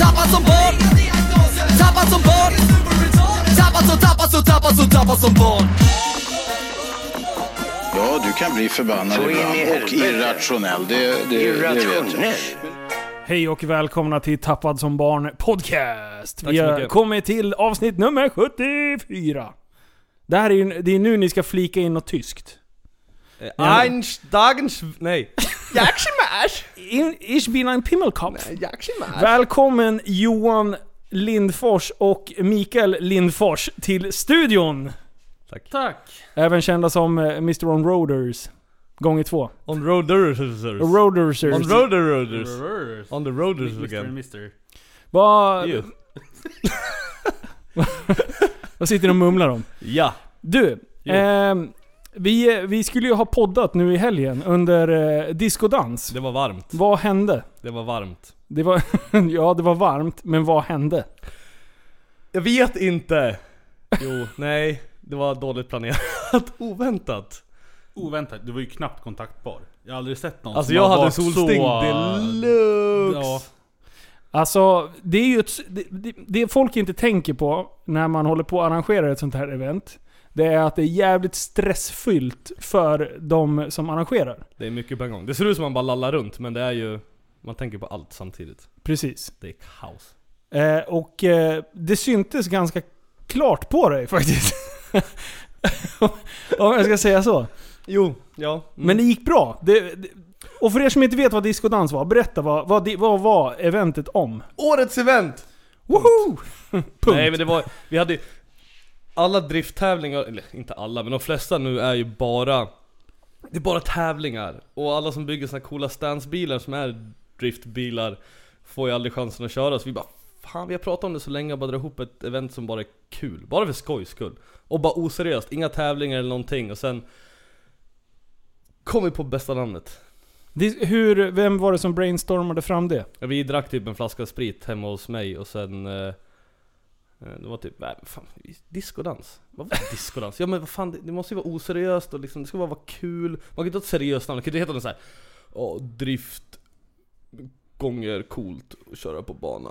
Tappad som barn Tappad som barn Tappad som, tappad som, tappad som, tappad som barn Ja, du kan bli förbannad ibland och irrationell. Det, det, det vet jag. Irrationell. Hej och välkomna till Tappad som barn podcast. Vi har kommit till avsnitt nummer 74. Det här är, ju- det är nu ni ska flika in något tyskt. Eins dagens... Nej. Jacksimars! In, ich bin ein Pimmelkopf. Jacksimars! Välkommen Johan Lindfors och Mikael Lindfors till studion. Tack. Tack. Även kända som eh, Mr. On Roaders. Gånger två. On roaders. Roaders. On roaders. On the roaders Mr. again. Mr. Vad, You. vad sitter du och mumlar om? Ja. Du, Jo. Vi, vi skulle ju ha poddat nu i helgen under eh, discodans. Det var varmt. Vad hände? Det var varmt. Det var, ja, det var varmt, men vad hände? Jag vet inte. Jo, nej. Det var dåligt planerat. Oväntat. Oväntat, du var ju knappt kontaktbar. Jag har aldrig sett någon Alltså som jag har hade varit solsting så... deluxe. Ja. Alltså, det är ju ett, det, det, det folk inte tänker på när man håller på att arrangera ett sånt här event. Det är att det är jävligt stressfyllt för de som arrangerar. Det är mycket på en gång. Det ser ut som man bara lallar runt men det är ju... Man tänker på allt samtidigt. Precis. Det är kaos. Eh, och eh, det syntes ganska klart på dig faktiskt. Om jag ska säga så. Jo, ja. Mm. Men det gick bra. Det, det, och för er som inte vet vad diskodans var, berätta vad, vad, vad var eventet om? Årets event! Woho! Punkt. Nej men det var, vi hade Alla drifttävlingar, eller inte alla men de flesta nu är ju bara Det är bara tävlingar. Och alla som bygger såna coola stansbilar som är driftbilar Får ju aldrig chansen att köra. Så vi bara Fan vi har pratat om det så länge och bara dra ihop ett event som bara är kul. Bara för skojs skull. Och bara oseriöst, inga tävlingar eller någonting. Och sen Kom vi på bästa namnet. Det, hur, vem var det som brainstormade fram det? Ja, Vi drack typ en flaska sprit hemma hos mig och sen eh, Det var typ, nej, fan, diskodans? Vad var diskodans? Ja men vad fan, det, det måste ju vara oseriöst och liksom, det ska bara vara kul Man kan inte ha ett seriöst namn, det kan inte heta något såhär Åh, drift Gånger coolt och köra på bana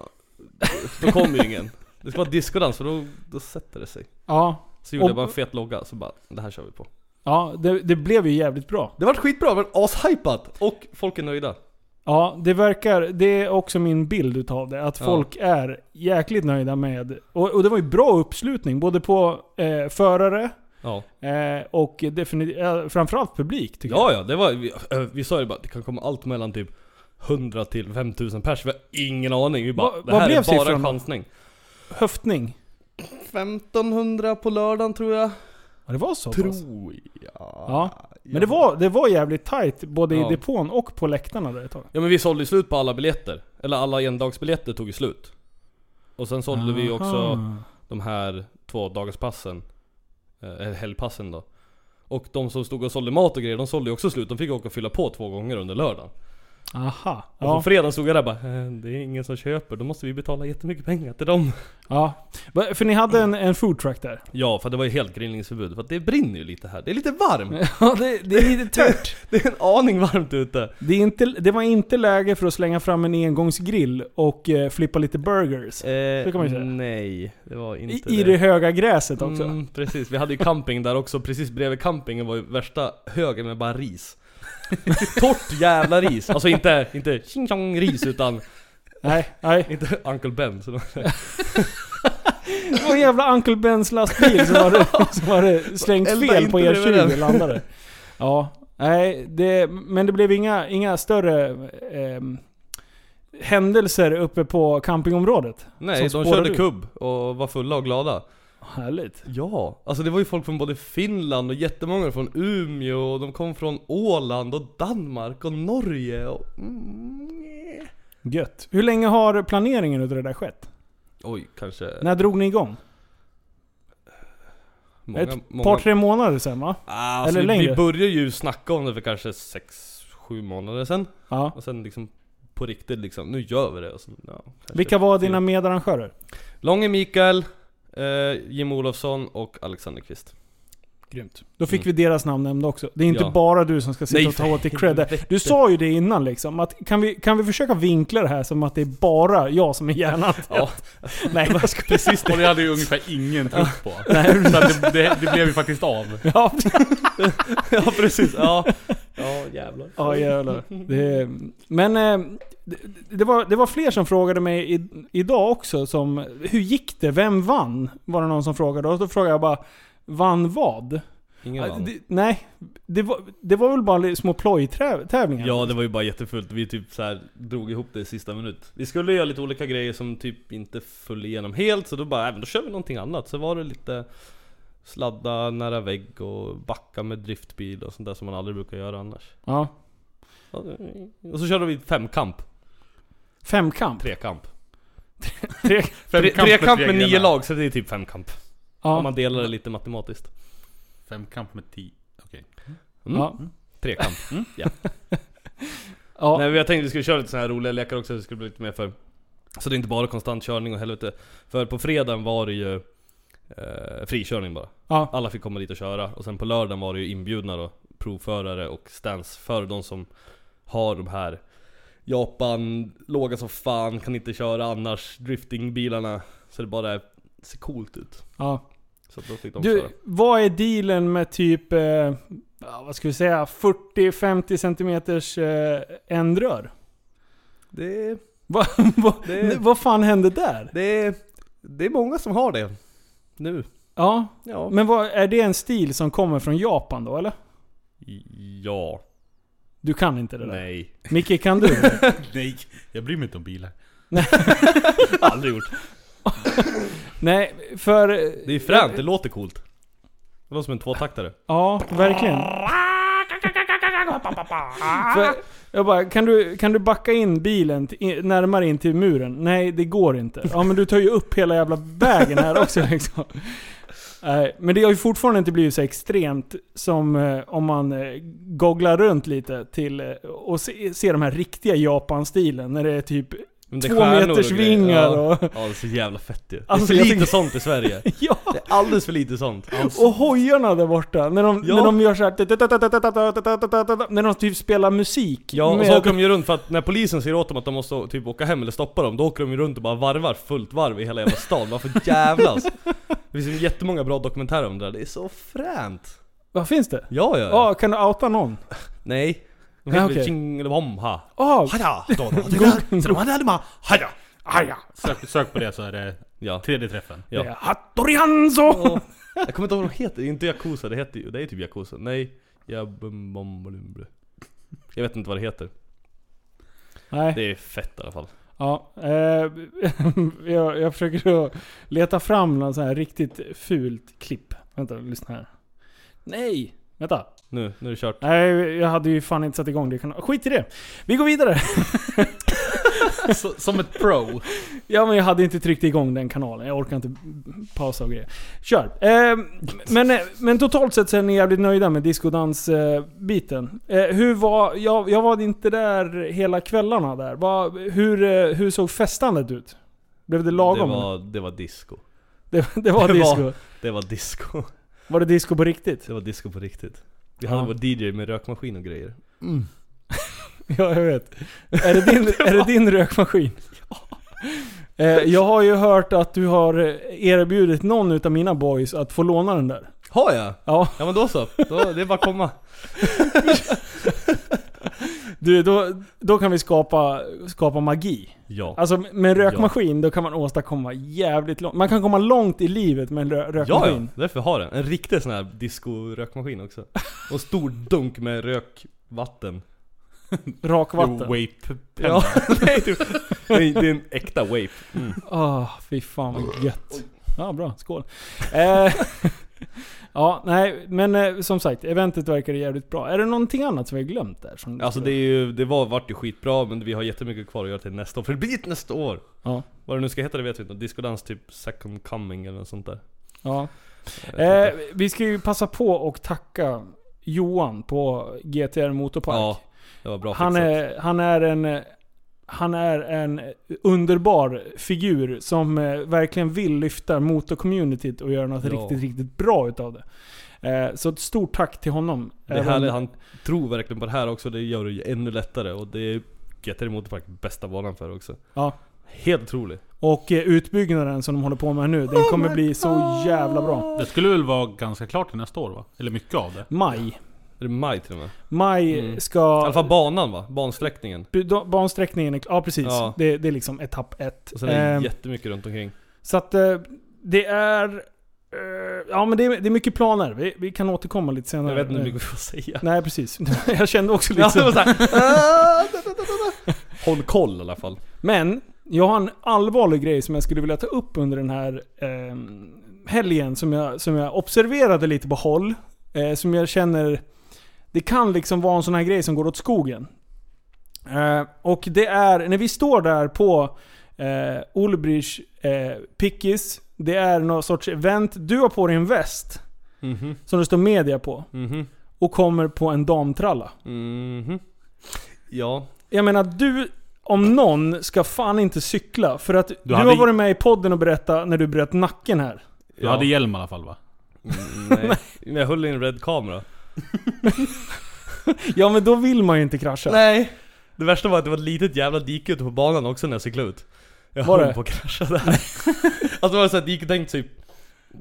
Då kommer ju ingen Det ska vara diskodans för då, då sätter det sig Ja, Så gjorde Och- jag bara en fet logga, så bara, det här kör vi på ja det, det blev ju jävligt bra. Det var skitbra, det var ashypat! Och folk är nöjda Ja, det verkar, det är också min bild utav det. Att Ja. folk är jäkligt nöjda med, och, och det var ju bra uppslutning. Både på eh, förare Ja eh, och definitivt, eh, framförallt publik tycker jag. Ja ja, det var, vi, äh, vi sa ju bara det kan komma allt mellan typ 100 till 5000 pers, vi har ingen aning. Vi bara, Vad- det vad här blev är bara siffran en chansning. Höftning. 1500 på lördagen tror jag. Ja, det var så pass. Tror jag. Ja. Men det var, det var jävligt tight både Ja. i depån och på läktarna där ett tag. Ja men vi sålde ju slut på alla biljetter. Eller alla endagsbiljetter tog ju slut. Och sen sålde vi ju också Aha. de här två dagarspassen. eh, Eller helgpassen då. Och de som stod och sålde mat och grejer, de sålde ju också slut. De fick åka och fylla på två gånger under lördagen. Aha. Och Ja. på fredagen stod jag där bara, "Eh, det är ingen som köper, då måste vi betala jättemycket pengar till dem. ja. För ni hade en, en foodtruck där? Ja, för det var ju helt grillningsförbud. För det brinner ju lite här. Det är lite varmt. Ja, det, det är lite tört. Det är en aning varmt ute. Det, är inte, det var inte läge för att slänga fram en engångsgrill och eh, flippa lite burgers. Eh, kan man ju säga. Nej, det var inte I, I det höga gräset också. Mm, precis, vi hade ju camping där också. Precis bredvid campingen var ju värsta högen med bara ris. Torrt jävla ris. Alltså inte, inte tjing tjong ris utan Nej, nej. inte Uncle Ben. Så Det var en jävla Uncle Bens lastbil som hade, som hade slängt fel på bredvid E20 den. landade. Ja, nej, det, men det blev inga, inga större ehm, händelser uppe på campingområdet. Nej, de körde kubb och var fulla och glada. Härligt. Ja, alltså det var ju folk från både Finland och jättemånga från Umeå och de kom från Åland och Danmark och Norge och... Mm, Gött. Hur länge har planeringen utav det där skett? Oj, kanske När drog ni igång? många, Ett många... par, tre månader sen va? Ah, alltså Eller vi, längre. vi började ju snacka om det för kanske sex, sju månader sedan. Ja. Och sen liksom på riktigt liksom, nu gör vi det. Och så, ja, Vilka var dina medarrangörer? Långe Mikael, eh, Jim Olofsson och Alexander Kvist. Grymt. Då fick vi deras namn nämnda också. Det är inte Ja. bara du som ska sitta Nej, och ta åt dig cred. Du sa ju det innan liksom, att kan vi, kan vi försöka vinkla det här som att det är bara jag som är hjärnan? Ja. Nej, jag ska Precis, och det hade ju ungefär ingen trott på. Nej. Så att det, det, det blev ju faktiskt av. Ja, ja precis, ja. Ja jävlar. ja jävlar. Det, men eh, det, var, det var fler som frågade mig i, idag också som, hur gick det? Vem vann? Var det någon som frågade. Och då frågade jag bara, vann vad? Ingen vann. det, nej, det var, det var väl bara små plojtävlingar? Ja det var ju bara jättefullt, vi typ så här drog ihop det i sista minut Vi skulle göra lite olika grejer som typ inte föll igenom helt så då bara, men då kör vi någonting annat Så var det lite Sladda nära vägg och backa med driftbil och sånt där som man aldrig brukar göra annars ja. Och så körde vi femkamp, Femkamp? trekamp Tre, Tre, Femkamp trekamp med nio grenar. lag så det är typ femkamp Om ja. man delar det lite matematiskt Femkamp med tio. Okej. mm. Ja. Trekamp ja. Nej men jag tänkte vi skulle köra lite så här roliga lekar också, det skulle bli lite mer för Så det är inte bara konstant körning och helvete För på fredagen var det ju eh, frikörning bara ja. Alla fick komma dit och köra och sen på lördagen var det ju inbjudna då Provförare och stans för de som har de här Japan, låga som fan, kan inte köra annars, driftingbilarna Så det bara ser coolt ut ja. Så då fick de Du, köra vad är dealen med typ, eh, vad ska vi säga, 40-50 centimeters eh, ändrör? Det, Va, va, Det- Vad fan hände där? det, det är många som har det Nu Ja, Ja men vad, är det en stil som kommer från Japan då eller? Ja, Du kan inte det där? nej Micke, kan du det? Nej, jag bryr mig inte om bilar. Aldrig gjort Nej, för... Det är fränt, det låter coolt Det låter som en tvåtaktare Ja, verkligen. För, jag bara, kan du, kan du backa in bilen till, närmare in till muren? Nej, det går inte. Ja, men du tar ju upp hela jävla vägen här också liksom. Eh, men det har ju fortfarande inte blivit så extremt som eh, om man eh, googlar runt lite till och ser se de här riktiga Japan-stilen. När det är typ två och meters vingar ja. och... Ja det är så jävla fett ju. Alltså, det är för lite tycker- sånt i Sverige. Ja! Det är alldeles för lite sånt. Och hojarna där borta, när de, Ja. när de gör såhär... När de typ spelar musik. Ja, och med- så åker de ju runt för att när polisen säger åt dem att de måste typ åka hem eller stoppa dem, då åker de ju runt och bara varvar fullt varv i hela jävla stan. Varför jävlas? Det finns ju jättemånga bra dokumentärer om det där, det är så fränt. Vad finns det? Ja, ja. Ja, kan du outa någon? Nej. Okej. väl Tjingelbom ha. Ja, Sök, sök på det så är det Ja. tredje träffen. det är ja. Hattori Hanzo! Och, jag kommer inte ihåg vad de heter, inte Yakuza, det heter ju, det är typ Yakuza. Nej. Jabumbombolumblu. Jag vet inte vad det heter. Nej, Det är fett i alla fall. ja. Eh, jag, jag försöker leta fram någon sån här riktigt fult klipp. Vänta, lyssna här. Nej! Vänta. Nu, nu är det kört. Nej, jag hade ju fan inte satt igång det. Kan- Skit i det. Vi går vidare. Som ett pro. Ja men jag hade inte tryckt igång den kanalen. Jag orkar inte pausa och grejer. Kör! Eh, men, men totalt sett så är ni jävligt nöjda med discodans-biten. Eh, hur var... Jag, jag var inte där hela kvällarna där. Vad- hur, eh, hur såg festandet ut? Blev det lagom? Det var, det var disco. det, det var det disco. var- Det var disco. Var det disco på riktigt? Det var disco på riktigt. Vi Ja. hade vår DJ med rökmaskin och grejer. Ja, jag vet. Är det din, är det din rökmaskin? Eh, jag har ju hört att du har erbjudit någon utav mina boys att få låna den där. Har jag? Ja. Ja men då så. Då, det är bara att komma. Du, då, då kan vi skapa, skapa magi. Ja. Alltså med en rökmaskin, då kan man åstadkomma jävligt långt. Man kan komma långt i livet med en rö- Ja, ja, rökmaskin. därför har den. En riktig sån här disco-rökmaskin också. Och en stor dunk med rökvatten. Rakvatten. Vape Ja, nej, typ. det, är, det är en äkta vape. Mm. Ah, fy fan vad gött. Ja, bra. Skål. Eh, Ja, nej, men eh, som sagt, eventet verkar jävligt bra. Är det någonting annat som vi har glömt där? Som Alltså det är ju, det var, vart ju skitbra men vi har jättemycket kvar att göra till nästa år. För det blir ett nästa år! Ja. Vad det nu ska heta det vet vi inte. Discodans typ second coming eller något sånt där. Ja. Jag vet Eh, inte. vi ska ju passa på och tacka Johan på GTR Motorpark. Ja, det var bra han, fixat. är, han är en... Han är en underbar figur som eh, verkligen vill lyfta motorcommunityt och göra något Ja. riktigt, riktigt bra utav det. Eh, så ett stort tack till honom. Det är härligt, han tror verkligen på det här också, det gör det ju ännu lättare och det är GTR Motorpark bästa banan för också. Ja. Helt otroligt. Och eh, utbyggnaden som de håller på med nu, den kommer bli så jävla bra. Det skulle väl vara ganska klart till nästa år va? Eller mycket av det. Maj. Är det maj till och med? Maj Mm. ska... I alla fall banan va? Bansträckningen. Bansträckningen, är, ja precis. Ja. Det, det är liksom etapp ett. Och sen är det Ehm, jättemycket runt omkring. Så att eh, det är... eh, ja men det är, det är mycket planer. Vi, vi kan återkomma lite senare. Jag vet inte hur Eh, mycket vi får säga. Nej precis. Jag kände också lite Ja, så. Håll koll i alla fall. Men, jag har en allvarlig grej som jag skulle vilja ta upp under den här eh, helgen som jag, som jag observerade lite på håll. Eh, som jag känner... Det kan liksom vara en sån här grej som går åt skogen. Eh, och det är, när vi står där på eh, Ulbrich eh, Pickis. Det är någon sorts event. Du har på dig en väst. Mhm, Som det står media på. mhm, Och kommer på en damtralla. mhm. Ja. Jag menar, du om någon ska fan inte cykla. För att du, hade- har varit med i podden och berättat när du bröt nacken här. Du ja. hade hjälm i alla fall va? Mm, nej. Men jag höll i en red kamera. Ja men då vill man ju inte krascha. Nej. Det värsta var att det var ett litet jävla dike ute på banan också när jag cyklade ut. Jag Var höll det? på att krascha där. alltså det var så att diket tänkt typ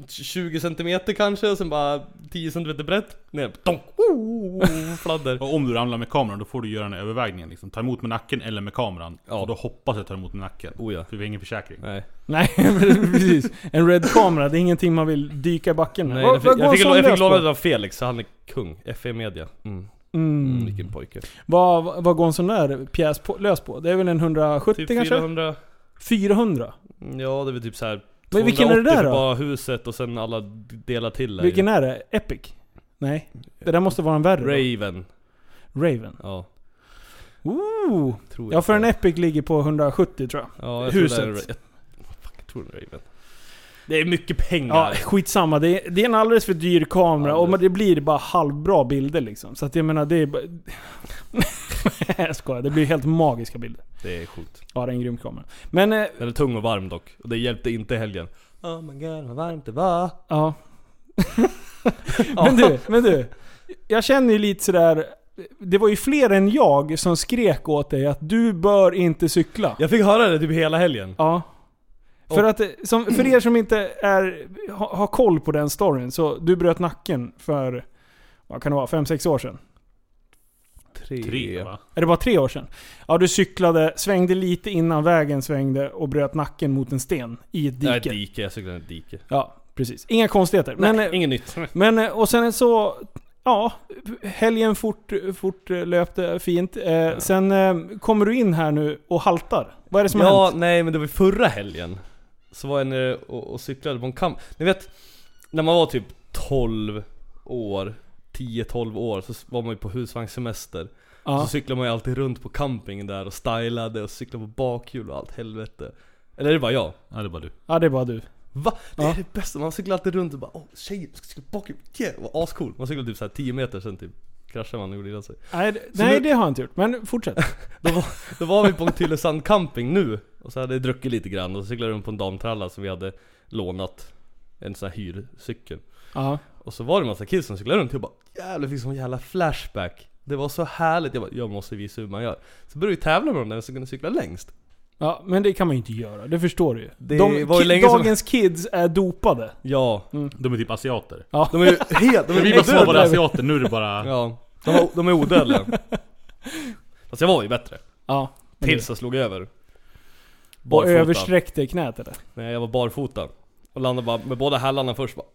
20 cm kanske, och sen bara 10 cm brett. Ner, donk, oh, fladder. Och om du ramlar med kameran då får du göra den övervägningen liksom. Ta emot med nacken eller med kameran. Ja. Och då hoppas jag ta emot med nacken. Oh ja. För vi har ingen försäkring. Nej. Nej men precis. En red kamera, det är ingenting man vill dyka i backen med. Nej Vad- jag, fick, jag, fick, jag låna det av Felix, så han är kung. FE Media. Mm. Mm. Mm, vilken pojke. Vad, vad går en sån där pjäs på, lös på? Det är väl en 170 Typ kanske? 400. 400? Ja det är väl typ såhär Men vilken är det där då? bara huset och sen alla delar till är Vilken är det? Epic? Nej. Det där måste vara en värre då. Raven. Raven. Ja. Ooh. Tror Ja jag. för en Epic ligger på 170 tror jag. Ja, jag Huset. Tror det är, jag, fuck, jag tror det är Raven. Det är mycket pengar. Ja, skitsamma. Det är, det är en alldeles för dyr kamera och det blir bara halvbra bilder liksom. Så att jag menar, det är bara... jag skojar, det blir helt magiska bilder. Det är sjukt. Ja, det är en grym kamera. Men, eh, Den är tung och varm dock. Och det hjälpte inte i helgen. Oh my god vad varmt det var. ja. men du, men du. Jag känner ju lite sådär... Det var ju fler än jag som skrek åt dig att du bör inte cykla. Jag fick höra det typ hela helgen. Ja. För, att, eh, som, för er som inte är, har, har koll på den storyn, så du bröt nacken för, vad kan det vara, 5-6 år sedan? Tre va? Är det bara tre år sedan? Ja, du cyklade, svängde lite innan vägen svängde och bröt nacken mot en sten i ett Nej, dike. dike. Jag cyklade i ett dike. Ja, precis. Inga konstigheter. Men, Nej, eh, inget nytt. men eh, och sen så, ja, helgen fort, fort löpte fint. Eh, Sen eh, kommer du in här nu och haltar. Vad är det som har Ja, hänt? nej men det var förra helgen. Så var jag nere och, och cyklade på en kamp. Ni vet, när man var typ 12 år, 10-12 år, så var man ju på husvagnssemester. Ja. Så cyklade man ju alltid runt på campingen där och stylade och cyklade på bakhjul och allt helvete. Eller är det bara jag? Ja det är bara du. ja, det är bara du. Va? Det Ja. är det bästa, man cyklar alltid runt och bara åh tjejer, ska cykla bakhjul, yeah! Det var ascool. Man cyklade typ såhär 10 meter sen typ kraschade man och gjorde illa sig. Nej, det- nej nu- det har jag inte gjort. Men fortsätt. Då var, då var vi på en Tylösand camping nu, och så hade jag druckit lite grann och så cyklade jag runt på en damtralla som vi hade lånat En sån här hyrcykel Ja. Och så var det en massa kids som cyklade runt och jag bara Jävlar fick sån jävla flashback Det var så härligt, jag bara jag måste visa hur man gör Så började vi tävla med dem där som kunde cykla längst Ja, men det kan man ju inte göra. Det förstår du ju. Det De, var ju ki- länge som- dagens kids är dopade. Ja, De är typ asiater. de är ju helt, de är Vi var odödliga. bara asiater, nu är det bara... Ja, de, var, de är odödliga Fast jag var ju bättre Ja. men Tills jag slog över Och Barfota. översträckte knät eller? Nej jag var barfota Och landade bara med båda hälarna först bara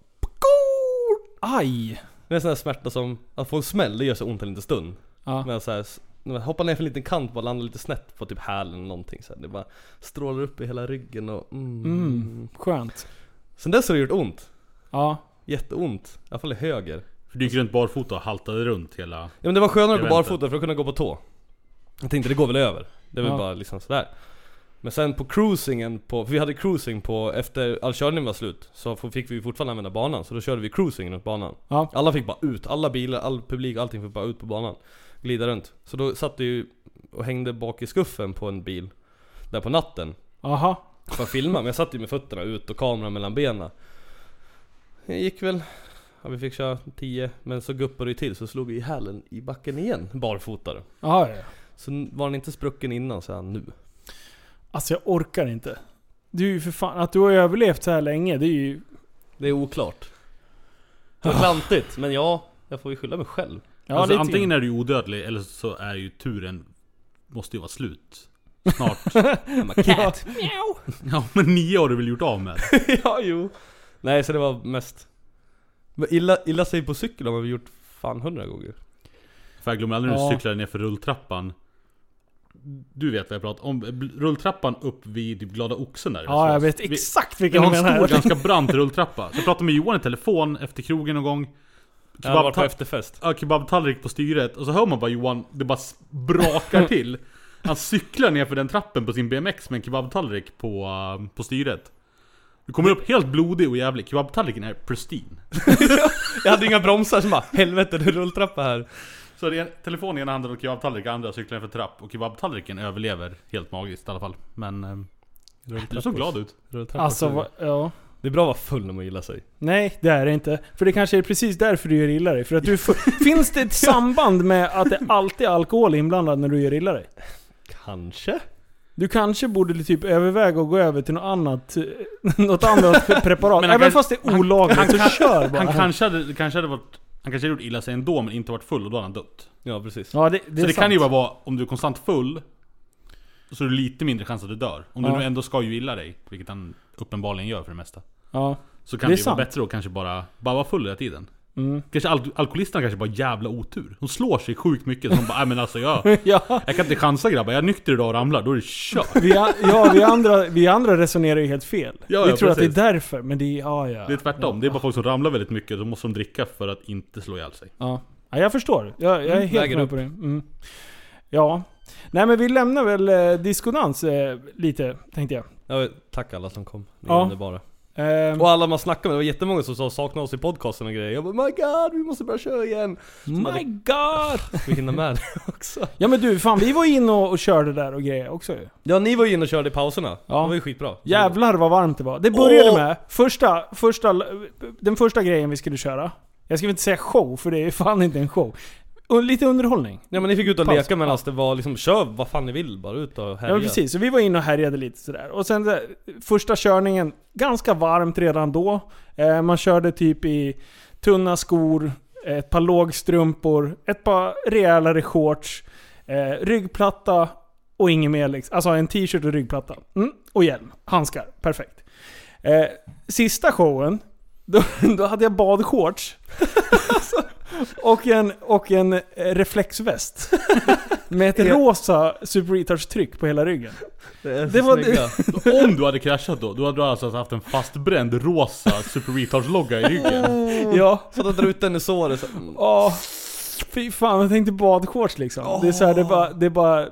Aj! Det är en sån här smärta som, att få en smäll, det gör så ont en liten stund Ja. Men så här, när man hoppar ner för en liten kant och landar lite snett på typ hälen eller någonting så här. Det bara strålar upp i hela ryggen och mm. Mm, skönt. Sen dess har det gjort ont Ja. Jätteont. I alla fall i höger. För du gick runt barfota och haltade runt hela... Ja men det var skönare på Eventet. barfota för att kunna gå på tå. Jag tänkte det går väl över. Det är väl Ja. bara liksom sådär. Men sen på cruisingen på, för vi hade cruising på, efter all körning var slut Så fick vi fortfarande använda banan, så då körde vi cruising runt banan. Ja. Alla fick bara ut, alla bilar, all publik, allting fick bara ut på banan. Glida runt. Så då satt vi ju och hängde bak i skuffen på en bil Där på natten. Aha. för att filma, men jag satt ju med fötterna ut och kameran mellan benen. Det gick väl, ja, vi fick köra 10 Men så guppade det till så slog vi i hälen i backen igen, barfotare. Ja, ja. Så var den inte sprucken innan så är han nu Alltså jag orkar inte. Du är ju för fan, att du har överlevt så här länge, det är ju... Det är oklart Det var klantigt, men ja, jag får ju skylla mig själv Ja, alltså, antingen är du ju odödlig eller så är ju turen... Måste ju vara slut. Snart. I'm a cat ja men nio har du väl gjort av med? Ja, jo Nej, så det var mest Men illa, illa sig på cykel har vi gjort fan hundra gånger För jag glömmer aldrig när du Ja. cyklade ner för rulltrappan. Du vet vad jag pratar om. Rulltrappan upp vid typ Glada Oxen där. Ja, jag vet Vi- exakt Vi vilken har du en menar. stor, ganska brant rulltrappa. Så jag pratade med Johan i telefon efter krogen någon gång. Jag har varit på efterfest ja, kebabtallrik på styret. Och så hör man bara Johan, det bara brakar till. Han cyklar ner för den trappen på sin BMX med en kebabtallrik på, uh, på styret. Du kommer upp helt blodig och jävlig. Kebabtallriken är pristine. Jag hade inga bromsar som bara Helvete, det är rulltrappa här Så det är telefon i ena handen och kebabtallrik i andra, cyklar för trapp. Och kebabtallriken överlever helt magiskt i alla fall. Men... ehm, Du såg glad ut. Alltså, va, ja. Det är bra att vara full när man gillar sig Nej, det är det inte. För det kanske är precis därför du gör illa dig. För att du. Finns det ett samband med att det alltid är alkohol inblandad när du gör illa dig? Kanske? Du kanske borde typ överväga att gå över till något annat, något annat preparat. Men han Även kan- fast det är olagligt, så kör bara. Han kanske hade, kanske hade varit... Han kanske hade gjort illa sig ändå men inte varit full och då hade han dött. Ja precis Ja, det, det så det sant. kan ju bara vara om du är konstant full Så är det lite mindre chans att du dör. Om Ja. du nu ändå ska ju illa dig, vilket han uppenbarligen gör för det mesta. Ja. Så kan Det det, ju vara sant. bättre att kanske bara, bara vara full hela tiden. Mm. Kanske al alkoholisterna kanske bara jävla otur. De slår sig sjukt mycket så de bara, men alltså jag, ja. jag kan inte chansa grabbar. Jag är nykter idag och ramlar, då är det kört. Vi, a- ja, vi andra, vi andra resonerar ju helt fel. Ja, vi ja, tror att precis. det är därför, men det är... Ja, ja. Det är tvärtom. Det är bara folk som ramlar väldigt mycket, då måste de dricka för att inte slå ihjäl sig. Ja, ja jag förstår. Jag, jag är Mm, helt med upp. på det. Mm. Ja. Nej men vi lämnar väl eh, diskodans eh, lite, tänkte jag. Jag vill tacka alla som kom, ni är Ja. underbara Ehm, Och alla man snackade med, det var jättemånga som sa sakna oss i podcasten och grejer Jag bara my god, vi måste börja köra igen my god! Vi hinner med det också Ja men du, fan vi var inne och, och körde där och grejer också ju. Ja ni var ju inne och körde i pauserna, Ja. det var ju skitbra Jävlar vad varmt det var. Det började Åh! med, första, första, den första grejen vi skulle köra. Jag ska inte säga show, för det är fan inte en show. Och lite underhållning. Ja men ni fick ut och leka medan det var liksom, kör vad fan ni vill bara ut och härja Ja precis, så vi var inne och härjade lite sådär. Och sen där, första körningen, ganska varmt redan då. Eh, man körde typ i tunna skor, ett par lågstrumpor, ett par rejälare shorts, eh, ryggplatta och inget mer liksom. Alltså en t-shirt och ryggplatta. Mm, och hjälm. Handskar. Perfekt. Eh, sista showen, då, då hade jag badshorts. Alltså, och en, och en eh, reflexväst. Med ett rosa Super Retards-tryck på hela ryggen. Det, är Det var- snygga. Om du hade kraschat då, då hade du alltså haft en fastbränd rosa Super Retards-logga i ryggen. Ja. Så att dra ut den i såret så. Åh, fy fan, jag tänkte badshorts liksom. Det är så här, det, är bara, det, är bara,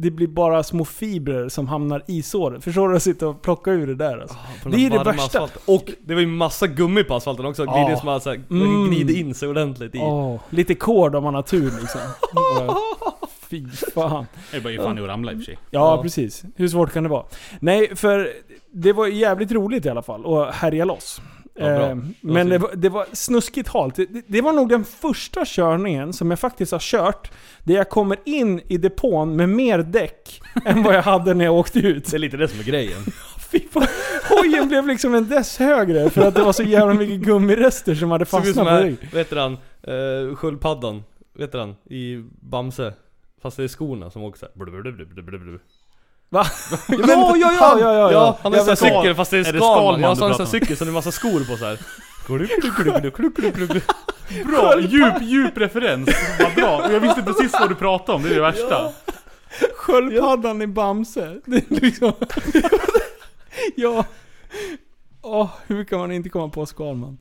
det blir bara små fibrer som hamnar i såret. Förstår du? Att sitta och plocka ur det där alltså. den Det är det värsta. asfalten. Och det var ju massa gummi på asfalten också, Ja. glider som hade så här, Mm. gnider in sig ordentligt i Åh, lite kord om man har tur liksom. Fy fan. Det är bara ge fan i att ramla i och för sig. Ja, Ja. precis. Hur svårt kan det vara? Nej, för det var jävligt roligt i alla fall att härja loss. Ja. Eh, men det var, det var snuskigt halt. Det, det var nog den första körningen som jag faktiskt har kört där jag kommer in i depån med mer däck än vad jag hade när jag åkte ut. Det är lite det som är grejen Fy fan. Hojen blev liksom en dess högre för att det var så jävla mycket gummirester som hade fastnat på rygg. vet du han, uh, sköldpaddan, vet han, i Bamse Fast det är skorna som åker såhär. Va? Ja, Ja, ja, ja, ja, ja, ja. ja, han har en sån men- här cykel fast det är Skalman, Skalman ja så har en sån här cykel så det är massa skor på såhär Bra, djup, djup referens. Vad bra. Och jag visste precis vad du pratade om, det är det värsta. Sköldpaddan i Bamse. Det är liksom... ja. Åh, hur kan man inte komma på Skalman?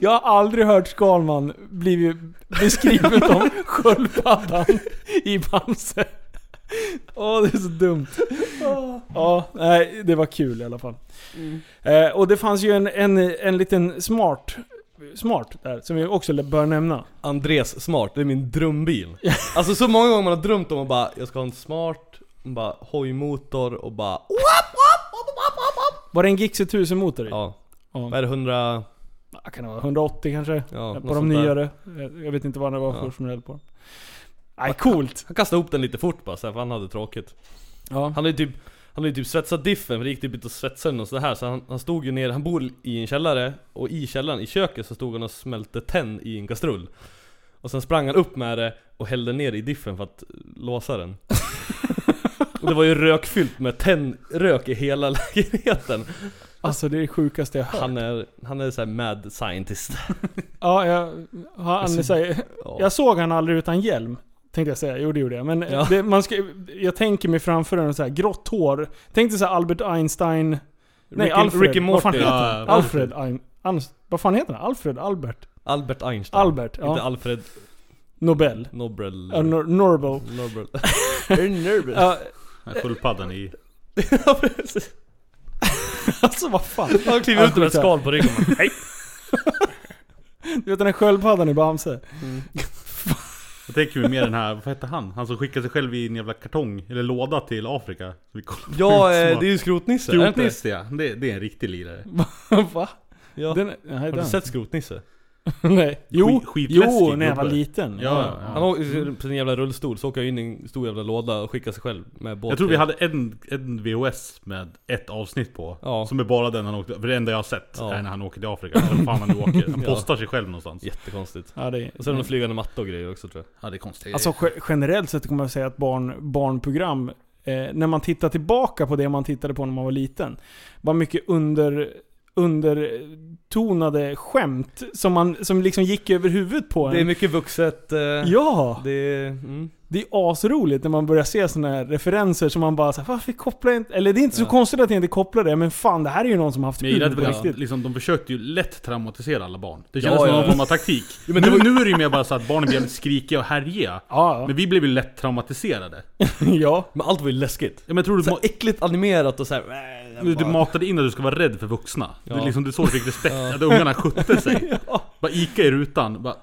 Jag har aldrig hört Skalman blivit beskriven som sköldpaddan i Bamse. Åh, det är så dumt. Ja, nej, det var kul i alla fall. Eh, och det fanns ju en, en, en liten smart, smart där, som vi också bör nämna. Andres Smart, det är min drömbil. Alltså så många gånger man har drömt om att bara, jag ska ha en Smart, bara hojmotor och bara Var det en Gixxer 1000 motor i? Ja. Ja. Vad är det, 100? Ja, Kan det vara 180 kanske? Ja, på de nyare. Jag- vet inte vad det var för Ja. på. Nej, coolt. Han kastade ihop den lite fort bara så här, för han hade tråkigt. Ja. Han ju typ, han hade ju typ svetsat diffen för det gick typ inte att svetsa den och sådär så han, han stod ju ner, han bor i en källare och i källaren, i köket så stod han och smälte tenn i en kastrull. Och sen sprang han upp med det och hällde ner i diffen för att låsa den. och det var ju rökfyllt med tennrök i hela lägenheten. Alltså det är det sjukaste jag hört. Han är, han är såhär mad scientist. Ja, jag, han, säger, Ja. jag såg han aldrig utan hjälm. Tänkte jag säga, jo det gjorde jag. Men Ja. det, man ska, jag tänker mig framför en så här grått hår. Tänk dig så här Albert Einstein... Nej, Ricky- Alfred. Ricky Vad fan Morty. heter Ja, han? ja. Alfred Ein, Ans, Vad fan heter han? Alfred? Albert? Albert Einstein. Albert, ja. Inte Alfred Nobel? Nobel. Ja, Nor- Nobel. Nobel. Nobel. Ja, Sköldpaddan i... Ja, precis. alltså vad fan. Han kliver ut med ett skal på ryggen hej. Du vet den här sköldpaddan i Bamse? Jag tänker mig mer den här, vad hette han? Han som skickade sig själv i en jävla kartong, eller låda till Afrika. Vi Ja, ut eh, det är ju Skrotnisse? Skrotnisse ja, det, det är en riktig lirare. Va? Ja. Den, nej, Har du den. sett Skrotnisse? Nej. Jo, Skit- skitläskig jo, när jag var gubbe. liten. Ja, ja, ja. Han åker på sin jävla rullstol, så åker jag in i en stor jävla låda och skickar sig själv med båt Jag tror vi hade en, en VHS med ett avsnitt på. Ja. Som är bara den han åkte, för det enda jag har sett Ja. är när han åker till Afrika. Eller fan han nu åker. Han Ja. postar sig själv någonstans. Jättekonstigt. Ja, det är, Och sen någon flygande matta och grejer också tror jag. Ja det är konstigt. Alltså ge- generellt sett kan man säga att barn, barnprogram, eh, när man tittar tillbaka på det man tittade på när man var liten, var mycket under undertonade skämt som, man, som liksom gick över huvudet på en. Det är mycket vuxet. Eh, Ja! Det är... Mm. Det är asroligt när man börjar se såna här referenser som man bara såhär, varför kopplar jag inte... Eller det är inte så Ja. konstigt att jag inte kopplar det, men fan det här är ju någon som har haft kul på riktigt. liksom, de försökte ju lätt traumatisera alla barn. Det Ja, kändes som ja. någon form av taktik. men men nu, nu är det ju mer bara så att barnen blir jävligt skrikiga och härjiga. Ja, Men vi blev ju lätt traumatiserade. ja. ja. Men allt var ju läskigt. Ja, men tror du, Så äckligt animerat och såhär... du, du matade in att du ska vara rädd för vuxna. Det är Ja. liksom det är så du fick respekt. Att ungarna skötte sig. Bara Ica i rutan. Bara,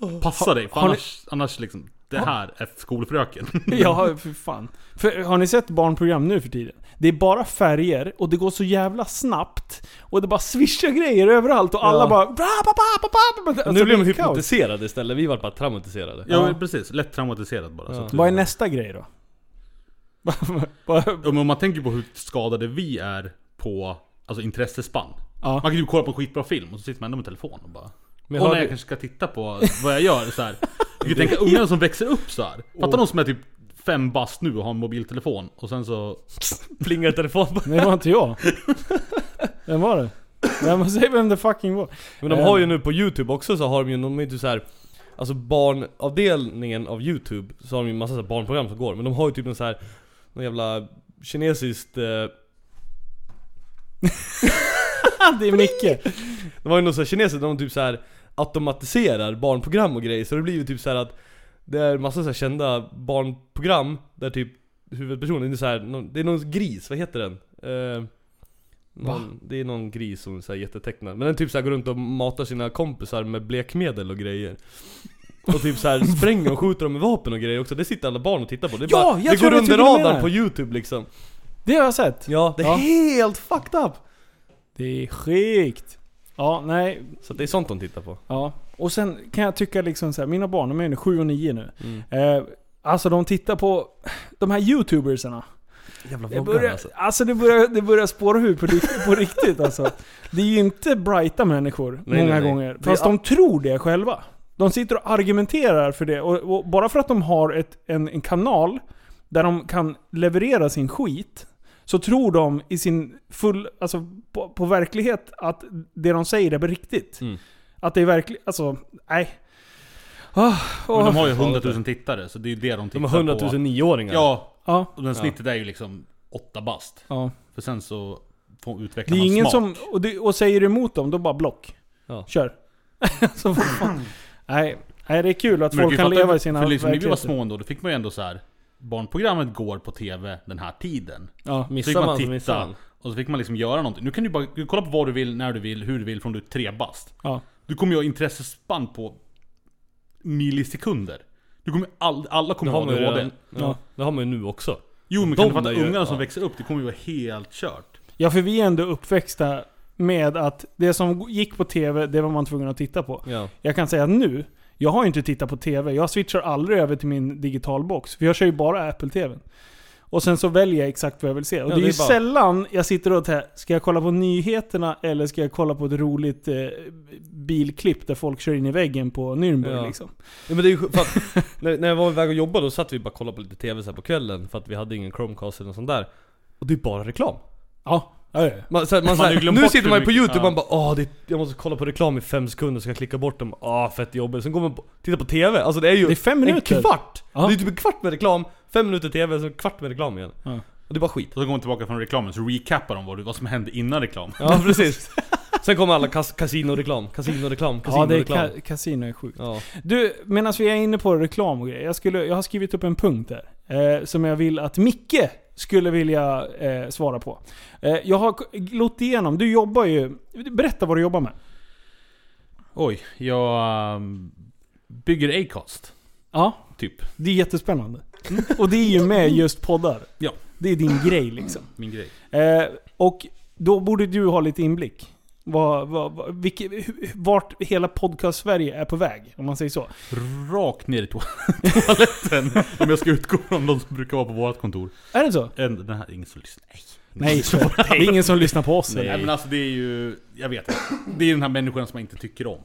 du, passa dig. För Har ni- annars, annars liksom, det här är skolfröken. Ja, för fan. För, har ni sett barnprogram nu för tiden? Det är bara färger och det går så jävla snabbt. Och det bara svischar grejer överallt och alla Ja. bara... Bra, ba, ba, ba, ba, ba. Alltså, nu de är kaos. hypnotiserade istället, vi var bara traumatiserade. Ja, men precis. Lätt traumatiserad bara. Ja. Vad är nästa grej då? Ja, men om man tänker på hur skadade vi är på alltså, intressespann. ja. Man kan ju kolla på en skitbra film och så sitter man ändå med telefon och bara Men Åh jag nej, jag kanske ska titta på vad jag gör så här. Jag kan tänka ungarna som växer upp så här. Fattar de som är typ fem bast nu och har en mobiltelefon och sen så... plingar telefon Nej, det var inte jag. Vem var det? Vem, säg vem det fucking var. Men de har ju nu på youtube också så har de ju, de är ju typ så här. Alltså barnavdelningen av youtube så har de ju massa så här barnprogram som går Men de har ju typ en så här Någon jävla kinesiskt eh, det är Micke. Det var ju någon så här kinesiskt där de typ så här automatiserar barnprogram och grejer Så det blir ju typ så här att Det är massa så kända barnprogram Där typ huvudpersonen är så här, det är någon gris, vad heter den? Eh, någon, det är någon gris som är så jättetecknad Men den typ så går runt och matar sina kompisar med blekmedel och grejer och typ så här spränger och skjuter dem med vapen och grejer också, det sitter alla barn och tittar på Det, är Ja, bara, jag det tror går vet under radarn på youtube liksom Det har jag sett. Ja, det är Ja. helt fucked up! Det är sjukt. Ja, nej. Så det är sånt de tittar på Ja. Och sen kan jag tycka liksom så här, mina barn, de är nu 7 och 9 nu. mm. Eh, alltså de tittar på de här youtubersarna. Jävla Det vloggar börjar, alltså alltså det börjar, det börjar spåra ur på, på riktigt alltså. Det är ju inte brighta människor Nej, många nej, nej. gånger. Det är Fast a- de tror det själva. De sitter och argumenterar för det. Och, och bara för att de har ett, en, en kanal där de kan leverera sin skit. Så tror de i sin full, alltså på, på verklighet att det de säger är riktigt. Mm. Att det är verkligen, alltså, nej. Ah, Men de har ju fan. 100 000 tittare, så det är ju det de tittar De har 100 000 på. nioåringar Ja, Ja, och den snittet är ju liksom 8 bast. ja. För sen så få utveckla Det är ingen smak. som... Och, det, och säger du emot dem, då bara block. Ja. Kör. så vad fan. Nej, nej, det är kul att Men folk kan leva i sina För liksom när vi var små ändå, då fick man ju ändå så här. Barnprogrammet går på TV den här tiden. Ja. Så Missar man man så titta, missar man. och så fick man liksom göra någonting. Nu kan du bara du kolla på vad du vill, när du vill, hur du vill från du är tre bast. Ja. Du kommer ju ha intressespann på millisekunder. Du kommer all, alla kommer ha man ADHD. redan, ja, det har man ju nu också. Jo men De kan du fatta ungarna som ja. växer upp, det kommer ju vara helt kört. ja, för vi är ändå uppväxta med att det som gick på TV, det var man tvungen att titta på. Ja. Jag kan säga att nu, jag har ju inte tittat på TV. Jag switchar aldrig över till min digitalbox. För jag kör ju bara Apple-TV. Och sen så väljer jag exakt vad jag vill se. Och Ja, det är det ju är bara- sällan jag sitter och tänker, ska jag kolla på nyheterna eller ska jag kolla på ett roligt eh, bilklipp där folk kör in i väggen på Nürnberg Ja. liksom? Ja, men det är ju för att, när, när jag var iväg och jobbade då satt vi bara och kollade på lite TV så på kvällen för att vi hade ingen Chromecast eller något sånt där. Och det är bara reklam. Ja, ja. Man, så här, man, så här, nu sitter man ju på youtube ja. man bara åh, det, jag måste kolla på reklam i fem sekunder så ska jag klicka bort dem. Ah fett jobbigt. Sen går man på, tittar på TV, alltså det är ju Det är fem minuter. en kvart! Ja. Det är typ en kvart med reklam, fem minuter TV, så en kvart med reklam igen. Ja. Och det är bara skit. Och så går man tillbaka från reklamen, så recappar de vad, vad som hände innan reklam. Ja precis. Sen kommer alla kas kasinoreklam, kasinoreklam, Ja, det är kasinoreklam. ka- kasino är sjukt. Ja. Du, medan vi är inne på reklam och grejer. Jag, skulle, jag har skrivit upp en punkt där. Eh, som jag vill att Micke skulle vilja eh, svara på. Eh, jag har låtit igenom, du jobbar ju... Berätta vad du jobbar med. Oj, jag um, bygger Acast. Ja, Typ, det är jättespännande. Och det är ju med just poddar. Ja. Det är din grej liksom. min grej. Eh, och då borde du ha lite inblick. Vad, vad, vad, vilke, hu- vart hela podcast-Sverige är på väg, om man säger så. Rakt ner i to- toaletten. om jag ska utgå från de som brukar vara på vårt kontor. Är det så? En, den här, ingen som lyssnar. Nej. Nej, det är ingen som lyssnar på oss. Nej eller? men alltså det är ju, jag vet inte. Det är den här människan som man inte tycker om.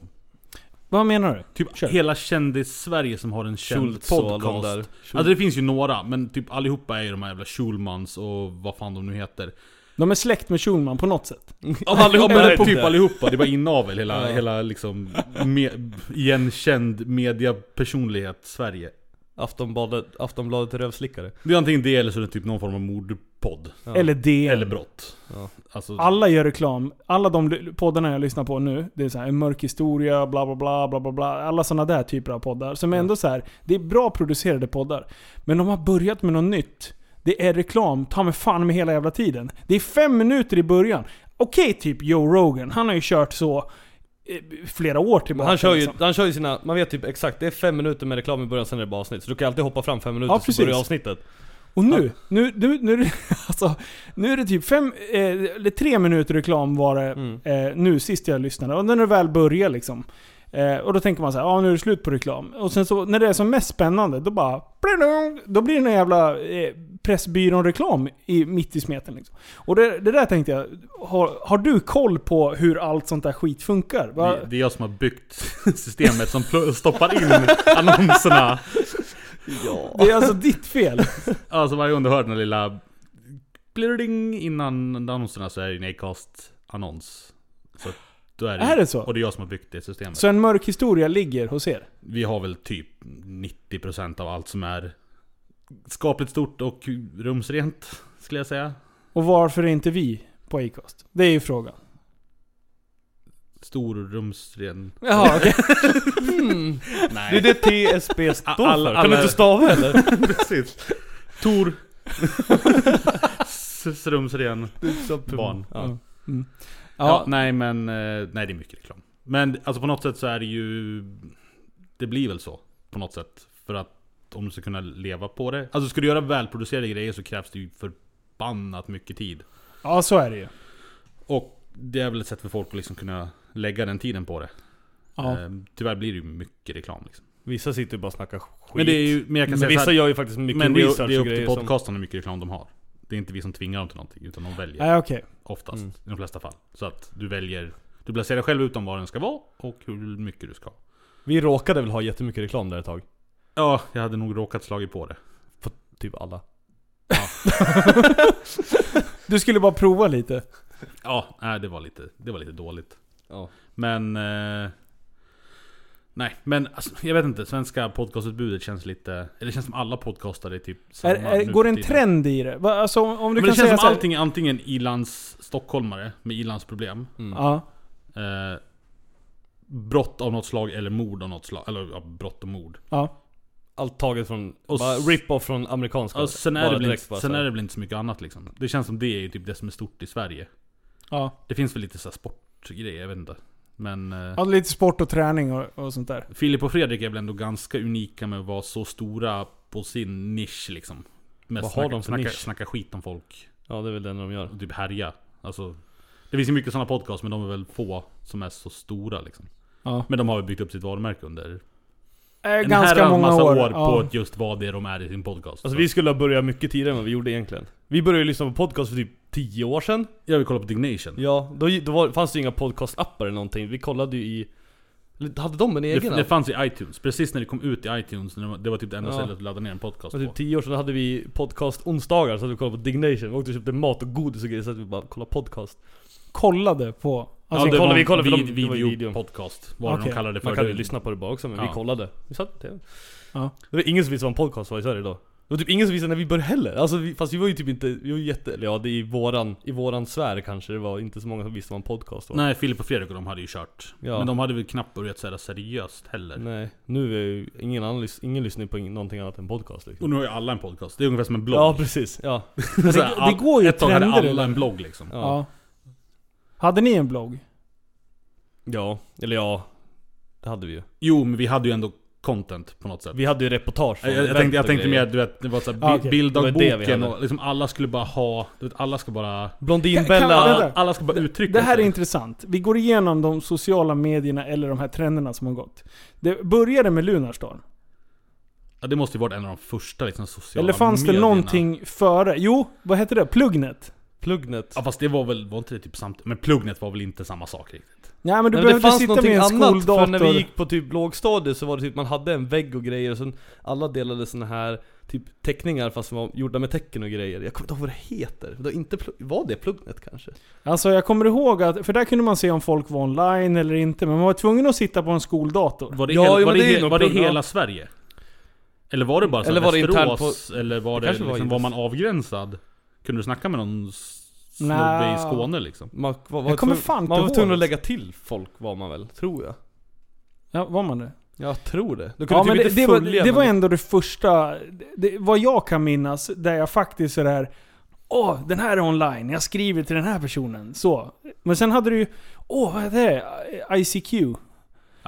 Vad menar du? Typ Kör. hela kändis-Sverige som har en känd Schultz och alla de podcast. där. Alltså det finns ju några, men typ allihopa är ju de här jävla Schulmans och vad fan de nu heter. De är släkt med Schulman på något sätt. Allihopa, Jag men vet typ allihopa, det är bara inavel hela, Ja. hela liksom me, igenkänd mediapersonlighet Sverige. Aftonbladet, Aftonbladet rövslickare. Det är antingen det eller så är det typ någon form av mordpodd. Ja. Eller det. Eller brott. Ja. Alltså, Alla gör reklam. Alla de poddarna jag lyssnar på nu, det är så här, en mörk historia, bla bla bla, bla bla bla. Alla sådana där typer av poddar. Som är ändå så här, det är bra producerade poddar. Men de har börjat med något nytt. Det är reklam, ta mig fan med hela jävla tiden. Det är fem minuter i början. Okej, typ Joe Rogan. Han har ju kört så eh, flera år tillbaka. han kör, ju, liksom. han kör ju sina, man vet typ exakt, det är fem minuter med reklam i början, sen är det bara avsnitt. Så du kan alltid hoppa fram fem minuter Ja, så precis. börjar avsnittet. Och nu, nu, nu, nu, är det, alltså, nu är det typ fem, eh, eller tre minuter reklam var det Mm. eh, nu sist jag lyssnade. Och när det väl börjar liksom. Eh, och då tänker man så här, ja nu är det slut på reklam. Och sen så, när det är som mest spännande, då bara... Då blir det en jävla eh, Pressbyrån-reklam i, mitt i smeten liksom. Och det, det där tänkte jag, har, har du koll på hur allt sånt där skit funkar? Va? det, det är jag som har byggt systemet som stoppar in annonserna. Det är alltså ditt fel. Alltså varje gång du hör den lilla blurring innan annonserna så är det en Acast-annons. Så då är det, Är det så? Och det är jag som har byggt det systemet. Så en mörk historia ligger hos er? Vi har väl typ 90% av allt som är skapligt stort och rumsrent, skulle jag säga. Och varför är inte vi på Acast? Det är ju frågan. Stor rumsren... Jaha, okej. Mm. Det är det TSB står för. Alla- Kan du alla- inte stava eller? Precis. Tor. S- rumsren. Barn. Ja. Mm. Ja. Ja, nej men, eh, nej det är mycket reklam. Men alltså på något sätt så är det ju... Det blir väl så. På något sätt. För att om du ska kunna leva på det. Alltså ska du göra välproducerade grejer så krävs det ju förbannat mycket tid. ja, så är det ju. Och det är väl ett sätt för folk att liksom kunna lägga den tiden på det. Ja. Eh, tyvärr blir det ju mycket reklam liksom. Vissa sitter ju bara och snackar skit. Men det är ju, men jag kan Men säga vissa här, gör ju faktiskt mycket Men det är, research det är upp till som... podcasten hur mycket reklam de har. Det är inte vi som tvingar dem till någonting, utan de väljer. Nej, okej. Oftast, Mm. i de flesta fall. Så att du väljer, du placerar själv ut om vad den ska vara och hur mycket du ska ha. Vi råkade väl ha jättemycket reklam där ett tag. Ja, jag hade nog råkat slagit på det. Typ alla. Du skulle bara prova lite. Ja, nej, det var lite, det var lite dåligt. Ja. Men... Eh, Nej, men alltså, jag vet inte. Svenska podcastutbudet känns lite... Eller det känns som alla podcastare är typ samma Är, är, nu går för det en tiden. trend i det? Va, Alltså om du Men kan det känns säga som så här, allting är antingen ilands stockholmare med ilandsproblem. Ja. Eh, brott av något slag eller mord av något slag. Eller ja, brott och mord. Ja. Allt taget från, Och bara rip-off från amerikanska. Alltså, sen är, det direkt inte, bara sen är det väl inte så mycket annat liksom. Det känns som det är ju typ det som är stort i Sverige. Ja. Det finns väl lite så här sportgrejer, jag vet inte. Men... Eh, ja. Lite sport och träning och, och sånt där. Filip och Fredrik är väl ändå ganska unika med att vara så stora på sin nisch liksom. Med Vad har snacka, de för snacka, nisch? snacka skit om folk. Ja det är väl det de gör. Och typ härja. Alltså, det finns ju mycket sådana podcasts men de är väl få som är så stora liksom. Ja. Men de har väl byggt upp sitt varumärke under en ganska många massa år. år, ja. på att just vara det de är i sin podcast. Alltså Så vi skulle ha börjat mycket tidigare än vad vi gjorde egentligen. Vi började ju lyssna på podcast för typ 10 år sedan. Jag vill kolla på Dignation. Ja, då, då var, fanns det ju inga podcast-appar eller någonting. Vi kollade ju i... Hade de en egen Det, det fanns i iTunes, precis när det kom ut i iTunes, när det var- typ det enda Ja. stället att ladda ner en podcast För på. typ 10 år sedan hade vi podcast onsdagar så hade vi kollat på Dignation. Vi åkte och köpte mat och godis och grejer så att vi bara kollade podcast. Kollade på... Alltså, ja, det kollade- vi kollade vid, det var ju video podcast, vad Okej. de kallade det för. Man kan ju Det- lyssna på det bara också men Ja. vi kollade. Vi satt på TV. Ja. Det var ingen som visste vad en podcast var i Sverige då. Det var typ ingen som visste när vi började heller. Alltså vi, fast vi var ju typ inte, vi var ju jätte, eller ja det är i våran, i våran sfär kanske det var inte så många som visste vad en podcast var. Nej, Filip och Fredrik och de hade ju kört. Ja. Men de hade väl knappt börjat säga seriöst heller. Nej, nu är ju ingen annan, ingen lyssnar på ing- någonting annat än podcast liksom. Och nu har ju alla en podcast. Det är ungefär som en blogg. Ja precis, ja. Det all- går ju Ett tag hade alla eller? en blogg liksom. Ja. Ja. Hade ni en blogg? Ja, eller ja. Det hade vi ju. Jo, men vi hade ju ändå content på något sätt. Vi hade ju reportage från Jag, jag, event tänkte, jag och tänkte grejer. mer du vet, det var såhär Ah, bi- okej. bilddagboken Det var det vi hade. och liksom alla skulle bara ha, du vet, alla ska bara... Kan- Blondinbella. Alla, alla ska bara uttrycka Det här är sig. intressant. Vi går igenom de sociala medierna eller de här trenderna som har gått. Det började med Lunarstorm. Ja, det måste ju varit en av de första liksom, sociala Eller fanns det medierna. någonting före? Jo, vad hette det? Plugnet? Plugnet. Ja fast det var väl, var inte det typ samtidigt? Men plugnet var väl inte samma sak riktigt? Nej men du Nej, det behövde fanns sitta någonting med en annat, för skoldator. när vi gick på typ lågstadiet så var det typ man hade en vägg och grejer och sen alla delade såna här typ teckningar fast som var gjorda med tecken och grejer. Jag kommer inte ihåg vad det heter. Det var, inte var det plugnet kanske? Alltså jag kommer ihåg att, för där kunde man se om folk var online eller inte, men man var tvungen att sitta på en skoldator. Var det, Ja, hel, var det, det var det hela Sverige? Eller var det bara så Eller eller var det Västerås? eller var Det det, var liksom, inte- var man avgränsad? Kunde du snacka med någon snubbe i Skåne liksom? Man var, var Jag kommer fan inte Man var tvungen att lägga till folk var man väl, tror jag. Ja, var man det? Jag tror det. Du kunde Ja typ men det, inte det, var, följa det var men- ändå det första, det, vad jag kan minnas, där jag faktiskt sådär Åh, den här är online, jag skriver till den här personen. Så. Men sen hade du ju, åh vad är det? ICQ.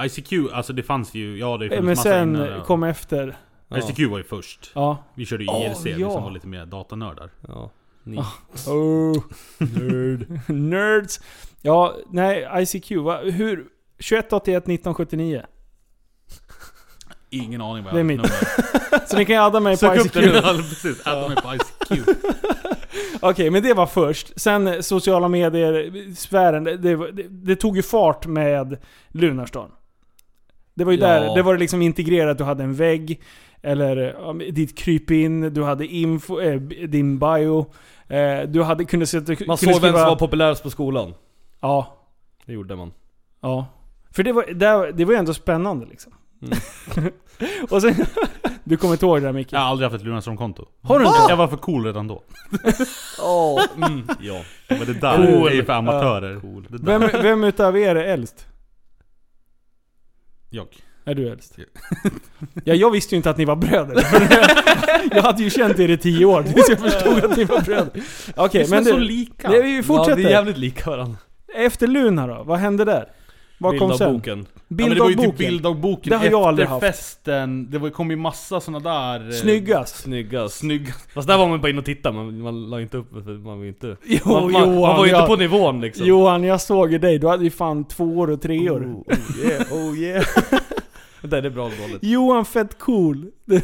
ICQ, alltså det fanns ju, ja det fanns Men massa sen innan, ja. kom efter. Ja. ICQ var ju först. Ja. Vi körde ju IRC, vi ja. som var lite mer datanördar. Ja. Ni. Oh, nerd. Nerds. Ja, nej, ICQ. Va, hur? 2181 1979. Ingen aning vad Det är jag mitt. Så ni kan adda mig på Sök upp ICQ. Ja, precis. Adda mig på ICQ. Okej, men det var först. Sen eh, sociala medier, sfären, det, det, det, tog ju fart med Lunarstorm. Det var ju Ja. där, det var det liksom integrerat, du hade en vägg, eller ditt krypin, du hade info, eh, din bio, eh, du hade, kunde sätta... Man såg vem skriva- som var populärast på skolan. Ja, Det gjorde man. ja. För det var, det, det var ju ändå spännande liksom. Mm. Och sen, du kommer inte ihåg det där Micke? Jag har aldrig haft ett Lunarstorm-konto. Har du inte? Jag var för cool redan då. Åh, mm, ja. Men det där Cool. är ju för amatörer. Cool. Det där. Vem, vem utav er är äldst? Jag. Är du äldst? Ja, jag visste ju inte att ni var bröder. jag hade ju känt er i tio år tills jag förstod att ni var bröder. Okej, men men så du, lika. det, vi fortsätter. Ja, vi är jävligt lika varandra. Efter Luna då? Vad hände där? Vad kom sen? boken. Ja, men det var ju typ Bilddagboken. bilddagboken Det har jag aldrig haft. festen. Det var- kom ju massa såna där... eh, Snyggast. Snyggast. Snygga. Fast där var man bara in och titta, man, man la inte upp för man var ju inte... Jo, man, man, Johan, man var ju inte på nivån liksom. Johan, jag såg ju dig. Du hade ju fan tvåor och treor. Oh, oh yeah, oh yeah. Det där är bra eller dåligt. Johan fett cool.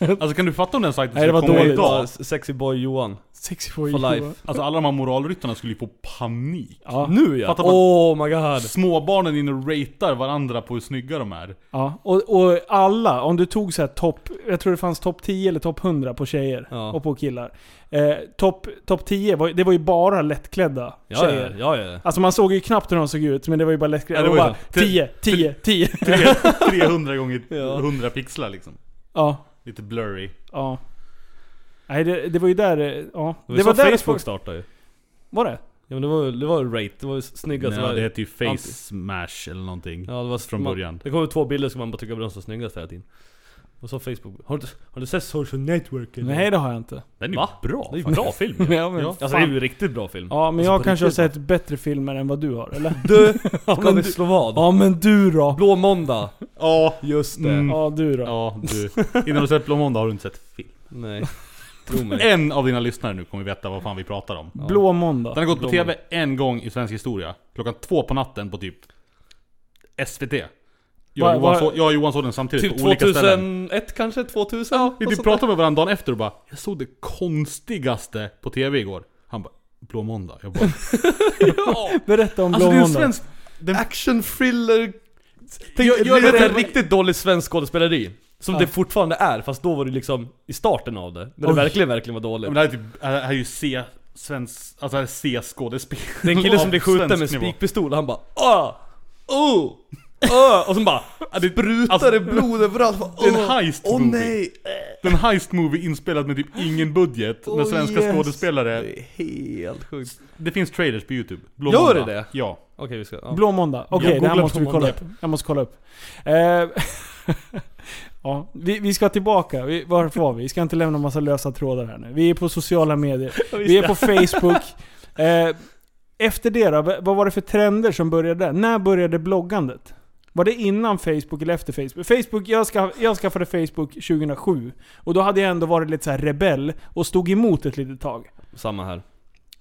Alltså kan du fatta om den sajten Nej, det var komma dåligt. idag? Sexy boy Johan. 64 For life. Alltså alla de här moralryttarna skulle ju få panik. Ja. Nu ja! Fattar man- Oh my god! Småbarnen inne och ratear varandra på hur snygga de är. Ja, och, och alla, om du tog så här topp, jag tror det fanns topp 10 eller topp 100 på tjejer Ja. och på killar. Eh, topp top 10, var, det var ju bara lättklädda Ja, tjejer. ja, ja, ja. Alltså man såg ju knappt hur de såg ut, men det var ju bara lättklädda. Ja, det var var bara ju 10, 10, 10. Tre- 300 gånger Ja. 100 pixlar liksom. Ja, Lite blurry. ja. Nej, det, det var ju där, eh, ja. Det var, Det var där Facebook det startade ju. Var det? Ja men det var det var rate, det var ju snygga Nej, var, det heter ju anti- face smash eller någonting. Ja det var från man, början. Det kommer två bilder som man bara tycker var de som snyggast hela tiden. Och så Facebook. Har du, har du sett Social Network? eller? Nej, det har jag inte. Den är ju bra. Det är ju bra film Ja, men Alltså det fan. är ju en riktigt bra film. Ja, men Alltså, jag kanske har sett bättre filmer än vad du har, eller? Du! Ja, Ska men vi du, slå vad? ja, men du då? Blå måndag. Ja, Just det. Mm. Ja, du då? ja du. Innan du sett Blå Måndag har du inte sett film. Nej. Tro mig. En av dina lyssnare nu kommer veta vad fan vi pratar om. Blå måndag. Den har gått på Blå TV en gång i svensk historia. Klockan två på natten på typ SVT. Jag och Johan, så, jag och Johan såg den samtidigt Typ på olika ställen. 2001 kanske? 2000? Vi Något typ pratade med varandra dagen efter och bara Jag såg det konstigaste på TV igår. Han bara Blå Måndag. Jag bara Berätta om Alltså Blå det är en måndag. svensk... där. Action thriller... Tänk, Jag- jag det vet är inte- riktigt dåligt svenskt skådespeleri. Som Ja. det fortfarande är, fast då var det liksom i starten av det. När det Oj. verkligen, verkligen var dåligt. Men det här är typ, det här är ju C... Svensk... Alltså det här är C-skådespel. Det är en kille som blir skjuten med spikpistol och han bara Åh! Oh! Åh! Och så bara sprutar alltså- det blod överallt. Det är en heist Åh movie. nej! En heist movie inspelad med typ ingen budget. med Åh, svenska yes. skådespelare. Det är helt sjukt. Det finns trailers på youtube. Blå Gör Måndag. det det? Ja. Okej vi ska... Ja. Blå måndag. Okej, Jag det här måste vi kolla upp. Jag måste kolla upp. Ja, vi, vi ska tillbaka. Vi, varför var vi? Vi ska inte lämna massa lösa trådar här nu. Vi är på sociala medier. Vi är på Facebook. Eh, efter det då, vad var det för trender som började där? När började bloggandet? Var det innan Facebook eller efter Facebook? Facebook, jag, ska, jag skaffade Facebook 2007. Och då hade jag ändå varit lite så här rebell och stod emot ett litet tag. Samma här.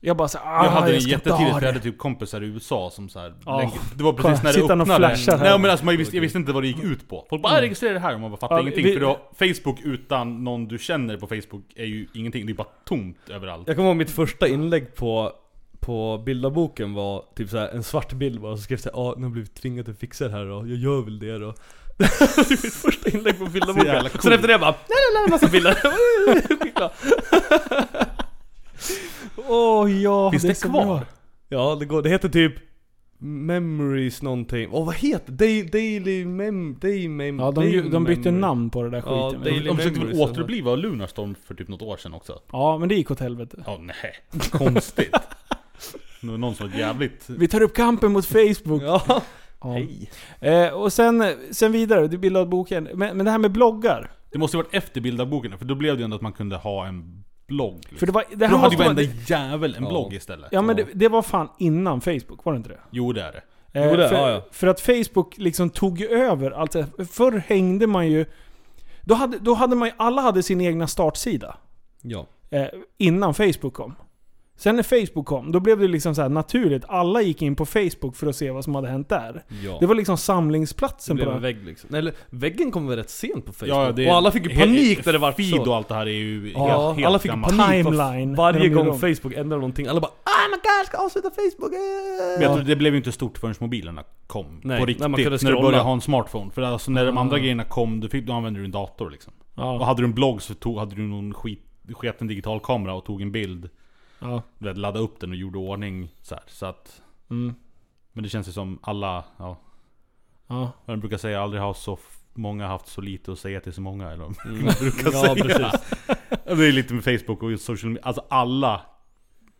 Jag bara så ah, Jag hade det ska inte jättetidigt för jag hade typ kompisar i USA som så här, Ja. länge, Det var precis när det Sitta och öppnade. flasha här. Nej men alltså man visste, jag visste inte vad det gick ut på. Folk bara Mm. mm. registrera det här och man bara fattar Ja, ingenting. vi- För då, Facebook utan någon du känner på Facebook är ju ingenting. Det är bara tomt överallt. Jag kommer ihåg mitt första inlägg på på bildarboken var typ såhär en svart bild bara, och så skrev jag såhär ah, nu har jag blivit tvingad att fixa det här och jag gör väl det då Det är mitt första inlägg på Så bildarboken jävla Sen coolt. efter det bara, nej nej nej massa bilder. Åh ja, Finns är det så kvar? bra. Ja det går, det heter typ Memories någonting, åh vad heter det? Day, daily mem... Day mem... Ja, de, day de bytte memory. namn på det där Ja, skiten. är- De försökte väl återuppliva Lunarstorm för typ något år sedan också? Ja, men det gick åt helvete. Ja, nej. Konstigt. Någon som var jävligt... Vi tar upp kampen mot Facebook. Ja, Ja. hej Eh, och sen, sen vidare, du bildade boken. Men, men det här med bloggar. Det måste ju varit efter bildarboken, för då blev det ju ändå att man kunde ha en blogg. Liksom. För det var... Det Då här hade måste ju vara, varenda jävel en Ja. blogg istället. Ja men det, det var fan innan Facebook, var det inte det? Jo det är det. Eh, Jo, det- för, ja, ja. för att Facebook liksom tog ju över. Alltså, förr hängde man ju... Då hade, då hade man ju, alla hade sin egna startsida. Ja, Eh, innan Facebook kom. Sen när Facebook kom, då blev det liksom så här naturligt. Alla gick in på Facebook för att se vad som hade hänt där. ja Det var liksom Det samlingsplatsen blev på en det. vägg liksom. Eller väggen kom väl rätt sent på Facebook? Ja, det- och alla fick ju panik när det var Feed så. och allt det här är ju Ja, helt, helt alla fick gammalt. panik Timeline, var- när varje gång. Facebook ändrade någonting. Alla bara ah my god, jag ska avsluta Facebook! eh." Men jag tror det blev ju inte stort förrän mobilerna kom. Nej, på när riktigt. man kunde när du började ha en smartphone. För alltså när de Ah. andra grejerna kom, då, fick, då använde du en dator liksom. Och hade du en blogg så tog, hade du någon skit, sketen digital kamera och tog en bild. Ja. Vet, laddade upp den och gjorde ordning så här. Så att... Mm. Men det känns ju som alla, ja. Ja. De brukar säga, aldrig har så många haft så lite att säga till så många. Eller vad Mm. brukar Ja, säga. precis. Det är lite med Facebook och social media. Alltså alla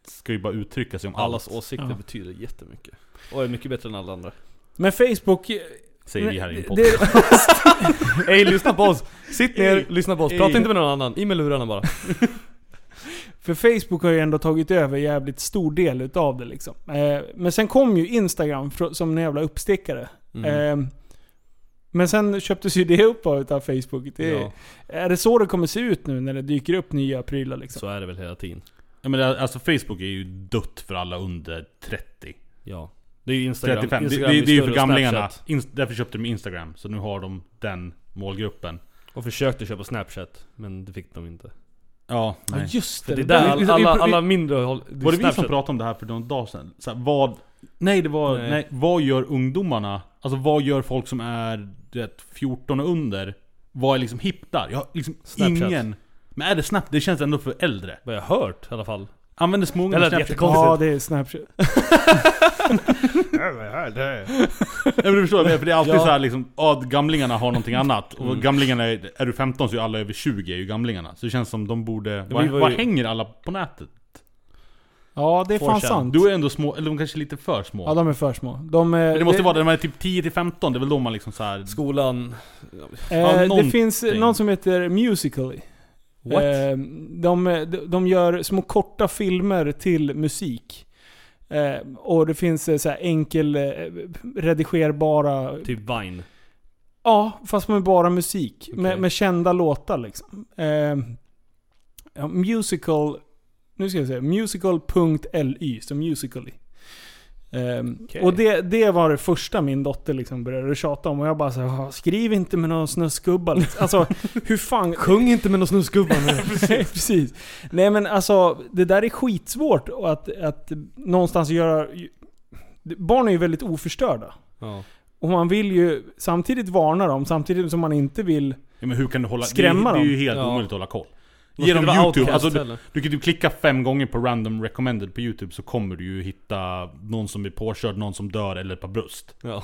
ska ju bara uttrycka sig om Allas allt. åsikter Ja. betyder jättemycket. Och är mycket bättre än alla andra. Men Facebook... Säger vi här i en podd. det, Ey lyssna på oss! Sitt ner, Ey. lyssna på oss. Ey. Prata inte med någon annan. I med lurarna bara. För Facebook har ju ändå tagit över jävligt stor del utav det liksom. Eh, men sen kom ju Instagram som en jävla uppstickare. Mm. Eh, men sen köptes ju det upp av Facebook. Det, Ja, Är det så det kommer se ut nu när det dyker upp nya prylar liksom? så är det väl hela tiden. Ja, men det, alltså Facebook är ju dött för alla under 30. Ja. Det är ju Instagram. 35. Det, det, Instagram det är ju för gamlingarna. Inst- därför köpte de Instagram. Så nu har de den målgruppen. Och försökte köpa Snapchat, men det fick de inte. Ja, Ja nej. just För det. det är där alla, vi- alla mindre håll, det är Var det vi som Snapchat. pratade om det här för någon dag sedan? Så här, vad... Nej det var... Nej. Nej. Vad gör ungdomarna? Alltså vad gör folk som är vet, 14 och under? Vad är liksom hippt där? Jag har liksom Snapchat. ingen... Men är det Snap? Det känns ändå för äldre. Vad jag har hört i alla fall. Använder småungarna Det Snapchat? Ja, det är Snapchat. Ja, men du förstår, för det är alltid Ja. så här liksom, ja, gamlingarna har någonting annat. Och gamlingarna, är, är du 15 så är alla över 20 är ju gamlingarna. Så det känns som de borde... Vad, var vad ju- hänger alla på nätet? Ja, det är fan 4chan. sant. Du är ändå små, eller de kanske är lite för små. Ja, de är för små. De, är, Men det måste vara när man är typ 10 till 15, det är väl då man liksom så här. Skolan... Eh, Ja, det någonting. finns någon som heter Musical.ly. What? Eh, de, de, gör små korta filmer till musik. Eh, och det finns eh, så här enkel eh, redigerbara... Typ Vine. Ja, fast med bara musik. Med, Okej. med kända låtar liksom. Eh, ja, musical... Nu ska jag säga. Musical.ly. Så Musical.ly. Ehm, Okej. Och det, det var det första min dotter liksom började tjata om. Och jag bara så här, skriv inte med någon snusgubbar. Alltså, hur fan... Sjung inte med någon snusgubbar nu. Nej, precis. Nej men alltså, det där är skitsvårt att, att någonstans göra... Barn är ju väldigt oförstörda. ja. Och man vill ju samtidigt varna dem, samtidigt som man inte vill... Ja, men hur kan du hålla... Skrämma det, är- det är ju dem. helt Ja. omöjligt att hålla koll. Genom YouTube, outcast alltså du, du kan typ klicka fem gånger på random recommended på YouTube så kommer du ju hitta någon som är påkörd, någon som dör eller ett par bröst. Ja.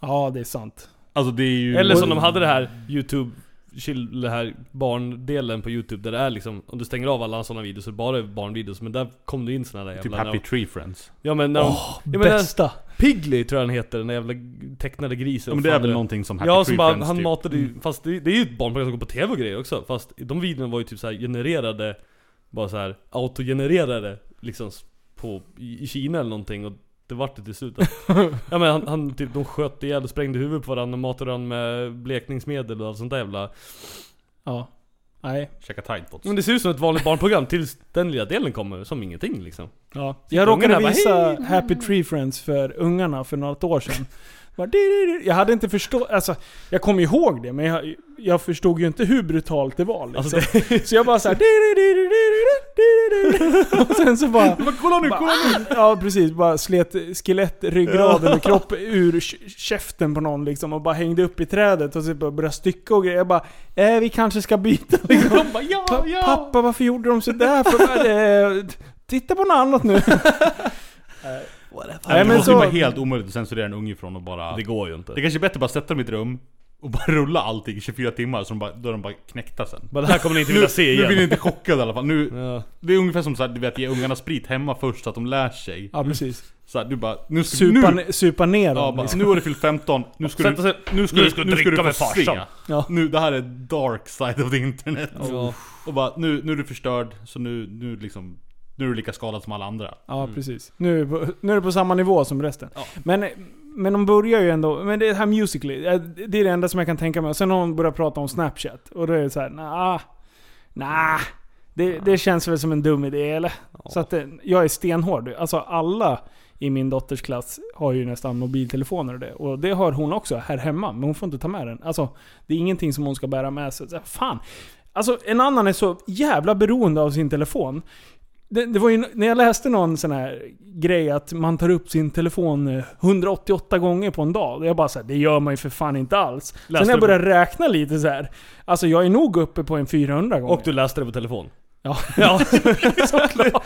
Ja, det är sant. Alltså det är ju... Eller som de hade det här YouTube chill, det här barndelen på youtube där det är liksom, om du stänger av alla sådana videos så är det bara barnvideos men där kom det in såna där jävla... Typ Happy de, Tree Friends. ja men när de, Åh, ja, men bästa! Piggly tror jag den heter, den där jävla tecknade grisen. Ja, men det är väl någonting som Happy Ja, som bara, han typ. matade ju, fast det, det är ju ett barnprogram som går på TV och grejer också Fast de videorna var ju typ så genererade Bara så här autogenererade liksom på, i, i Kina eller någonting och det vart det till slut Ja men han, han typ, de sköt ihjäl och sprängde huvudet på varandra och matade varandra med blekningsmedel och allt sånt där jävla Ja. Nej. Käka Tide Pods. Men det ser ut som ett vanligt barnprogram tills den lilla delen kommer, som ingenting liksom Ja. Jag råkade visa! Happy Tree Friends för ungarna för något år sedan. Jag hade inte förstått, alltså jag kommer ihåg det men jag, jag förstod ju inte hur brutalt det var liksom. Alltså Så jag bara såhär... Och sen så bara... Men kolla nu, bara, kolla nu! Ja precis, bara slet skelett, ryggraden och kropp ur käften på någon liksom och bara hängde upp i trädet och så bara började stycka och grejer. Jag bara eh, vi kanske ska byta liksom. De bara ja, ja! Pappa varför gjorde de sådär? För, eh, titta på något annat nu. Nej, Nej, men det måste ju vara helt omöjligt att censurera en unge från att bara... Det går ju inte Det kanske är bättre att bara sätta dem i ett rum och bara rulla allting i 24 timmar så de bara, då är de bara knäckta sen. Men det här kommer ni inte vilja se Nu igen blir ni inte chockade i alla fall. Nu, ja. det är ungefär som så här, du vet, ge ungarna sprit hemma först så att de lär sig. Ja precis. Så här, du bara, nu ska Supa, nu, supa ner ja, dem. bara, liksom. nu har du fyllt 15, nu ska du, nu ska nu du, ska du nu ska du dricka få med se. farsan. Ja. Nu, det här är dark side of the internet. Ja. Och bara, nu, nu är du förstörd, så nu, nu liksom, nu är du lika skadad som alla andra. Ja precis. Nu, är det på- nu är det på samma nivå som resten. Ja. Men, men de börjar ju ändå, men det här Musical.ly, eh, det är det enda som jag kan tänka mig. Och sen har de börjat prata om Snapchat. Och då är det så här, nah, nah. Det, det känns väl som en dum idé eller? Så att eh, jag är stenhård. Alltså alla i min dotters klass har ju nästan mobiltelefoner och det. Och det har hon också här hemma, men hon får inte ta med den. Alltså, det är ingenting som hon ska bära med sig. Fan. Alltså en annan är så jävla beroende av sin telefon. Det, det var ju, när jag läste någon sån här grej att man tar upp sin telefon eh, 188 gånger på en dag. Jag bara såhär, det gör man ju för fan inte alls. Sen när jag på- började räkna lite så här. Alltså jag är nog uppe på en 400 gånger. Och du läste det på telefon? Ja, Ja. såklart.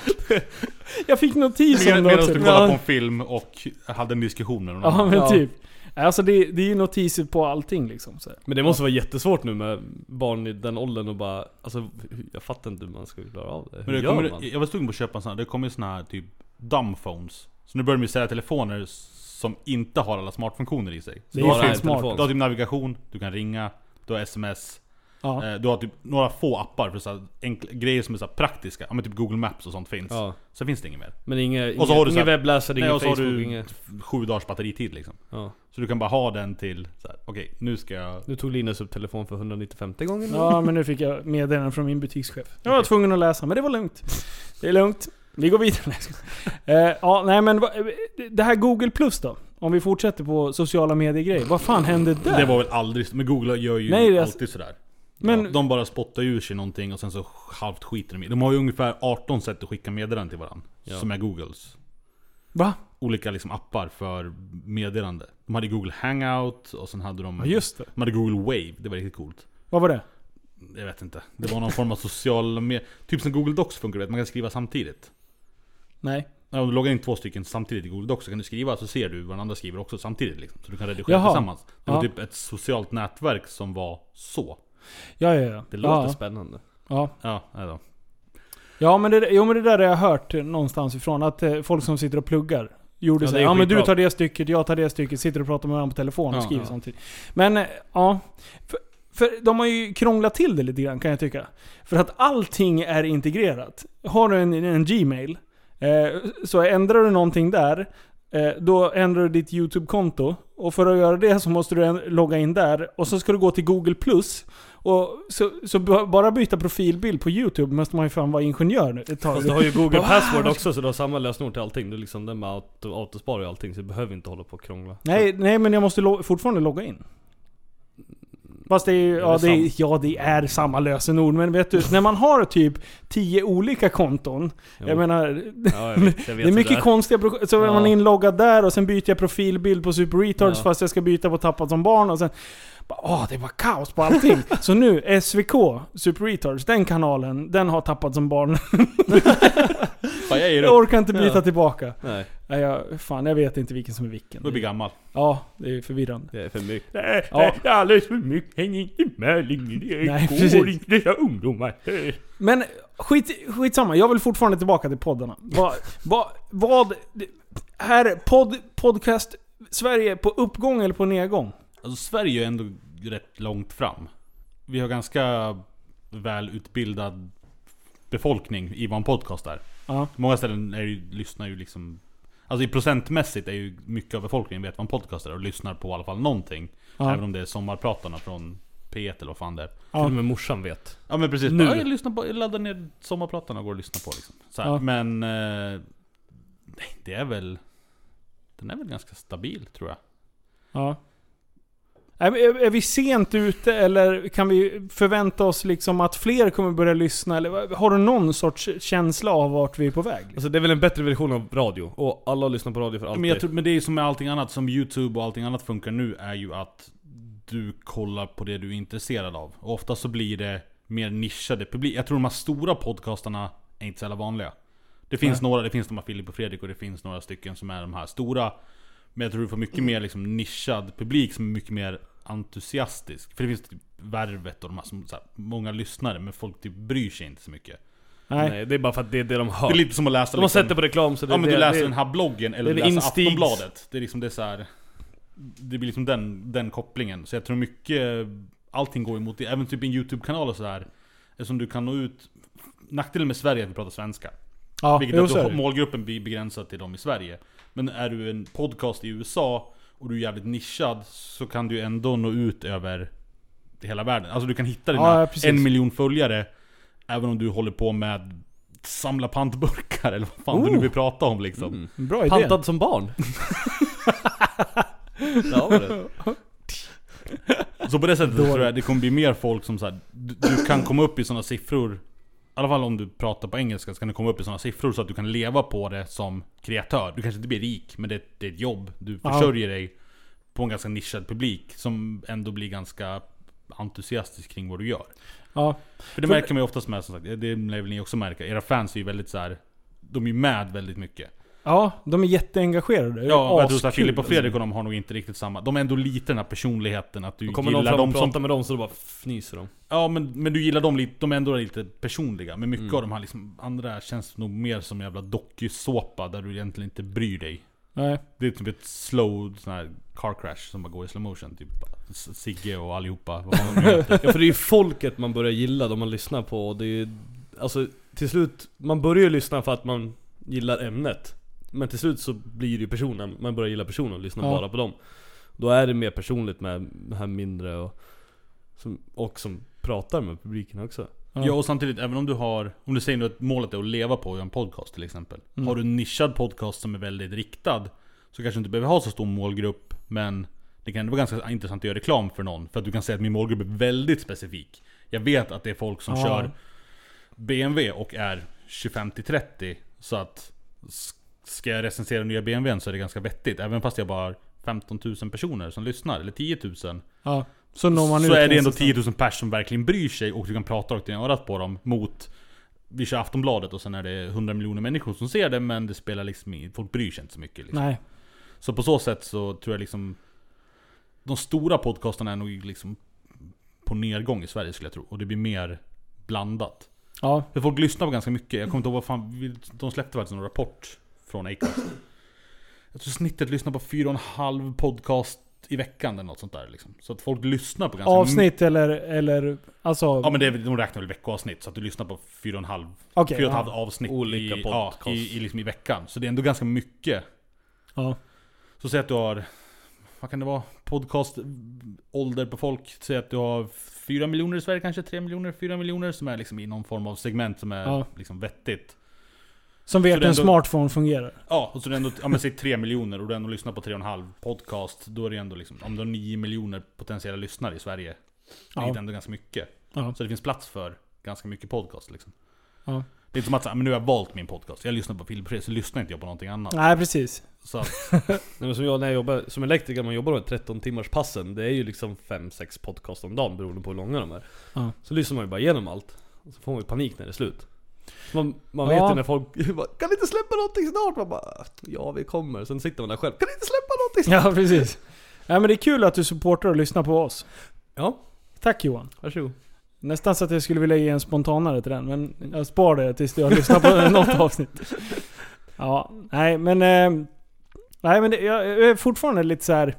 jag fick notis om det Medan också. du kollade på en film och hade en diskussion med någon Ja annan. men Ja. typ. Alltså det, det är ju notiser på allting liksom. Så. Men det måste vara jättesvårt nu med barn i den åldern och bara, alltså jag fattar inte hur man ska klara av det. Hur Men det gör kommer, man? jag var sugen på att köpa en sån här, det kommer ju såna här typ dumb phones. Så nu börjar de ju sälja telefoner som inte har alla smartfunktioner i sig. Så Det är du, ju har, smart. du har typ navigation, du kan ringa, du har sms. Ja. Eh, du har typ några få appar för så här enkla, grejer som är så här praktiska. Ja men typ Google Maps och sånt finns. Ja. Sen finns det inget mer. Men inga, Och så har du ingen så här- webbläsare, Nej, ingen och så har Facebook, du inget... sju dagars batteritid liksom. Ja. Så du kan bara ha den till så här, okej nu ska jag... Nu tog Linus upp telefon för 195 gånger nu. ja men nu fick jag meddelande från min butikschef. Jag var tvungen att läsa, men det var lugnt. Det är lugnt. Vi går vidare. Eh, Ja, nej men det här Google Plus då? Om vi fortsätter på sociala medier-grejer. Vad fan hände där? Det var väl aldrig... Men Google gör ju Nej, alltid sådär. Men, Ja, de bara spottar ur sig någonting och sen så halvt skiter de i. De har ju ungefär 18 sätt att skicka meddelanden till varandra. Ja. Som är Googles. va? Olika liksom appar för meddelande. De hade Google Hangout och sen hade de... Ja just det. De hade Google Wave, det var riktigt coolt. Vad var det? Jag vet inte. Det var någon form av social med Typ som Google Docs funkar, vet. Man kan skriva samtidigt. Nej. Om du loggar in två stycken samtidigt i Google Docs så kan du skriva så ser du vad den andra skriver också samtidigt liksom. Så du kan redigera Jaha. tillsammans. Det var Ja. typ ett socialt nätverk som var så. Ja, ja, ja. Det låter ja, spännande. ja. Ja, då. Ja men det, jo, men det där har jag hört någonstans ifrån. Att eh, folk som sitter och pluggar gjorde Ja, så här, är Ja men du tar det stycket, jag tar det stycket, sitter och pratar med varandra på telefon och Ja, skriver ja. samtidigt. Men eh, ja. För, för de har ju krånglat till det lite grann kan jag tycka. För att allting är integrerat. Har du en, en Gmail, eh, så ändrar du någonting där, eh, då ändrar du ditt YouTube-konto. Och för att göra det så måste du logga in där. Och så ska du gå till Google+. Och så, så bara byta profilbild på YouTube måste man ju fan vara ingenjör nu ett tag. Fast du har ju Google. Password också så du har samma lösenord till allting. Du liksom den med auto, autospar och allting så du behöver inte hålla på och krångla. Nej, nej men jag måste lo- fortfarande logga in. Fast det är ju, Är ja, det det är, ja det är samma lösenord. Men vet du, när man har typ 10 olika konton. Jo. Jag menar, Ja, jag vet, jag vet det är mycket är. konstiga Så är Ja. man inloggad där och sen byter jag profilbild på Super Retards Ja. fast jag ska byta på Tappat som barn och sen... bara, Åh, det var kaos på allting. så nu, SVK, Super Retards, den kanalen, den har Tappat som barn. Fan, jag jag orkar inte byta Ja. tillbaka. Nej, Nej, jag, fan, jag vet inte vilken som är vilken. Du blir gammal. Ja, det är förvirrande. det är för mycket. Ja. Det är alldeles för mycket, häng inte med längre. Det Nej, går precis. inte dessa ungdomar. Men skit, skitsamma, jag vill fortfarande tillbaka till poddarna. Vad, vad, vad... Här, podd, podcast, Sverige på uppgång eller på nedgång? Alltså Sverige är ändå rätt långt fram. Vi har ganska välutbildad befolkning i vad en podcast är. Ja. Många ställen är ju, lyssnar ju liksom... Alltså i procentmässigt är ju mycket av befolkningen vet vad en podcast är och lyssnar på i alla fall någonting. Ja. Även om det är sommarpratarna från P1 eller vad fan det är. Ja. Till och med morsan vet. Ja men precis. Nu. Ja, jag, lyssnar på, jag laddar ner sommarpratarna och går och lyssnar på liksom. Så här. Ja. Men... Eh, nej, det är väl... Den är väl ganska stabil tror jag. Ja. Är, är, vi sent ute eller kan vi förvänta oss liksom att fler kommer börja lyssna? Eller har du någon sorts känsla av vart vi är på väg? Alltså det är väl en bättre version av radio. Och alla lyssnar på radio för alltid. Men, jag tror, men det är ju som med allting annat, som YouTube och allting annat funkar nu, är ju att du kollar på det du är intresserad av. Och ofta så blir det mer nischade publik. Jag tror de här stora podcastarna är inte så jävla vanliga. Det finns några, det finns de här Filip och Fredrik och det finns några stycken som är de här stora. Men jag tror du får mycket mer liksom nischad publik som är mycket mer entusiastisk. För det finns typ Värvet och de här som så här, många lyssnare, men folk typ bryr sig inte så mycket. Nej. Nej, det är bara för att det är det de hör. Det är lite som att läsa de har liksom- sett det på reklam så det Ja men det, du läser det, den här bloggen eller det du läser instigs- Aftonbladet. Det är liksom det är så här. Det blir liksom den, den kopplingen. Så jag tror mycket, allting går emot det. Även typ en YouTube-kanal och sådär. Eftersom du kan nå ut. Nackdelen med Sverige är att vi pratar svenska. Ja, Vilket att målgruppen blir begränsad till dem i Sverige. Men är du en podcast i USA och du är jävligt nischad så kan du ändå nå ut över hela världen. Alltså du kan hitta dina Ja, ja, en miljon följare Även om du håller på med samla pantburkar eller vad fan du nu Oh. vill prata om liksom. Mm. Bra idé. Pantad som barn. ja, var det. Så på det sättet tror jag det kommer bli mer folk som så här, du, du kan komma upp i sådana siffror alla fall om du pratar på engelska så kan du komma upp i sådana siffror så att du kan leva på det som kreatör. Du kanske inte blir rik men det, det är ett jobb. Du försörjer dig på en ganska nischad publik Som ändå blir ganska entusiastisk kring vad du gör. Ja. För det För- märker man ju oftast med som sagt, det lär väl ni också märka. Era fans är ju väldigt så här. De är ju med väldigt mycket ja, de är jätteengagerade. Ja, jag tror askul, Filip och alltså. Fredrik och de har nog inte riktigt samma De är ändå lite den här personligheten att du Då kommer någon gillar fram dem och som pratar med dem så då bara fnyser de. Ja men, men du gillar dem lite, de är ändå lite personliga Men mycket Mm. av de här liksom, andra känns nog mer som jävla dokusåpa Där du egentligen inte bryr dig Nej. Det är typ ett slow sån här car crash som bara går i slow motion Typ S- Sigge och allihopa vad fan de nu heter. Ja för det är ju folket man börjar gilla, de man lyssnar på och det är ju, Alltså till slut, man börjar ju lyssna för att man gillar ämnet Men till slut så blir det ju personen, man börjar gilla personen och lyssnar Ja. bara på dem Då är det mer personligt med det här mindre och som, och som pratar med publiken också Ja. Ja och samtidigt, även om du har Om du säger nu att målet är att leva på att göra en podcast till exempel Mm. Har du en nischad podcast som är väldigt riktad Så kanske du inte behöver ha så stor målgrupp Men det kan ändå vara ganska intressant att göra reklam för någon För att du kan säga att min målgrupp är väldigt specifik Jag vet att det är folk som Ja. kör BMW och är 25-30. Så att ska jag recensera nya BMWn så är det ganska vettigt. Även fast jag bara har 15 000 personer som lyssnar, eller 10 000. Ja. Så når man så är det ändå snabbt. 10 000 pers som verkligen bryr sig och du kan prata rakt in i örat på dem mot vi kör Aftonbladet och sen är det 100 miljoner människor som ser det men det spelar liksom i, folk bryr sig inte så mycket liksom. Nej. Så på så sätt så tror jag liksom De stora podcasterna är nog liksom På nedgång i Sverige skulle jag tro och det blir mer blandat Ja. För folk lyssnar på ganska mycket, jag kommer inte ihåg vad fan De släppte faktiskt en rapport från Acast Jag tror snittet lyssnar på 4,5 podcast i veckan eller något sånt där liksom. Så att folk lyssnar på ganska Avsnitt eller, eller alltså... Ja men det är, de räknar väl veckoavsnitt, så att du lyssnar på 4,5 Okej, fyra och ett halvt ja. avsnitt Olika i, ja, i, i, liksom i veckan. Så det är ändå ganska mycket. Ja. Så säg att du har, vad kan det vara? Podcast ålder på folk. Säg att du har 4 miljoner i Sverige kanske, 3 miljoner, 4 miljoner som är liksom i någon form av segment som är Ja. liksom vettigt. Som vet det hur en smartphone fungerar. Ja, och så är det ändå, ja men säg 3 miljoner och du ändå lyssnar på 3,5 podcast. Då är det ändå liksom, om du har 9 miljoner potentiella lyssnare i Sverige. Ja. Det är ändå ganska mycket. Ja. Så det finns plats för ganska mycket podcast liksom. Ja. Det är inte som att säga, men nu har jag valt min podcast. Jag lyssnar på Filmpress, så lyssnar inte jag på någonting annat. Nej precis. Så att, Nej, men som jag när jag jobbar som elektriker, man jobbar med 13 timmars passen Det är ju liksom 5-6 podcast om dagen beroende på hur långa de är Ja. Så lyssnar man ju bara igenom allt Och så får man ju panik när det är slut Man, man vet ju när folk bara, Kan inte släppa någonting snart? Man bara Ja vi kommer, sen sitter man där själv Kan inte släppa någonting snart? Ja precis. Nej men det är kul att du supportar och lyssnar på oss. Ja, Tack Johan. varsågod Nästan så att jag skulle vilja ge en spontanare till den, men jag spar det tills jag lyssnar på något avsnitt. Ja, nej men... Eh, nej men det, jag, jag är fortfarande lite så här.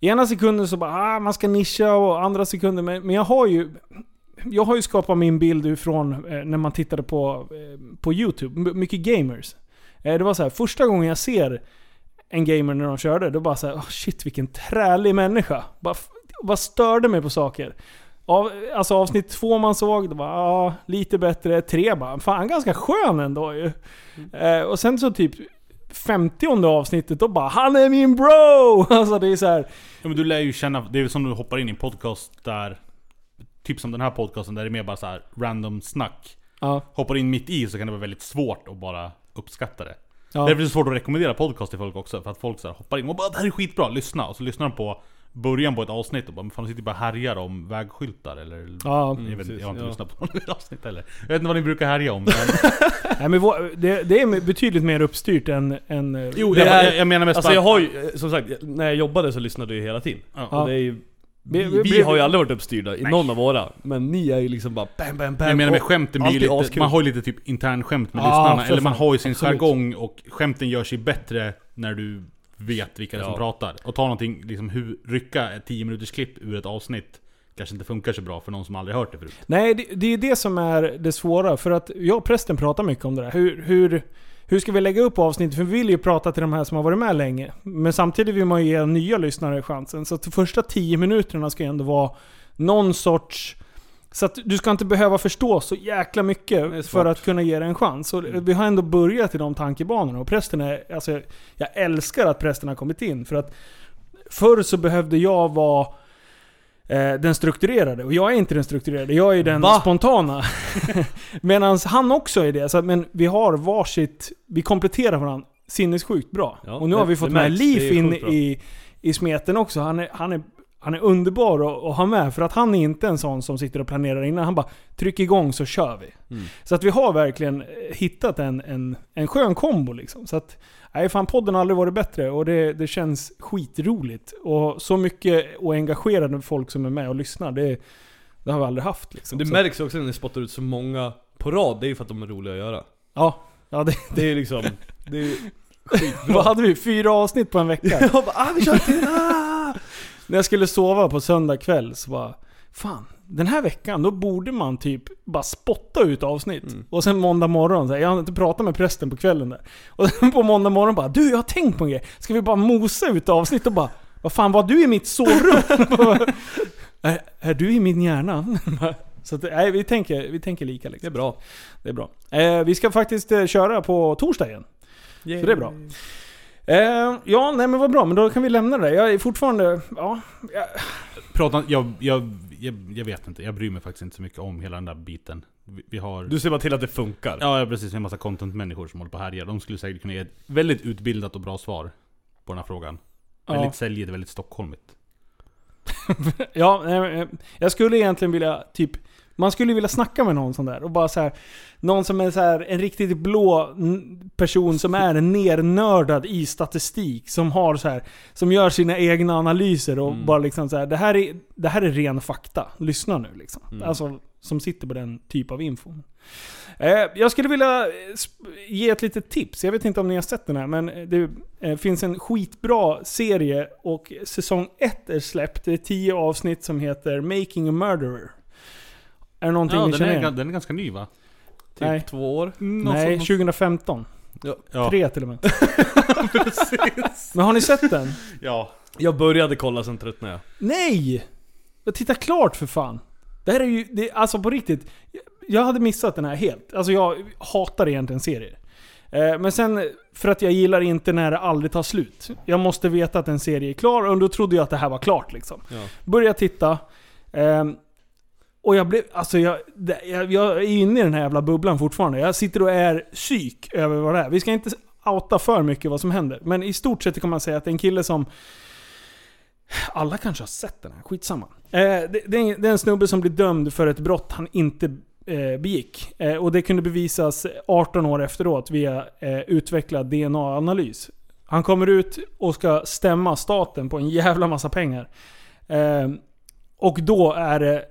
Ena sekunden så bara ah, man ska nischa och andra sekunden, men, men jag har ju... Jag har ju skapat min bild ifrån eh, när man tittade på, eh, på YouTube, mycket gamers. Eh, det var så här, första gången jag ser en gamer när de körde, då bara så här, oh, shit vilken trälig människa. Bara, bara störde mig på saker. Av, alltså avsnitt två man såg, det var ja, lite bättre. Tre bara, fan ganska skön ändå ju. Eh, och sen så typ 50 avsnittet, då bara Han är min bro! Alltså det är så här. ja, men du lär ju känna, det är som du hoppar in i en podcast där Typ som den här podcasten där det är mer bara så här random snack Ja, Hoppar in mitt i så kan det vara väldigt svårt att bara uppskatta det ja. Därför är det svårt att rekommendera podcast till folk också För att folk så här hoppar in och bara 'Det här är skitbra, lyssna' Och så lyssnar de på början på ett avsnitt och bara 'Men fan de sitter bara och härjar om vägskyltar' eller ja. jag, vet, precis, jag har inte ja. lyssnat på något avsnitt heller Jag vet inte vad ni brukar härja om men Nej, men vår, det, det är betydligt mer uppstyrt än... än Jo, Det jag, är- jag, jag menar mest Alltså bara- jag har ju, som sagt, när jag jobbade så lyssnade jag hela tiden Ja. Och det är ju Vi- vi, vi- har ju aldrig varit uppstyrda i någon av våra Men ni är ju liksom bara bam bam bam Jag menar med skämten blir lite, askul. man har ju lite typ intern skämt med Ja, lyssnarna Eller man har ju sin Absolut. jargong och skämten gör sig bättre när du vet vilka det är som Ja. pratar Och ta någonting, liksom hur, rycka ett 10 minuters klipp ur ett avsnitt Kanske inte funkar så bra för någon som aldrig hört det förut Nej, det, det är det som är det svåra. För att jag och prästen pratar mycket om det där. Hur, hur, hur ska vi lägga upp avsnitt? För vi vill ju prata till de här som har varit med länge. Men samtidigt vill man ju ge nya lyssnare chansen. Så att de första 10 minuterna ska ju ändå vara någon sorts... Så att du ska inte behöva förstå så jäkla mycket för att kunna ge det en chans. Så vi har ändå börjat i de tankebanorna. Och prästen är... Alltså, jag älskar att prästen har kommit in. För att förr så behövde jag vara eh, den strukturerade. Och jag är inte den strukturerade, jag är den Va? spontana. Medan han också är det. Så att, men vi har varsitt... Vi kompletterar varandra sinnessjukt bra. Ja, och nu har det- vi fått med Liv in i, i smeten också. Han är, han är, han är underbar att, ha med. För att han är inte en sån som sitter och planerar innan. Han bara tryck igång så kör vi. Mm. Så att vi har verkligen hittat en, en, en skön kombo liksom. Så att, nej fan podden har aldrig varit bättre och det, det känns skitroligt. Och så mycket och engagerade folk som är med och lyssnar, det, det har vi aldrig haft liksom. Det märks också när ni spottar ut så många på rad, det är ju för att de är roliga att göra Ja, ja det, Det är ju liksom, det är vad hade vi? Fyra avsnitt på en vecka? Jag bara ah vi kör till, ah! När jag skulle sova på söndag kväll så bara Fan, den här veckan då borde man typ bara spotta ut avsnitt. Mm. Och sen måndag morgon, så här, jag har inte pratat med prästen på kvällen där. Och sen på måndag morgon bara Du, jag har tänkt på en grej. Ska vi bara mosa ut avsnitt och bara Vad fan var du i mitt sovrum? är, är du i min hjärna? så att, nej, vi tänker, vi tänker lika liksom. Det är bra Det är bra. Eh, vi ska faktiskt eh, köra på torsdag igen. Så det är bra. Eh, ja, nej men vad bra. Men då kan vi lämna det. Jag är fortfarande... Ja, jag, Prata, jag, jag, jag, jag vet inte, jag bryr mig faktiskt inte så mycket om hela den där biten. Vi, vi har... Du ser bara till att det funkar. Ja, precis. Vi har en massa content-människor som håller på och härjar. De skulle säkert kunna ge ett väldigt utbildat och bra svar på den här frågan. Ja. Väldigt säljigt, väldigt stockholmigt. Ja, eh, jag skulle egentligen vilja typ man skulle vilja snacka med någon sån där och bara så här, Någon som är så här, en riktigt blå person som är nernördad i statistik. Som har så här, Som gör sina egna analyser och bara liksom så här, det här, är, det här är ren fakta. Lyssna nu liksom. Alltså, som sitter på den typ av info. Eh, jag skulle vilja eh, ge ett litet tips. Jag vet inte om ni har sett den här, men det eh, finns en skitbra serie och säsong 1 är släppt. Det är 10 avsnitt som heter Making a Murderer. Är det någonting Ja, ni den känner är, igen? den är ganska ny va? Typ Nej. två år. Nej, 2015. Ja. Tre till och med. Men har ni sett den? Ja. Jag började kolla, sen tröttnade jag. Nej! Jag Titta klart för fan. Det här är ju, det, alltså på riktigt. Jag hade missat den här helt. Alltså jag hatar egentligen serier. Eh, Men sen, för att jag gillar inte när det aldrig tar slut. Jag måste veta att en serie är klar och då trodde jag att det här var klart liksom. Ja. Började titta. ehm, och jag blev, alltså jag, jag, jag är inne i den här jävla bubblan fortfarande. Jag sitter och är psyk över vad det är. Vi ska inte outa för mycket vad som händer. Men i stort sett kan man säga att det är en kille som... Alla kanske har sett den här, skitsamma. Eh, det, det, är, det är en snubbe som blir dömd för ett brott han inte eh, begick. Eh, och det kunde bevisas 18 år efteråt via eh, utvecklad DNA-analys. Han kommer ut och ska stämma staten på en jävla massa pengar. Eh, och då är det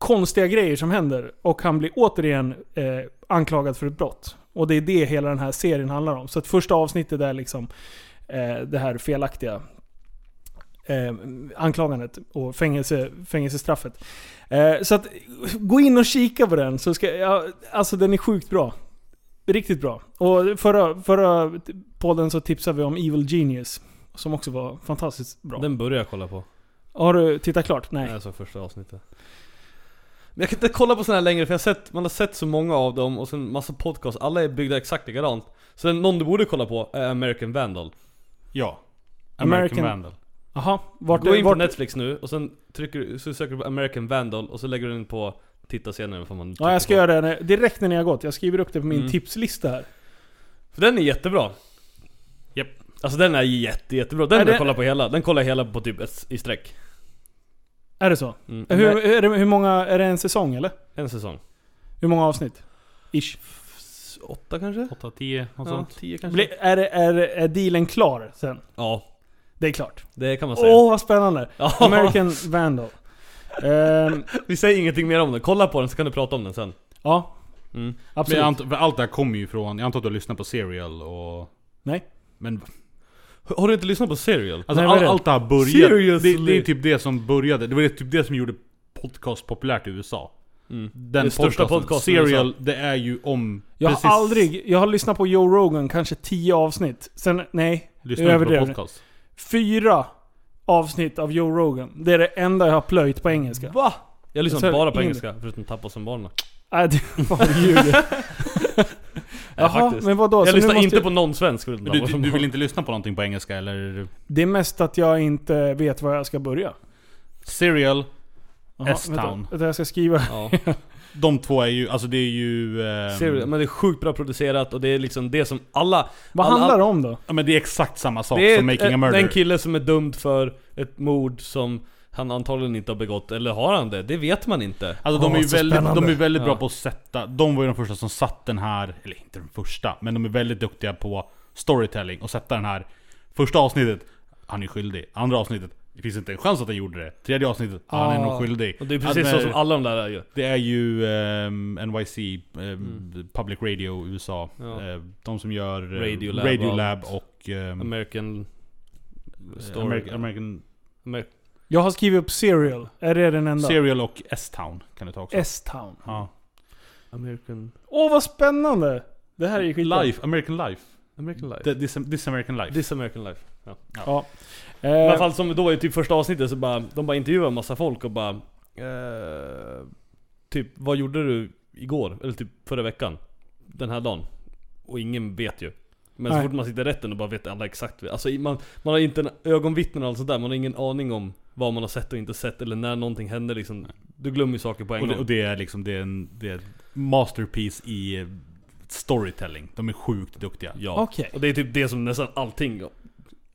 konstiga grejer som händer. Och han blir återigen eh, anklagad för ett brott. Och det är det hela den här serien handlar om. Så att första avsnittet är liksom eh, det här felaktiga eh, anklagandet och fängelse, fängelsestraffet. Eh, så att gå in och kika på den. Så ska, ja, alltså den är sjukt bra. Riktigt bra. Och förra, förra podden så tipsade vi om Evil Genius. Som också var fantastiskt bra. Den började jag kolla på. Har du tittat klart? Nej. Jag såg första avsnittet. Men jag kan inte kolla på såna här längre för jag har sett, man har sett så många av dem och sen massa podcasts, alla är byggda exakt likadant. Så den- någon du borde kolla på är American Vandal. Ja. American, American- Vandal. Jaha, vart, Gå in på vart, Netflix nu och sen trycker du, så söker du på American Vandal och så lägger du den på titta senare får man Ja, jag ska på. göra det när- direkt när ni har gått. Jag skriver upp det på min Mm. tipslista här. För den är jättebra. Japp. Alltså den är jätte, jättebra. Den Är vill det- jag kolla på hela. Den kollar jag hela på typ ett, i sträck. Är det så? Mm. Hur, är det, hur många, är det en säsong eller? En säsong. Hur många avsnitt? Ish. Åtta kanske? 8-10, något Ja, sånt. tio kanske? Blir, är, det- är, är dealen klar sen? Ja, Det är klart. det kan man Åh, säga. vad spännande! Ja. American Vandal. Ehm, Vi säger ingenting mer om den. Kolla på den så kan du prata om den sen. ja, Mm. Men absolut. jag antar, för allt det här kommer ju från, jag antar att du har lyssnat på Serial och... Nej. Men Har du inte lyssnat på Serial? alltså Nej, all, allt det här började... Det, det är typ det som började, det var typ det som gjorde podcast populärt i USA. Mm. Den Det största podcasten, Serial, det är ju om... Jag precis- har aldrig... Jag har lyssnat på Joe Rogan kanske tio avsnitt. Sen, nej. Lyssnar du på podcast? Fyra avsnitt av Joe Rogan. Det är det enda jag har plöjt på engelska. Va? Jag lyssnar bara på engelska, förutom Tappa som barn. Nej, det var ljuger. Jaha, faktiskt. men vadå? Jag lyssnar måste inte jag- på någon svensk du, du, du vill inte lyssna på någonting på engelska eller? Det är mest att jag inte vet var jag ska börja. Serial, S-Town. Vänta, vänta, jag ska skriva. Ja. de två är ju, alltså det är ju... ehm, Serial, men det är sjukt bra producerat och det är liksom det som alla... Vad alla- handlar det om då? Ja men det är exakt samma sak Det är som Making ett- a Murder. en kille som är dömd för ett mord som han antagligen inte har begått, eller har han det? Det vet man inte. Alltså de är ju väldigt, de är väldigt bra Ja. på att sätta, de var ju de första som satt den här, eller inte den första, men de är väldigt duktiga på storytelling och sätta den här Första avsnittet, han är skyldig. Andra avsnittet, det finns inte en chans att han gjorde det. Tredje avsnittet, han är nog skyldig. Och det är precis så eh, som alla de där är ju. Det är ju ehm, NYC, ehm, Public Radio USA. Mm. Ja. Eh, de som gör eh, Radiolab Radiolab och och ehm, American... Story. American, American Amer- Jag har skrivit upp Serial. Är det den enda? Serial och S-Town kan du ta också. S-Town. Ja. American... Åh vad spännande! Det här är ju skitbra. Life, American Life. American Life. The, this, this American Life. This American Life. Ja. Ja. I alla Eh, fall som då i typ första avsnittet så bara, de bara intervjuar en massa folk och bara eh, Typ, vad gjorde du igår? Eller typ förra veckan? Den här dagen? Och ingen vet ju. Men så Nej. fort man sitter i rätten och bara vet alla exakt. Alltså man, man har inte en ögonvittnen och allt sånt där. Man har ingen aning om vad man har sett och inte sett eller när någonting händer liksom. Du glömmer ju saker på en Och det, gång. och det är liksom, det är en, det är ett masterpiece i eh, storytelling. De är sjukt duktiga. Ja. Okej. Och det är typ det som nästan allting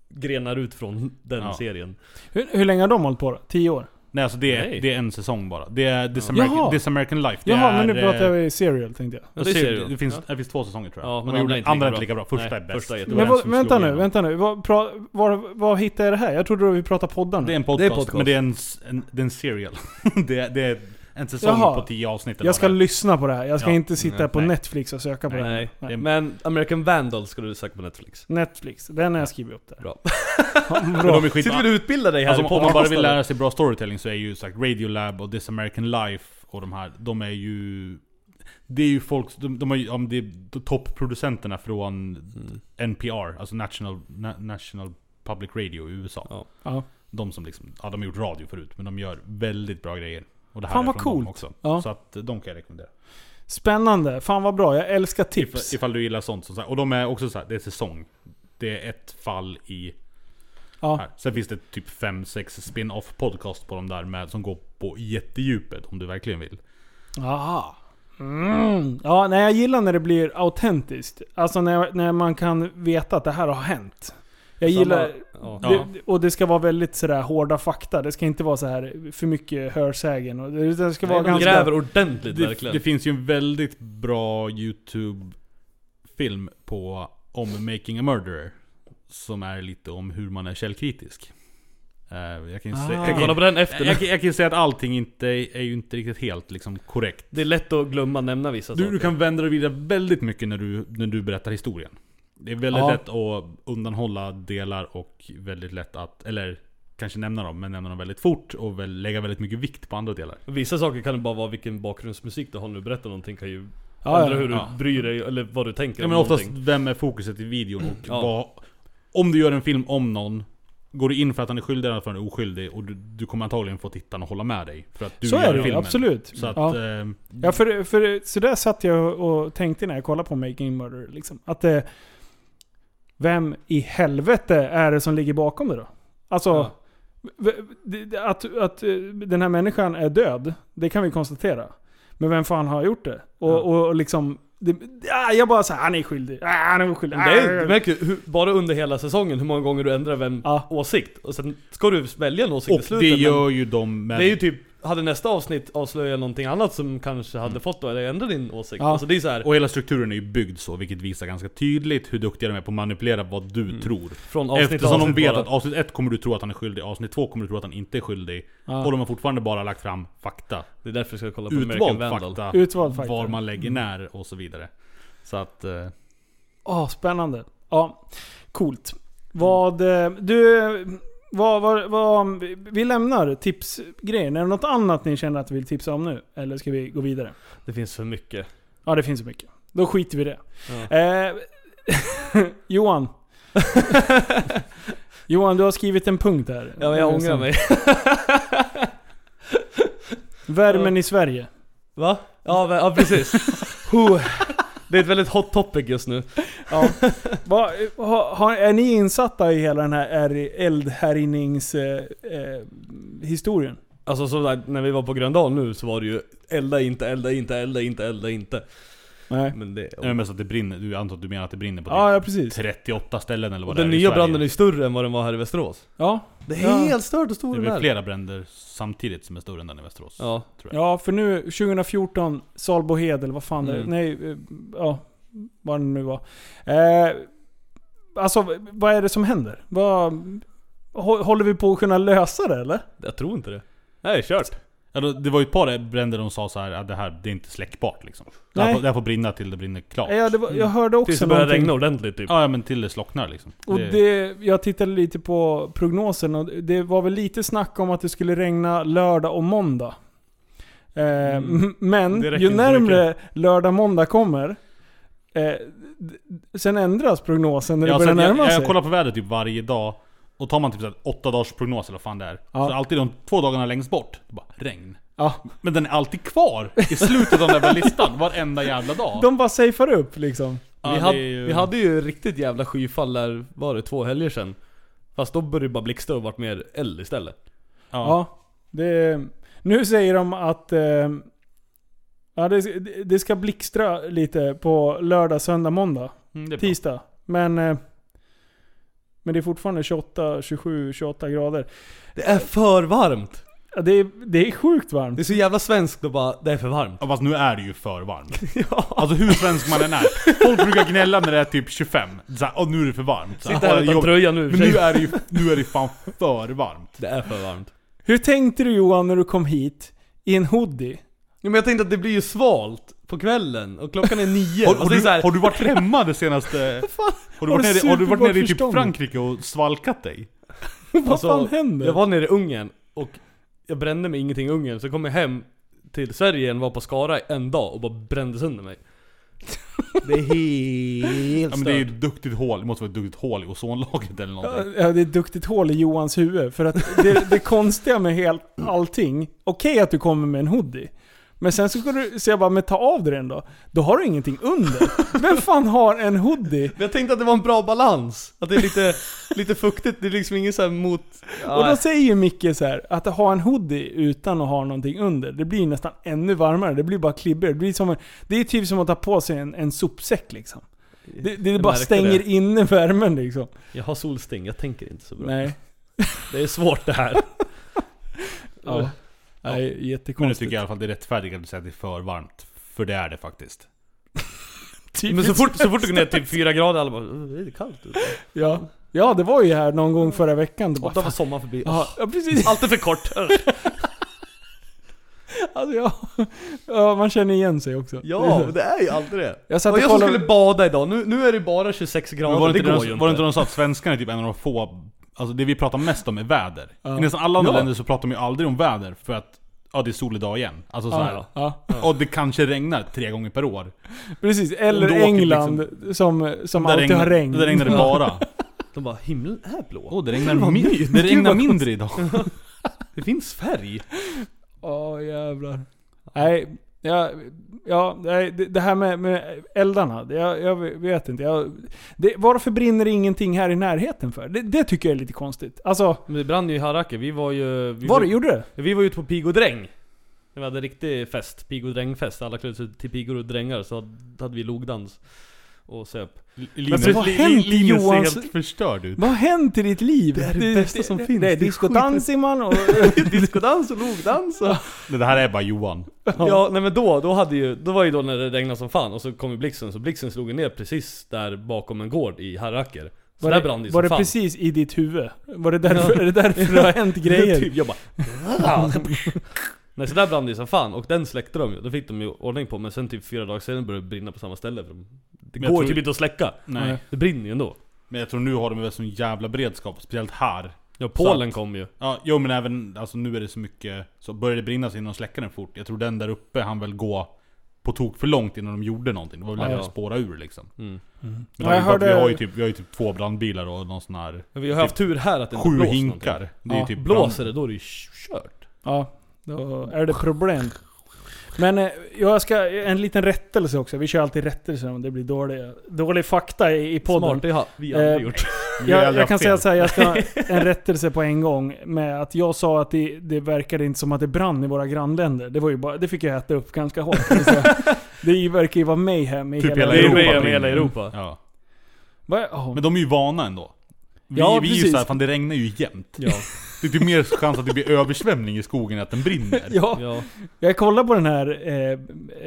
grenar ut från den Ja. serien. Hur, hur länge har de hållit på då? Tio år? Nej alltså det är, Nej. det är en säsong bara. Det är This Jaha. American, This American Life. Det Jaha, är, men nu pratar eh, vi serial tänkte jag. Ja, det är serial. serial. Det finns, Ja. det finns två säsonger tror jag. Ja, men andra gjorde, är inte andra är lika inte lika bra. Första Nej, är bäst. första är Det Men vad, vänta nu, vänta nu. Vad, pra, var hittar jag det här? Jag trodde vi pratade poddar nu. Det är en podcast, Det är podcast. men det är en, en, det är en serial. det, är, det är en säsong Jaha. på tio avsnitt eller Jag vad ska det är. lyssna på det här. Jag ska Ja. inte sitta Nej. på Nej. Netflix och söka på det här. Nej. Nej. Men American Vandal ska du söka på Netflix. Netflix, den har jag skrivit upp där. Bra. Men bra. de är skit... Sitter du och utbildar dig här Alltså, i om man bara vill lära sig bra storytelling så är ju sagt Radiolab och This American Life och de här, de är ju... Det är ju folk, de, de är ju, om det är toppproducenterna från NPR, alltså National, Na, National Public Radio i USA. Ja. Ja. De som liksom, ja de har gjort radio förut, men de gör väldigt bra grejer. Och det här Fan, är vad dem coolt. också. Ja. Så att de kan jag rekommendera. Spännande. Fan vad bra. Jag älskar tips. Ifall, du gillar sånt. Så, och de är också så här, det är säsong. Det är ett fall i Ja. här. Sen finns det typ 5-6 spin-off podcast på de där med, som går på jättedjupet om du verkligen vill. Aha. Mm. Ja, nej, jag gillar när det blir autentiskt. Alltså när, när man kan veta att det här har hänt. Jag Samma- gillar... Ja. Ja. Det, och det ska vara väldigt sådär hårda fakta. Det ska inte vara så här för mycket hörsägen. Och det, det ska vara Nej, de ganska... gräver ordentligt Det, verkligen. det finns ju en väldigt bra YouTube-film på om Making a Murderer. Som är lite om hur man är källkritisk. Eh, jag kan ju Ah. säga, Jag på den efter. jag, jag kan säga att allting inte är ju inte riktigt helt liksom korrekt. Det är lätt att glömma nämna vissa Du, saker. du kan vända dig vidare väldigt mycket när du, när du berättar historien. Det är väldigt Ja. lätt att undanhålla delar och väldigt lätt att, eller kanske nämna dem, men nämna dem väldigt fort och väl, lägga väldigt mycket vikt på andra delar. Vissa saker kan det bara vara vilken bakgrundsmusik du har när du berättar någonting kan ju Ja, ändra ja. hur du Ja. bryr dig, eller vad du tänker Ja, om men oftast, någonting. vem är fokuset i videon? Och Ja. vad, om du gör en film om någon, går du in för att han är skyldig eller för att han är oskyldig, och du, du kommer antagligen få tittarna att hålla med dig. För att du så gör är det filmen. absolut. Så att, ja. eh, Ja, för, för så där satt jag och tänkte när jag kollade på Making Murder. Liksom, att det... Vem i helvete är det som ligger bakom det då? Alltså... Ja. Att, att eh, den här människan är död, det kan vi konstatera. Men vem fan har gjort det? Och, Ja. och, och liksom... Det, ja, jag bara såhär, han är skyldig. Han är skyldig. Men Det är, du märker hur, bara under hela säsongen hur många gånger du ändrar vem Ja. åsikt. Och sen ska du välja en åsikt i och det men gör ju de med... det är ju typ, hade nästa avsnitt avslöjat någonting annat som kanske hade fått då, eller ändra din åsikt. Ja. Alltså det är så här, Och hela strukturen är ju byggd så, vilket visar ganska tydligt hur duktiga de är på att manipulera vad du Mm. tror. från avsnitt Eftersom de avsnitt vet bara. att avsnitt ett kommer du tro att han är skyldig, avsnitt två kommer du tro att han inte är skyldig. Ja. Och de har fortfarande bara lagt fram fakta. Det är därför jag ska kolla på American Utvald Vandal. fakta, Utvald fakta. var man lägger när och så vidare. Så att... Eh, Åh, spännande. Ja, coolt. Vad... eh, Du... Vad, vad, vad, vi lämnar tipsgrejen. Är det något annat ni känner att ni vill tipsa om nu? Eller ska vi gå vidare? Det finns för mycket. Ja, det finns så mycket. Då skiter vi i det. Ja. Eh, Johan. Johan, du har skrivit en punkt här. Ja men jag ångrar mig. Värmen i Sverige. Va? Ja, men- ja precis. Det är ett väldigt hot topic just nu. Ja. Va, ha, har, är ni insatta i hela den här är- eldhärjnings... Eh? Alltså så där, när vi var på Gröndal nu så var det ju elda inte, elda inte, elda inte, elda inte. Nej. Men det... det är mest att det brinner, du antar att du menar att det brinner på Ja, typ ja precis. 38 ställen eller Och vad det den är i nya Sverige. branden är större än vad den var här i Västerås. Ja. Det är Ja. helt stört hur stor Det är den är. flera bränder samtidigt som är större än den i Västerås. Ja. Ja, för nu 2014, Salbohed eller vad fan det Mm. Nej, eh, ja. Vad det nu var. Eh, alltså, vad är det som händer? Vad, hå- håller vi på att kunna lösa det eller? Jag tror inte det. Nej, kört. Det var ju ett par bränder de sa så här att det här det är inte släckbart liksom. Det här, får, det här får brinna till det brinner klart. Ja, det var, jag hörde Tills också det börjar regna ordentligt typ. Ja, ja men till det slocknar liksom. Och Det- det, jag tittade lite på prognosen och det var väl lite snack om att det skulle regna lördag och måndag. Eh, Men Mm. Det räcker ju närmre lördag måndag kommer, eh, sen ändras prognosen när det Ja, börjar så jag, närma jag, sig. jag kollar på vädret typ varje dag. Och tar man typ så här åtta dagars prognos eller vad fan det är. Ja. Så alltid de två dagarna längst bort, det bara regn. Ja, Men den är alltid kvar i slutet av den där listan, varenda jävla dag. de bara safear upp liksom. Ja, vi, hade, ju- vi hade ju riktigt jävla skyfall där, var det två helger sedan? Fast då började det bara blixtra och vart mer eld istället. ja. Ja. Det, Nu säger de att eh, ja, det, det ska blixtra lite på lördag, söndag, måndag. Mm. Tisdag. Men, eh, men det är fortfarande 28, 27, 28 grader. Det är för varmt! Ja, det, är, det är sjukt varmt. Det är så jävla svenskt att bara, det är för varmt. Ja, fast nu är det ju för varmt. Alltså hur svensk man än är. Folk brukar gnälla när det är typ 25. Såhär, åh nu är det för varmt. Så Sitter här utan tröja nu. Men nu är det ju nu är det fan för varmt. Det är för varmt. Hur tänkte du Johan när du kom hit i en hoodie? Ja, men jag tänkte att det blir ju svalt på kvällen och klockan är nio. Har, Alltså, har, det är du, så här, har du varit hemma det senaste... Har du Har varit du nere, har du varit nere i typ förstånd? Frankrike och svalkat dig? Vad Alltså, fan händer? Jag var nere i Ungern och jag brände mig ingenting i Ungern, så kom jag hem till Sverige igen, var på Skara en dag och bara brände sönder mig. Det är helt Ja men det är ju ett duktigt hål, det måste vara ett duktigt hål i ozonlagret eller någonting. Ja, det är ett duktigt hål i Johans huvud. För att det, det konstiga med helt allting, okej att du kommer med en hoodie. Men sen så ska du säga bara, men ta av dig den då. Då har du ingenting under. Vem fan har en hoodie? Jag tänkte att det var en bra balans. Att det är lite, lite fuktigt, det är liksom inget så här mot... Ja, Och då säger ju Micke så här, att ha en hoodie utan att ha någonting under, det blir nästan ännu varmare. Det blir bara klibbrigt. Det, blir som en, det är typ som att ta på sig en, en sopsäck liksom. Det, det Jag bara stänger det. inne värmen liksom. Jag har solsting, jag tänker inte så bra. Nej. Det är svårt det här. Ja. Nej, Men nu jättekonstigt. tycker jag i alla fall det är rättfärdigt att säga att det är för varmt. För det är det faktiskt. Typ Men så fort, så fort du går ner till fyra grader, alla bara "Uh, det är kallt ute. Ja. ja, det var ju här någon gång förra veckan. Det bara, Och då var sommaren förbi. ja, ja, precis. Allt är för kort. Alltså, ja. ja, man känner igen sig också. Ja, det är ju alltid det. Jag satt Och jag som kollade... skulle bada idag, nu, nu är det bara 26 grader, Men var det, det inte går de, ju inte. var det inte de sa att svenskarna är typ en av de få... Alltså det vi pratar mest om är väder. Ja. I nästan alla andra Ja. länder så pratar de ju aldrig om väder för att Ja det är solig dag igen. Alltså så här. Ja. Och det kanske regnar tre gånger per år. Precis, eller England som, som Där alltid har regn. Där regnar det bara. De bara, himlen är blå. Åh det regnar, Vad mi- mysigt. det regnar mindre idag. Det finns färg. Åh jävlar. Nej, ja, ja, det, här med, med eldarna, jag, jag vet inte. Jag, det, varför brinner det ingenting här i närheten för? Det, det tycker jag är lite konstigt. Alltså, Men det brann ju i Harake, vi var ju... Vi var det, gjorde det? Vi var ute på pig och dräng. Vi hade riktig fest, pig och drängfest. Alla klädde sig till pigor och drängar, så hade vi logdans. Och söp. Linus, vad har hänt i Linus ser Johans- helt förstörd ut. Vad har hänt i ditt liv? Det är det bästa som finns. Det är Det är discodans Simon och... Diskodans och logdans och... Det här är bara Johan. Ja, nej men då, då hade ju, då var ju då när det regnade som fan och så kom ju blixten, så blixten slog ner precis där bakom en gård i Harraker. Så Var där det, brann det var det fan. precis i ditt huvud? Var det därför, är det därför det har hänt grejer? Typ, jag bara... Nej så där brann det ju som fan, och den släckte de ju. Då fick de ju ordning på, men sen typ fyra dagar senare började det brinna på samma ställe. För de, det går tror- typ inte att släcka. Nej. Det brinner ju ändå. Men jag tror nu har de väl sån jävla beredskap, speciellt här. Ja, Polen att- kom ju. Ja, jo men även, alltså nu är det så mycket, så börjar det brinna så hinner de släcka den fort. Jag tror den där uppe han väl gå på tok för långt innan de gjorde någonting. Det var väl lättare ja. att spåra ur liksom. Mm. Men Ja, hörde- vi, har ju typ, vi har ju typ två brandbilar och någon sån här Men vi har haft tur här att det inte Sju hinkar. någonting. Det är Ja, ju typ Blåser det, då är det ju kört. Ja, då är det problem. Men eh, jag ska, en liten rättelse också. Vi kör alltid rättelser om det blir dålig, dålig fakta i, i podden. Smart, det har vi aldrig Eh, gjort. Jag, jag kan säga så här, jag ska en rättelse på en gång med att jag sa att det, det verkade inte som att det brann i våra grannländer. Det var ju bara, det fick jag äta upp ganska hårt. det verkar ju vara mayhem i Typ hela hela Det är Europa med med brinner. hela Europa. Ja. Men de är ju vana ändå. Vi, Ja, vi är ju såhär, fan det regnar ju jämt. Ja. Det är typ mer chans att det blir översvämning i skogen än att den brinner. Ja, ja. jag kollade på den här eh,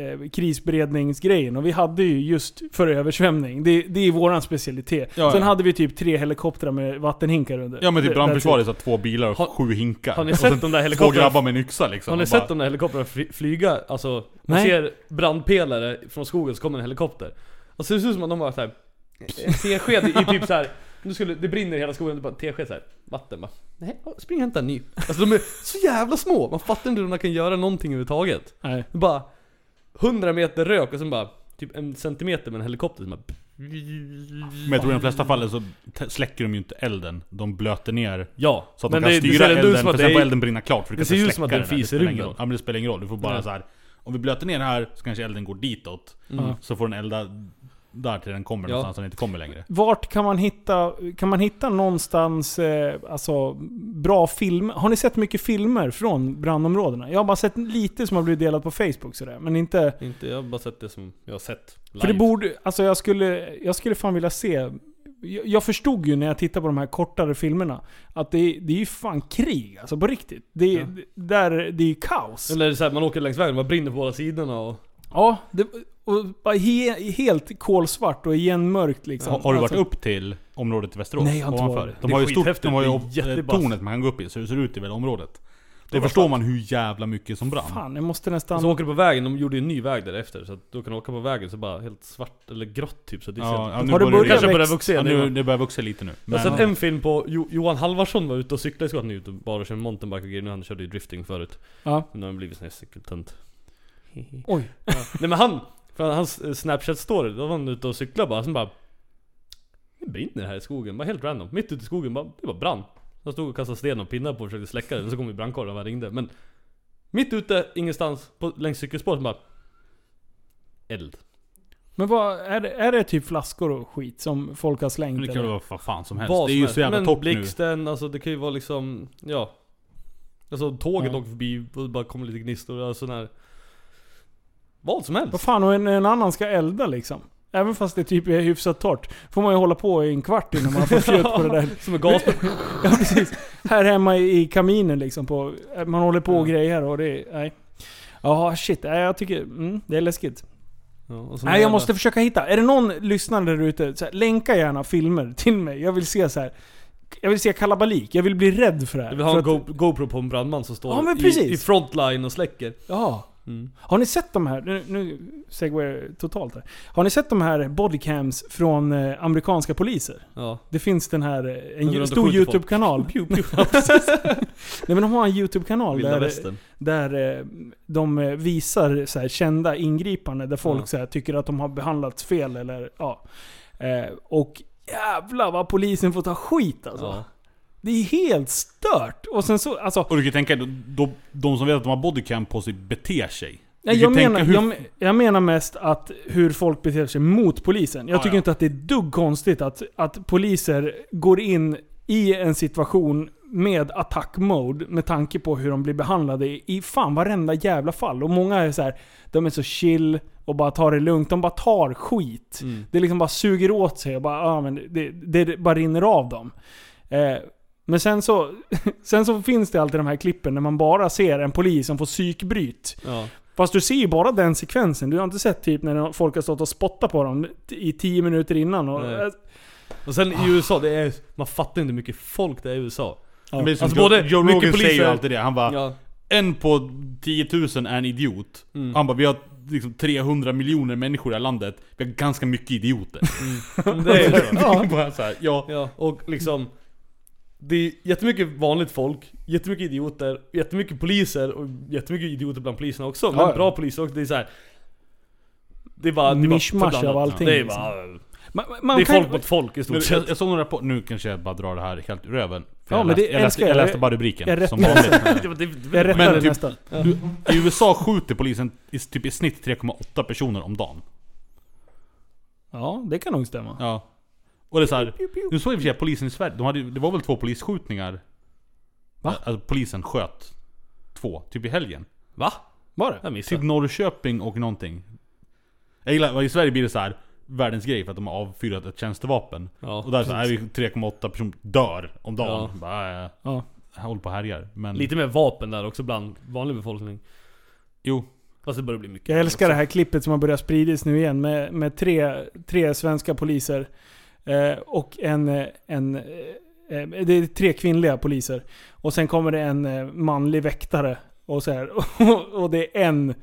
eh, krisberedningsgrejen och vi hade ju just för översvämning. Det, det är våran specialitet. Ja, Sen ja. hade vi typ tre helikoptrar med vattenhinkar under. Ja men typ Det- brandförsvaret så två bilar och Har- sju hinkar. Har ni Och sett de där Två helikoptrarna? grabbar med en yxa liksom. Har ni sett bara- de där helikoptrarna fly- flyga? Alltså, man Nej. ser brandpelare från skogen så kommer en helikopter. Och så det ser ut som att de har såhär en tesked i typ såhär nu skulle, det brinner i hela skogen, det bara en tesked såhär, vatten bara Nej, spring och hämta en ny. Alltså de är så jävla små, man fattar inte hur de kan göra någonting överhuvudtaget. Nej. Det är bara 100 meter rök och sen bara typ en centimeter med en helikopter som bara Men jag tror i de flesta fallen så släcker de ju inte elden. De blöter ner Ja, så att men de kan det, det styra ändå elden, för att sen det får är, elden brinna klart för det kan ser ut som att det den här. fis i spelar ingen rymden. roll. Ja men det spelar ingen roll, du får bara Ja. så här. Om vi blöter ner här så kanske elden går ditåt. Mm. Så får den elda där till den kommer Ja. någonstans och den inte kommer längre. Vart kan man hitta, kan man hitta någonstans eh, alltså, bra film? Har ni sett mycket filmer från brandområdena? Jag har bara sett lite som har blivit delat på Facebook sådär, men inte... Inte, jag har bara sett det som jag har sett live. För det borde, alltså jag skulle, jag skulle fan vilja se... Jag, förstod ju när jag tittade på de här kortare filmerna att det, det är ju fan krig alltså på riktigt. Det, är- där, det är ju kaos. Eller är så här, man åker längs vägen, man brinner på båda sidorna och... Ja, det, och bara he, helt kolsvart och igenmörkt liksom. Har, har du varit Alltså, upp till området i Västerås? Nej, jag har inte varit. De Det har ju stort, de har ju det jättebass. tornet man kan gå upp i, så det ser ut i hela området. Det förstår man hur jävla mycket som brann. Fan, jag måste nästan... Så åker du på vägen, de gjorde ju en ny väg därefter så att du kan åka på vägen så bara helt svart eller grått typ så det Ja, ja, nu Har du börjar börjat Kanske börjar vuxa Ja, igen nu, nu det börjar vuxa lite nu. Jag har Men, sett en film på jo, Johan Halvarsson var ute och cyklade i skolan nu och bara kör mountainbike och grejer, nu han körde ju drifting förut Ja. Men nu har han blivit sån här cykeltönt Oj. Nej men han, för hans eh, snapchat story, då var han ute och cyklade bara, sen bara Det brinner här i skogen, bara helt random, mitt ute i skogen, bara, det bara brann Han stod och kastade sten och pinnar på och försökte släcka det, och så kom ju brandkåren och ringde men Mitt ute, ingenstans, på, längs cykelspåret bara Eld Men vad, är det, är det typ flaskor och skit som folk har slängt? det kan eller? vara vad fan som helst. Vad det är ju så jävla Men topp nu. blixten, alltså det kan ju vara liksom, ja Alltså tåget Ja. åker förbi och det bara kommer lite gnistor, alltså sån här Vad som helst Vad fan, och en, en annan ska elda liksom? Även fast det typ är hyfsat torrt. Får man ju hålla på i en kvart innan man får fjöt på det där. Som en gas Ja precis. Här hemma i, kaminen liksom. På, man håller på och grejer och det nej. Ja shit, nej, jag tycker, mm, det är läskigt. ja, Nej jag måste försöka hitta. Är det någon lyssnare där ute, så här, länka gärna filmer till mig. Jag vill se så här. Jag vill se kalabalik. Jag vill bli rädd för det här. Du vill ha en att- Go- GoPro på en brandman som står Ja, i, i frontline och släcker Ja. Mm. Har ni sett de här, nu, nu segway jag totalt här. Har ni sett de här bodycams från eh, amerikanska poliser? Ja Det finns den här, eh, en ju- stor. YouTube-kanal. Nej men de har en YouTube-kanal där, västern där eh, de eh, visar så här, kända ingripanden där folk Ja. så här, tycker att de har behandlats fel eller ja. Eh, och jävlar vad polisen får ta skit alltså. Ja. Det är helt stört. Och sen så, alltså. Och du kan tänka, då, de som vet att de har bodycam på sig beter sig. Nej, jag, menar, hur- jag, jag menar mest att hur folk beter sig mot polisen. Jag Ja, tycker ja. inte att det är dugg konstigt att, att poliser går in i en situation med attack-mode med tanke på hur de blir behandlade i, fan varenda jävla fall. Och många är så här, de är så chill och bara tar det lugnt. De bara tar skit. Mm. Det liksom bara suger åt sig och bara, ja, men det, det, det bara rinner av dem. Eh, men sen så, sen så finns det alltid de här klippen när man bara ser en polis som får psykbryt. Ja. Fast du ser ju bara den sekvensen. Du har inte sett typ när folk har stått och spottat på dem i 10 minuter innan. Och, Nej. Och sen i USA, det är, man fattar inte hur mycket folk det är i USA Ja. Alltså Joe, både Joe Rogan säger ju poliser- alltid det. Han bara, Ja, en på 10 000 är en idiot. Mm. Han bara, vi har liksom 300 miljoner människor i det här landet. Vi har ganska mycket idioter. men det är ju så ja. bara så här, ja. Ja, och liksom Det är jättemycket vanligt folk, jättemycket idioter, jättemycket poliser och jättemycket idioter bland poliserna också. Men Ja, ja. bra poliser också, det är så här. Det är bara... Det är bara av förblandat. allting, Det är liksom. bara... Man, man Det är kan, folk mot folk i stort jag, sett. jag såg någon rapport, nu kanske jag bara drar det här helt ur röven. För Ja, jag, men det läste, jag, läste, älskar jag. jag läste bara rubriken. Jag som vanligt. Det- Jag rättar Men det typ- nästan. Du, I USA skjuter polisen i, typ i snitt 3,8 personer om dagen. Ja, det kan nog stämma. Ja. Och det är så här, nu såg jag i och för sig att polisen i Sverige, de hade, det var väl två polisskjutningar? Va? Alltså polisen sköt två, typ i helgen. Va? Var det? Jag missade. Typ Norrköping och någonting. Jag gillar, i Sverige blir det så här världens grej för att de har avfyrat ett tjänstevapen. Ja, och där så är vi 3,8 personer dör om dagen. Ja. Bara, äh, Ja. jag håller på och härjar. Men, Lite mer vapen där också bland vanlig befolkning. jo. Fast det börjar bli mycket. Jag älskar det här klippet som har börjat spridas nu igen med, med tre, tre svenska poliser. Eh, och en, eh, en eh, det är tre kvinnliga poliser. Och sen kommer det en eh, manlig väktare. Och, så här, och, och det är en,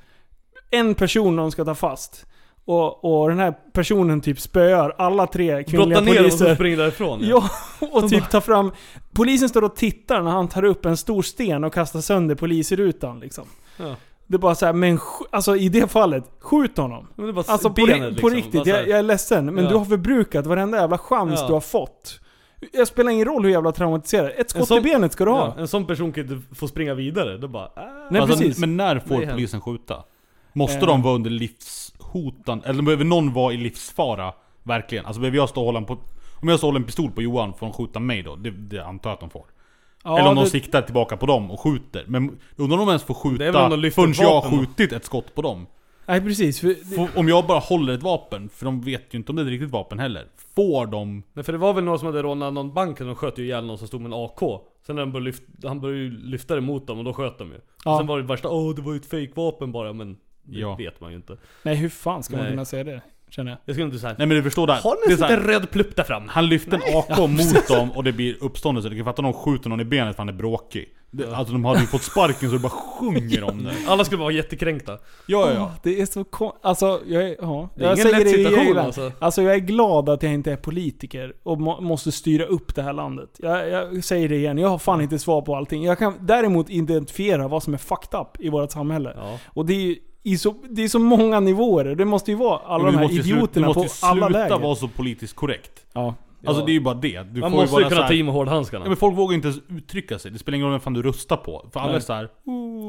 en person de ska ta fast. Och, och den här personen typ spöar alla tre kvinnliga Brotta ner dem och så poliser. springer därifrån. Ja, och typ tar fram... Polisen står och tittar när han tar upp en stor sten och kastar sönder polisrutan liksom. Ja. Det är bara så här, men alltså i det fallet, skjut honom. Alltså på, benet, liksom. på riktigt, jag, jag är ledsen. Men Ja. du har förbrukat varenda jävla chans Ja. du har fått. Jag spelar ingen roll hur jävla traumatiserad. Ett skott sån- i benet ska du ha. Ja, en sån person kan inte få springa vidare. Då bara... Ah. Nej alltså, precis. Men när får polisen skjuta? Måste Eh. de vara under livshotan, eller behöver någon vara i livsfara, verkligen. Alltså behöver jag stå och hålla en på, om jag står och håller en pistol på Johan, får de skjuta mig då? Det, det antar jag att de får. Ja, eller om de det- siktar tillbaka på dem och skjuter. Men undrar om de ens får skjuta de förrän jag har skjutit ett skott på dem. Nej precis. För, Om jag bara håller ett vapen, för de vet ju inte om det är ett riktigt vapen heller. Får de... Nej för det var väl någon som hade rånat någon bank och de sköt ju ihjäl någon som stod med en AK Sen när de började lyfta, han började ju lyfta det mot dem och då sköt de ju Ja. Sen var det värsta, åh det var ju ett fejkvapen bara men Det Ja. vet man ju inte nej hur fan ska man Nej. kunna säga det? Känner jag. Jag skulle inte säga Nej men du förstår där. Har ni en liten röd plupp där fram? Han lyfte en AK mot dem och det blir uppståndelse. Du kan fatta om de skjuter någon i benet för han är bråkig. Alltså de hade ju fått sparken så det bara sjunger om det. Alla skulle vara jättekränkta Ja, ja, ja. Det är så kon... Alltså, jag är... Ja. Det är jag ingen lätt situation, alltså. Alltså jag är glad att jag inte är politiker och må, måste styra upp det här landet. Jag, jag säger det igen, jag har fan inte svar på allting. Jag kan däremot identifiera vad som är fucked up i vårt samhälle. Ja Och det är ju i så, det är så många nivåer. Det måste ju vara alla de här måste ju slu- idioterna du på måste ju alla sluta läger. vara så politiskt korrekt. Ja. Alltså det är ju bara det. Du Man får måste ju bara kunna så ta här, i med hårdhandskarna Ja, men folk vågar inte ens uttrycka sig. Det spelar ingen roll vem fan du röstar på. För alla Nej. är så här.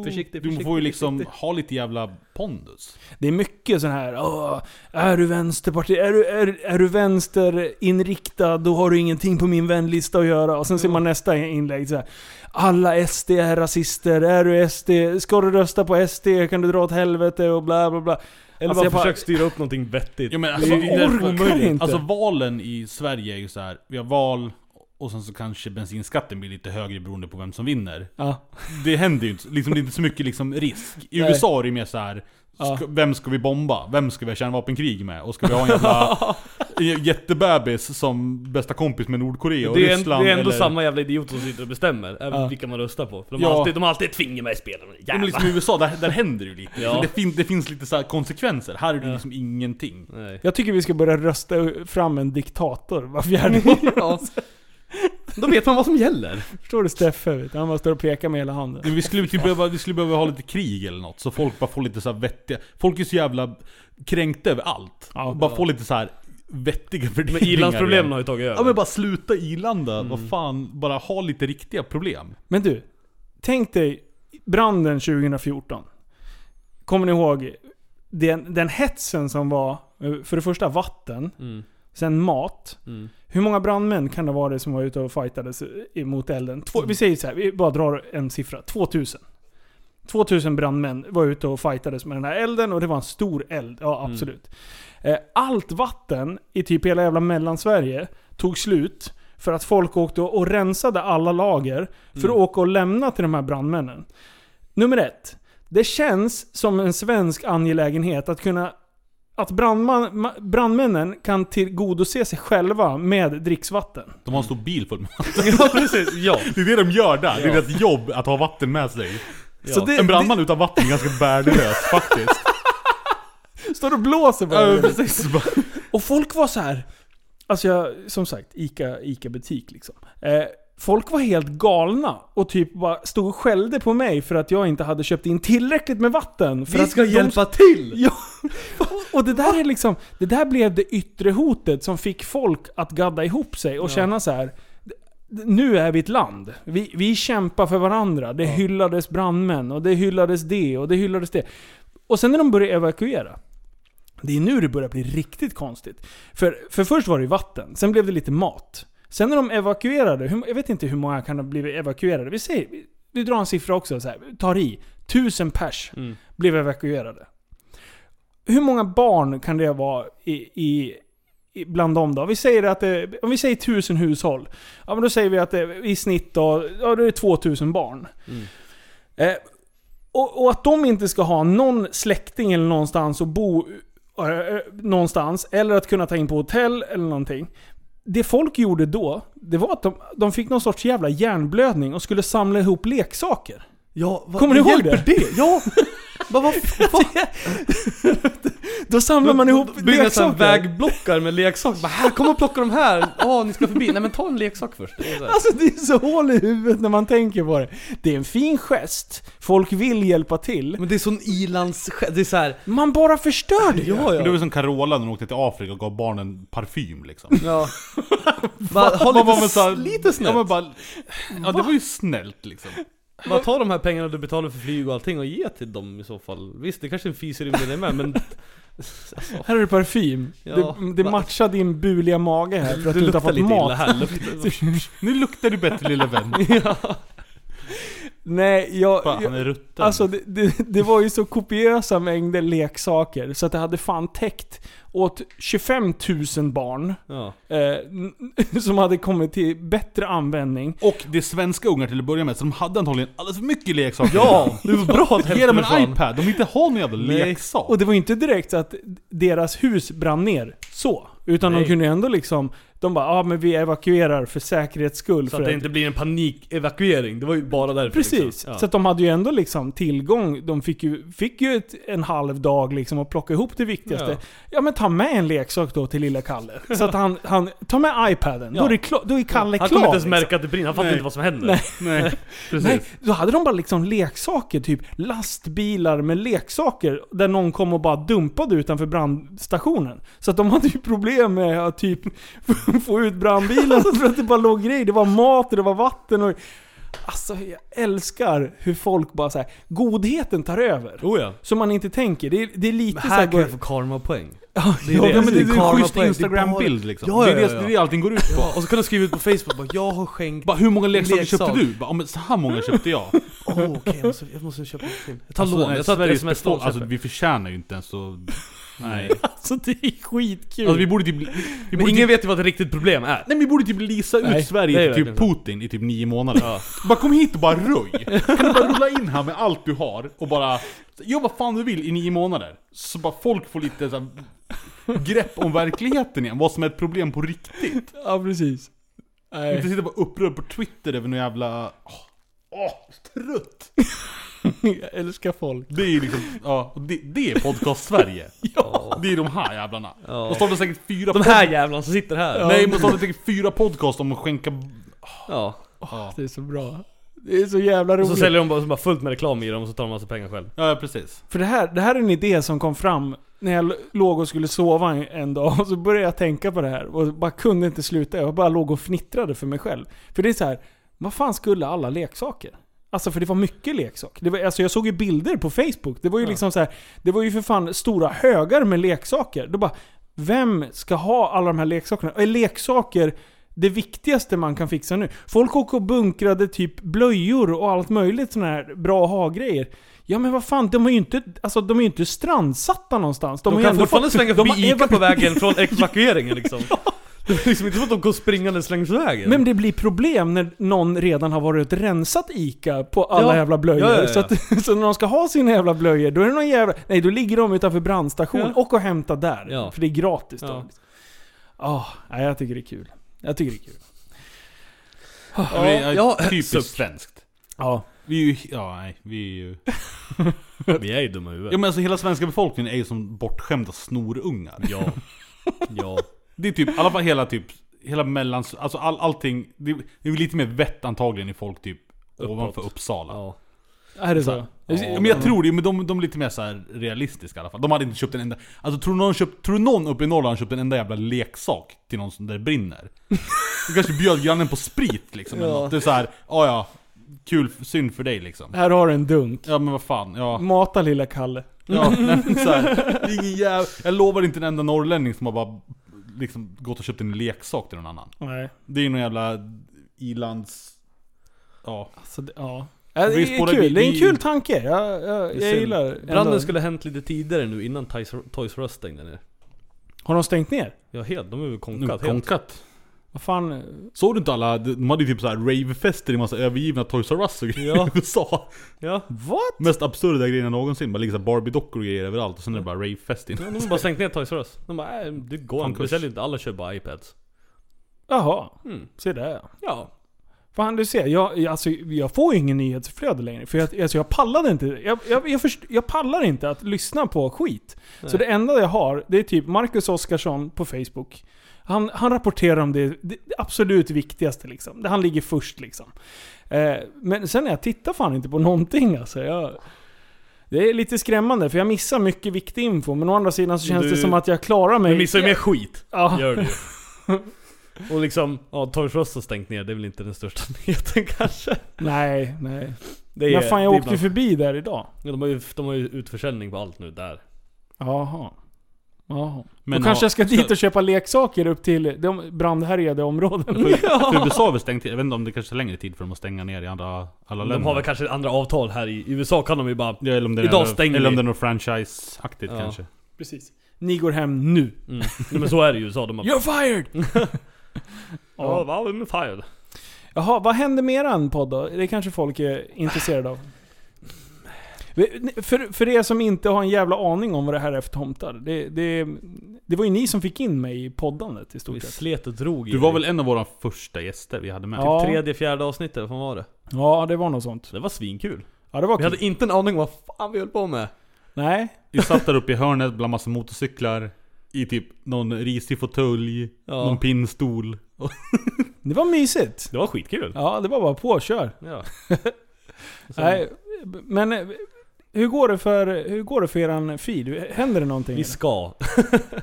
Försiktigt, Du får ju liksom försiktigt. ha lite jävla pondus. Det är mycket sån här Åh, är du vänsterparti, är du, är, är du vänsterinriktad då har du ingenting på min vänlista att göra. Och sen ser man nästa inlägg så här. Alla SD är rasister, är du SD, ska du rösta på SD kan du dra åt helvete och bla bla bla. Eller Alltså, bara bara- försök styra upp någonting vettigt Ja, men alltså, det är omöjligt. inte. Alltså valen i Sverige är ju så här. Vi har val och sen så kanske bensinskatten blir lite högre beroende på vem som vinner. Ja. Det händer ju inte, liksom, det är inte så mycket liksom risk. I Nej. USA är det mer så här. Ja. Ska, vem ska vi bomba? Vem ska vi ha kärnvapenkrig med? Och ska vi ha en jävla jättebebis som bästa kompis med Nordkorea och det, är en, Ryssland? det är ändå eller, samma jävla idioter som sitter och bestämmer även Ja. vilka man röstar på För de, Ja. har, alltid, de har alltid ett finger med i spelet Ja, men liksom I USA, där, där händer det ju lite. Ja. Det, fin, det finns lite så här konsekvenser. Här är det Ja. liksom ingenting. Nej. Jag tycker vi ska börja rösta fram en diktator var fjärde år. Då vet man vad som gäller Förstår du Steffe? vet du? Han bara står och pekar med hela handen. Men vi skulle typ behöva, vi skulle behöva ha lite krig eller något, så folk bara får lite så här vettiga... Folk är så jävla kränkta över allt. Ja. bara få lite så här vettiga Men värderingar ilandsproblemen igen. har ju tagit över Ja men bara sluta ilanda, vad fan, bara ha lite riktiga problem. Men du, tänk dig branden 2014. Kommer ni ihåg den, den hetsen som var, eh, för det första vatten, mm. sen mat. Mm. Hur många brandmän kan det vara det som var ute och fightades emot elden? Två, vi säger så här, vi bara drar en siffra. 2000. 2000 brandmän var ute och fightades med den här elden och det var en stor eld. Ja, absolut. Eh, Allt vatten i typ hela jävla mellansverige tog slut för att folk åkte och rensade alla lager för att åka och lämna till de här brandmännen. Nummer ett. Det känns som en svensk angelägenhet att kunna att brandman, ma- brandmännen kan tillgodose sig själva med dricksvatten. De har en stor bil full med Ja precis, ja Det är det de gör där, det är deras jobb att ha vatten med sig. Så det, En brandman utan vatten är ganska värdelös faktiskt. det står och blåser bara. Ja, precis. Och folk var så här. Alltså jag, som sagt, Ica, Ica butik liksom. Eh, folk var helt galna och typ bara stod och skällde på mig för att jag inte hade köpt in tillräckligt med vatten. För Vi att ska de- hjälpa till! Ja. Och det där är liksom, det där blev det yttre hotet som fick folk att gadda ihop sig och känna så här. "D- Nu är vi ett land. Vi, vi kämpar för varandra. Det hyllades brandmän och det hyllades det och det hyllades det. Och sen när de började evakuera. Det är nu det börjar bli riktigt konstigt. För, för först var det vatten, sen blev det lite mat. Sen när de evakuerade, hur, jag vet inte hur många kan ha blivit evakuerade. Vi säger, vi, vi drar en siffra också, så här, tar i. Tusen pers Mm. blev evakuerade. Hur många barn kan det vara i, i, bland dem då? Vi säger att det, om vi säger tusen hushåll. Ja men då säger vi att det, i snitt då, ja det är 2000 barn. Eh, och, och att de inte ska ha någon släkting eller någonstans att bo eh, någonstans, eller att kunna ta in på hotell eller någonting. Det folk gjorde då, det var att de, de fick någon sorts jävla hjärnblödning och skulle samla ihop leksaker. Ja, vad, Kommer ni ihåg det? det? Ja! Vad, vad, vad? Då samlar man ihop leksaker. vägblockar med leksaker, bara här, kom och plocka de här! Ja, ni ska förbi, nej men ta en leksak först Det är så här. Alltså det är så hål i huvudet när man tänker på det. Det är en fin gest, folk vill hjälpa till. Men det är sån ilands... Det är så här. Man bara förstör det. ja Men det var ja. som Carola när hon åkte till Afrika och gav barnen parfym liksom. ja. Bara, ha Man var lite, med så här- lite snällt. Ja, men bara, ja det var ju snällt liksom. Bara ta de här pengarna du betalar för flyg och allting och ge till dem i så fall. Visst, det kanske är en fis i rymden med, men... Alltså, Här är det parfym. Ja, det, det matchar din buliga mage här för att du du inte har fått lite illa mat. här. Luktar, Nu luktar du bättre lille vän. Nej, jag... Fan, jag han är rutten. Alltså det, det, det var ju så kopiösa mängder leksaker så att det hade fan täckt åt 25 000 barn ja. eh, som hade kommit till bättre användning. Och det är svenska ungar till att börja med, så de hade antagligen alldeles för mycket leksaker. Ja, det var bra att Ge dem en försvann. iPad, de vill inte ha någon jävla Nej. leksak. Och det var inte direkt att deras hus brann ner så. Utan Nej. de kunde ändå liksom, de bara ja ah, men vi evakuerar för säkerhets skull. Så för att det inte blir en panikevakuering, det var ju bara därför Precis. liksom. Ja. Så att de hade ju ändå liksom tillgång. De fick ju, fick ju ett, en halv dag liksom att plocka ihop det viktigaste. Ja. Ja. men ta med en leksak då till lilla Kalle. Så att han, han ta med iPaden. Då, Ja. är det klar, då är Kalle Han klar. kommer inte ens liksom. märka att det brinner, han fattar inte vad som händer. Nej. Nej, precis. Nej, då hade de bara liksom leksaker, typ lastbilar med leksaker där någon kom och bara dumpade utanför brandstationen. Så att de hade ju problem med att typ få ut brandbilarna för att det bara låg grejer. Det var mat och det var vatten och... Alltså jag älskar hur folk bara så här, godheten tar över. Oh ja. Som man inte tänker. Det är, det är lite Men så här här... kan jag få karma-poäng. Ja, det är ja, det. Ja men det, är en karma schysst instagram-bild liksom. Ja, det, är ja, det, ja. det är det allting går ut på. Ja, och så kan du skriva ut på Facebook bara 'Jag har skänkt' Bara, hur många leksaker Leksak. köpte du? Bara, "Ja, men så här många köpte jag. Åh okej, jag, måste, jag måste köpa en film. Jag tar Alltså, lån, jag tar ett sms-lån Alltså vi förtjänar ju inte ens så... Nej. alltså det är skitkul. Alltså vi borde typ... Vi Men borde ingen typ vet ju vad ett riktigt problem är. Nej men vi borde typ lisa ut Nej, Sverige till typ Putin i typ nio månader. Bara kom hit och bara röj. Kan du bara rulla in här med allt du har och bara... Gör vad fan du vill i nio månader. Så bara folk får lite så här, grepp om verkligheten igen. Vad som är ett problem på riktigt. Ja, precis. Nej. Inte sitta och vara upprörd på Twitter över någon jävla... Åh, åh, trött! Jag älskar folk. Det är liksom, ja, och det, det är podcast-Sverige. Ja. Det är de här jävlarna. Ja. De startar säkert fyra De här jävlarna som sitter här. Nej, men startar säkert fyra podcast om att skänka... Ja. Ja, Det är så bra. Det är så jävla Och roligt. så säljer de bara, så bara fullt med reklam i dem och så tar de massa pengar själv. ja precis. För det här, det här är en idé som kom fram när jag låg och skulle sova en, en dag. Och så började jag tänka på det här och bara kunde inte sluta. Jag bara låg och fnittrade för mig själv. För det är så här, vad fan skulle alla leksaker? Alltså för det var mycket leksaker. Det var, alltså jag såg ju bilder på Facebook. Det var ju Ja. liksom så här, det var ju för fan stora högar med leksaker. Då bara, vem ska ha alla de här leksakerna? Är leksaker det viktigaste man kan fixa nu? Folk åker och bunkrade typ blöjor och allt möjligt såna här bra ha-grejer. Ja men vad fan, de är ju inte, alltså, de är inte strandsatta någonstans. De, ju kan fortfarande fått- slänga de förbi Ica på vägen från evakueringen liksom. Det är liksom inte som att de går springande längs vägen. Men det blir problem när någon redan har varit och rensat ICA på alla Ja. jävla blöjor. Ja, ja, ja. Så, att, så när de ska ha sina jävla blöjor, då är det någon jävla... Nej, då ligger de utanför brandstation Ja. och och hämtar där. Ja. För det är gratis då. Ja. Nej, jag tycker det är kul. Jag tycker det är kul. Ja, ja, ja, typiskt suck. svenskt. Ja. Vi är ju, ja nej, vi är ju... Vi är ju dumma i huvudet. Ja men alltså hela svenska befolkningen är ju som bortskämda snorungar. Ja. Ja. Det är typ, i alla fall hela typ, hela mellans, alltså all, allting, det är det är lite mer vett antagligen i folk typ ovanför Uppsala. Ja. Är det så? Ja. Ja, men jag tror det, men de, de är lite mer så här realistiska i alla fall. De hade inte köpt en enda... Alltså tror du någon, köpt, tror du någon uppe i Norrland köpt en enda jävla leksak till någon som där det brinner? Du kanske bjöd grannen på sprit liksom. Ja. Det är så här, ja ja, kul, synd för dig liksom. Här har du en dunk. Ja men vad fan, ja. Mata lilla Kalle. ja nej, så här, ingen jävla, Jag lovar inte en enda norrlänning som har bara liksom gått och köpt en leksak till någon annan. Nej. Det är ju någon jävla ilands... Ja. Alltså, det, ja. Ja, det är kul. vi- Det är en kul tanke. Jag, jag, jag gillar Branden skulle ha hänt lite tidigare nu innan Toys, Toys R Us stängde ner. Har de stängt ner? Ja helt, de är väl Nu, konkat helt. konkat. Vad fan? Såg du inte alla, de hade ju typ såhär ravefester i massa övergivna Toys R Us och grejer Ja. i USA. Ja. What? Mest absurda grejerna någonsin. Bara ligger såhär Barbie-dockor och grejer överallt och sen är det bara ravefest in. Ja, De har bara stängt ner Toys R Us. De bara, äh, det går inte. Vi säljer inte, alla kör bara iPads. Jaha. Mm. Se där. Ja. Fan du ser, jag, jag- alltså, jag får ju ingen nyhetsflöde längre. För jag, alltså, jag pallade inte. Jag, jag, jag, först, jag pallar inte att lyssna på skit. Så Nej. det enda jag har, det är typ Marcus Oskarsson på Facebook. Han, han rapporterar om det, det, absolut viktigaste liksom. Han ligger först liksom. Eh, men sen jag tittar fan inte på någonting alltså. Jag, det är lite skrämmande för jag missar mycket viktig info. Men å andra sidan så känns Du- det som att jag klarar mig. Du missar ju mer skit. Ja. Gör du. Och liksom, ja Toys R Us har stängt ner, det är väl inte den största nyheten kanske? Nej, nej. Det Men fan jag är åkte ju förbi där idag. Ja, de, har ju, de har ju utförsäljning på allt nu där. Jaha. Jaha. Men Då kanske ja, jag ska dit och köpa leksaker upp till de brandhärjade områden. För, för USA har väl stängt Jag vet inte om det kanske tar längre tid för dem att stänga ner i andra, alla länder. De har väl kanske andra avtal här i USA kan de ju bara... Ja, eller om det är Idag något- stänger Eller om det är något franchise-aktigt Ja. kanske. Precis. Ni går hem nu. Mm. Nej, men så är det i USA. De har... You're fired! Ja, ja. vad med fired? Jaha, vad händer med eran podd då? Det kanske folk är intresserade av. För, för er som inte har en jävla aning om vad det här är för tomtar. Det, det, det var ju ni som fick in mig i poddandet i Vi stort sett. slet och drog i Du var väl en av våra första gäster vi hade med? Ja. Tredje, fjärde avsnittet, vad fan var det? Ja, det var något sånt. Det var svinkul. Ja, det var Vi kul. hade inte en aning om vad fan vi höll på med. Nej. Vi satt där uppe i hörnet bland massa motorcyklar. I typ någon risig fåtölj, Ja. någon pinnstol. Det var mysigt. Det var skitkul. Ja, det var bara på, kör. Ja. Nej, men eh, hur går det för, hur går det för eran feed? Händer det någonting? Vi ska.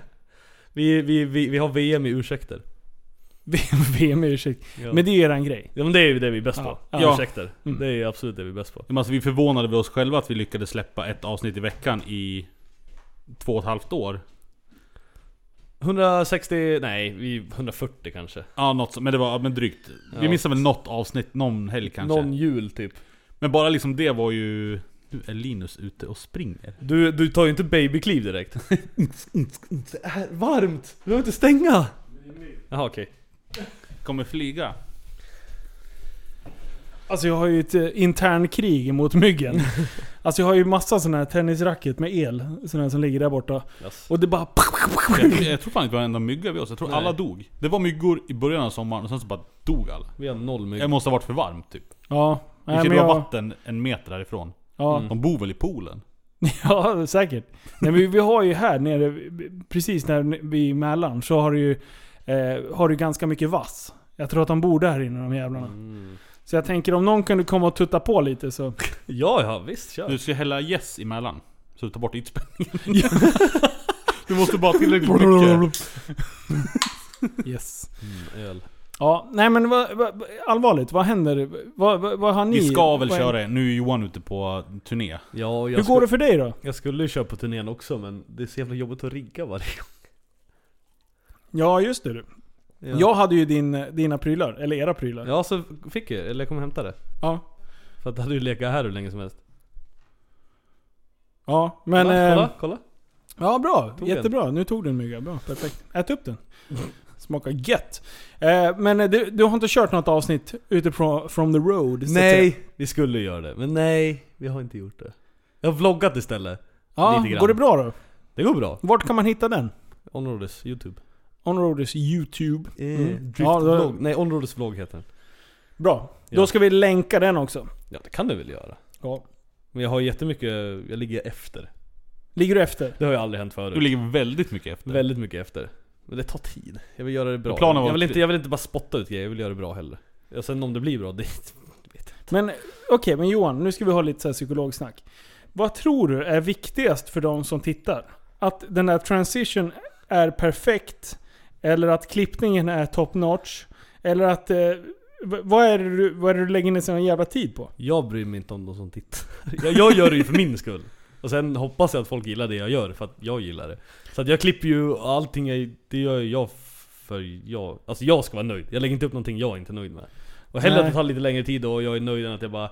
vi, vi, vi, vi har VM i ursäkter. VM ursäkt. Ja. Men det är ju eran grej. ja men det är ju det vi är bäst Ja. på. Ja. Ursäkter. Mm. Det är absolut det vi är bäst på. Men alltså, vi förvånade vi oss själva att vi lyckades släppa ett avsnitt i veckan i två och ett halvt år. 160, nej, vi 140 kanske. Ja, något så, men det var men drygt. Vi missade väl något avsnitt, någon helg kanske. Någon jul typ. Men bara liksom det var ju... Nu är Linus ute och springer. Du, du tar ju inte babykliv direkt. det är varmt! Du behöver inte stänga! Jaha okej. Kommer flyga. Alltså jag har ju ett eh, internkrig mot myggen. Alltså jag har ju massa sådana här tennisracket med el. Sådana som ligger där borta. Yes. Och det bara... Jag, jag tror fan inte det var en enda mygga vid oss. Jag tror Nej. alla dog. Det var myggor i början av sommaren och sen så bara dog alla. Vi har noll Det mygg. måste ha varit för varmt typ. Ja. Det Nej, men vara jag, vatten en meter därifrån. Ja. Mm. De bor väl i poolen? ja, säkert. Nej, men vi, vi har ju här nere, precis där vid Mälaren, så har du ju eh, har du ganska mycket vass. Jag tror att de bor där inne de jävlarna. Mm. Så jag tänker om någon kunde komma och tutta på lite så... Ja, ja visst kör. Du ska hälla gäss emellan. Så du tar bort ytspänningen. du måste bara tillräckligt mycket. Yes. Mm, öl. Ja, nej men vad, vad, allvarligt, vad händer? Vad, vad, vad har ni? Vi ska väl vad- köra Nu är Johan ute på turné. Ja, och jag Hur går det för dig då? Jag skulle ju köra på turnén också men det är så jävla jobbigt att rigga varje gång. Ja, just det du. Ja. Jag hade ju din, dina prylar, eller era prylar. Ja, så fick jag, eller jag kommer hämta det. Ja. För att det hade ju legat här hur länge som helst. Ja, men... kolla, eh, kolla, kolla. Ja, bra. Tog Jättebra. Nu tog du en mygga. Bra, perfekt. Ät upp den. Smakar gött. Eh, men eh, du, du har inte kört något avsnitt ute från from the road? så att säga? Nej, vi skulle ju göra det. Men nej, vi har inte gjort det. Jag har vloggat istället. Ja, går det bra då? Det går bra. Vart kan man hitta den? Onroads YouTube. Onroaders YouTube. Mm. Mm. Ja, då, Nej, Onroads vlogg heter den. bra. Ja. Då ska vi länka den också. Ja, det kan du väl göra. Ja. Men jag har jättemycket, jag ligger efter. Ligger du efter? Det har ju aldrig hänt förut. Du ligger väldigt mycket efter. Väldigt mycket efter. Men det tar tid. Jag vill göra det bra. Planen var jag, vill inte, jag vill inte bara spotta ut grejer, jag vill göra det bra heller. Och sen om det blir bra, det vet jag inte. Men okej, men Johan, nu ska vi ha lite så här psykologsnack. Vad tror du är viktigast för de som tittar? Att den där transition är perfekt? Eller att klippningen är top notch? Eller att... Eh, vad, är det du, vad är det du lägger ner sån jävla tid på? Jag bryr mig inte om de som tittar. Jag, jag gör det ju för min skull. Och sen hoppas jag att folk gillar det jag gör, för att jag gillar det. Så att jag klipper ju allting, är, det gör jag för jag, alltså jag ska vara nöjd. Jag lägger inte upp någonting jag inte är nöjd med. Och hellre Nej. att det tar lite längre tid och jag är nöjd än att jag bara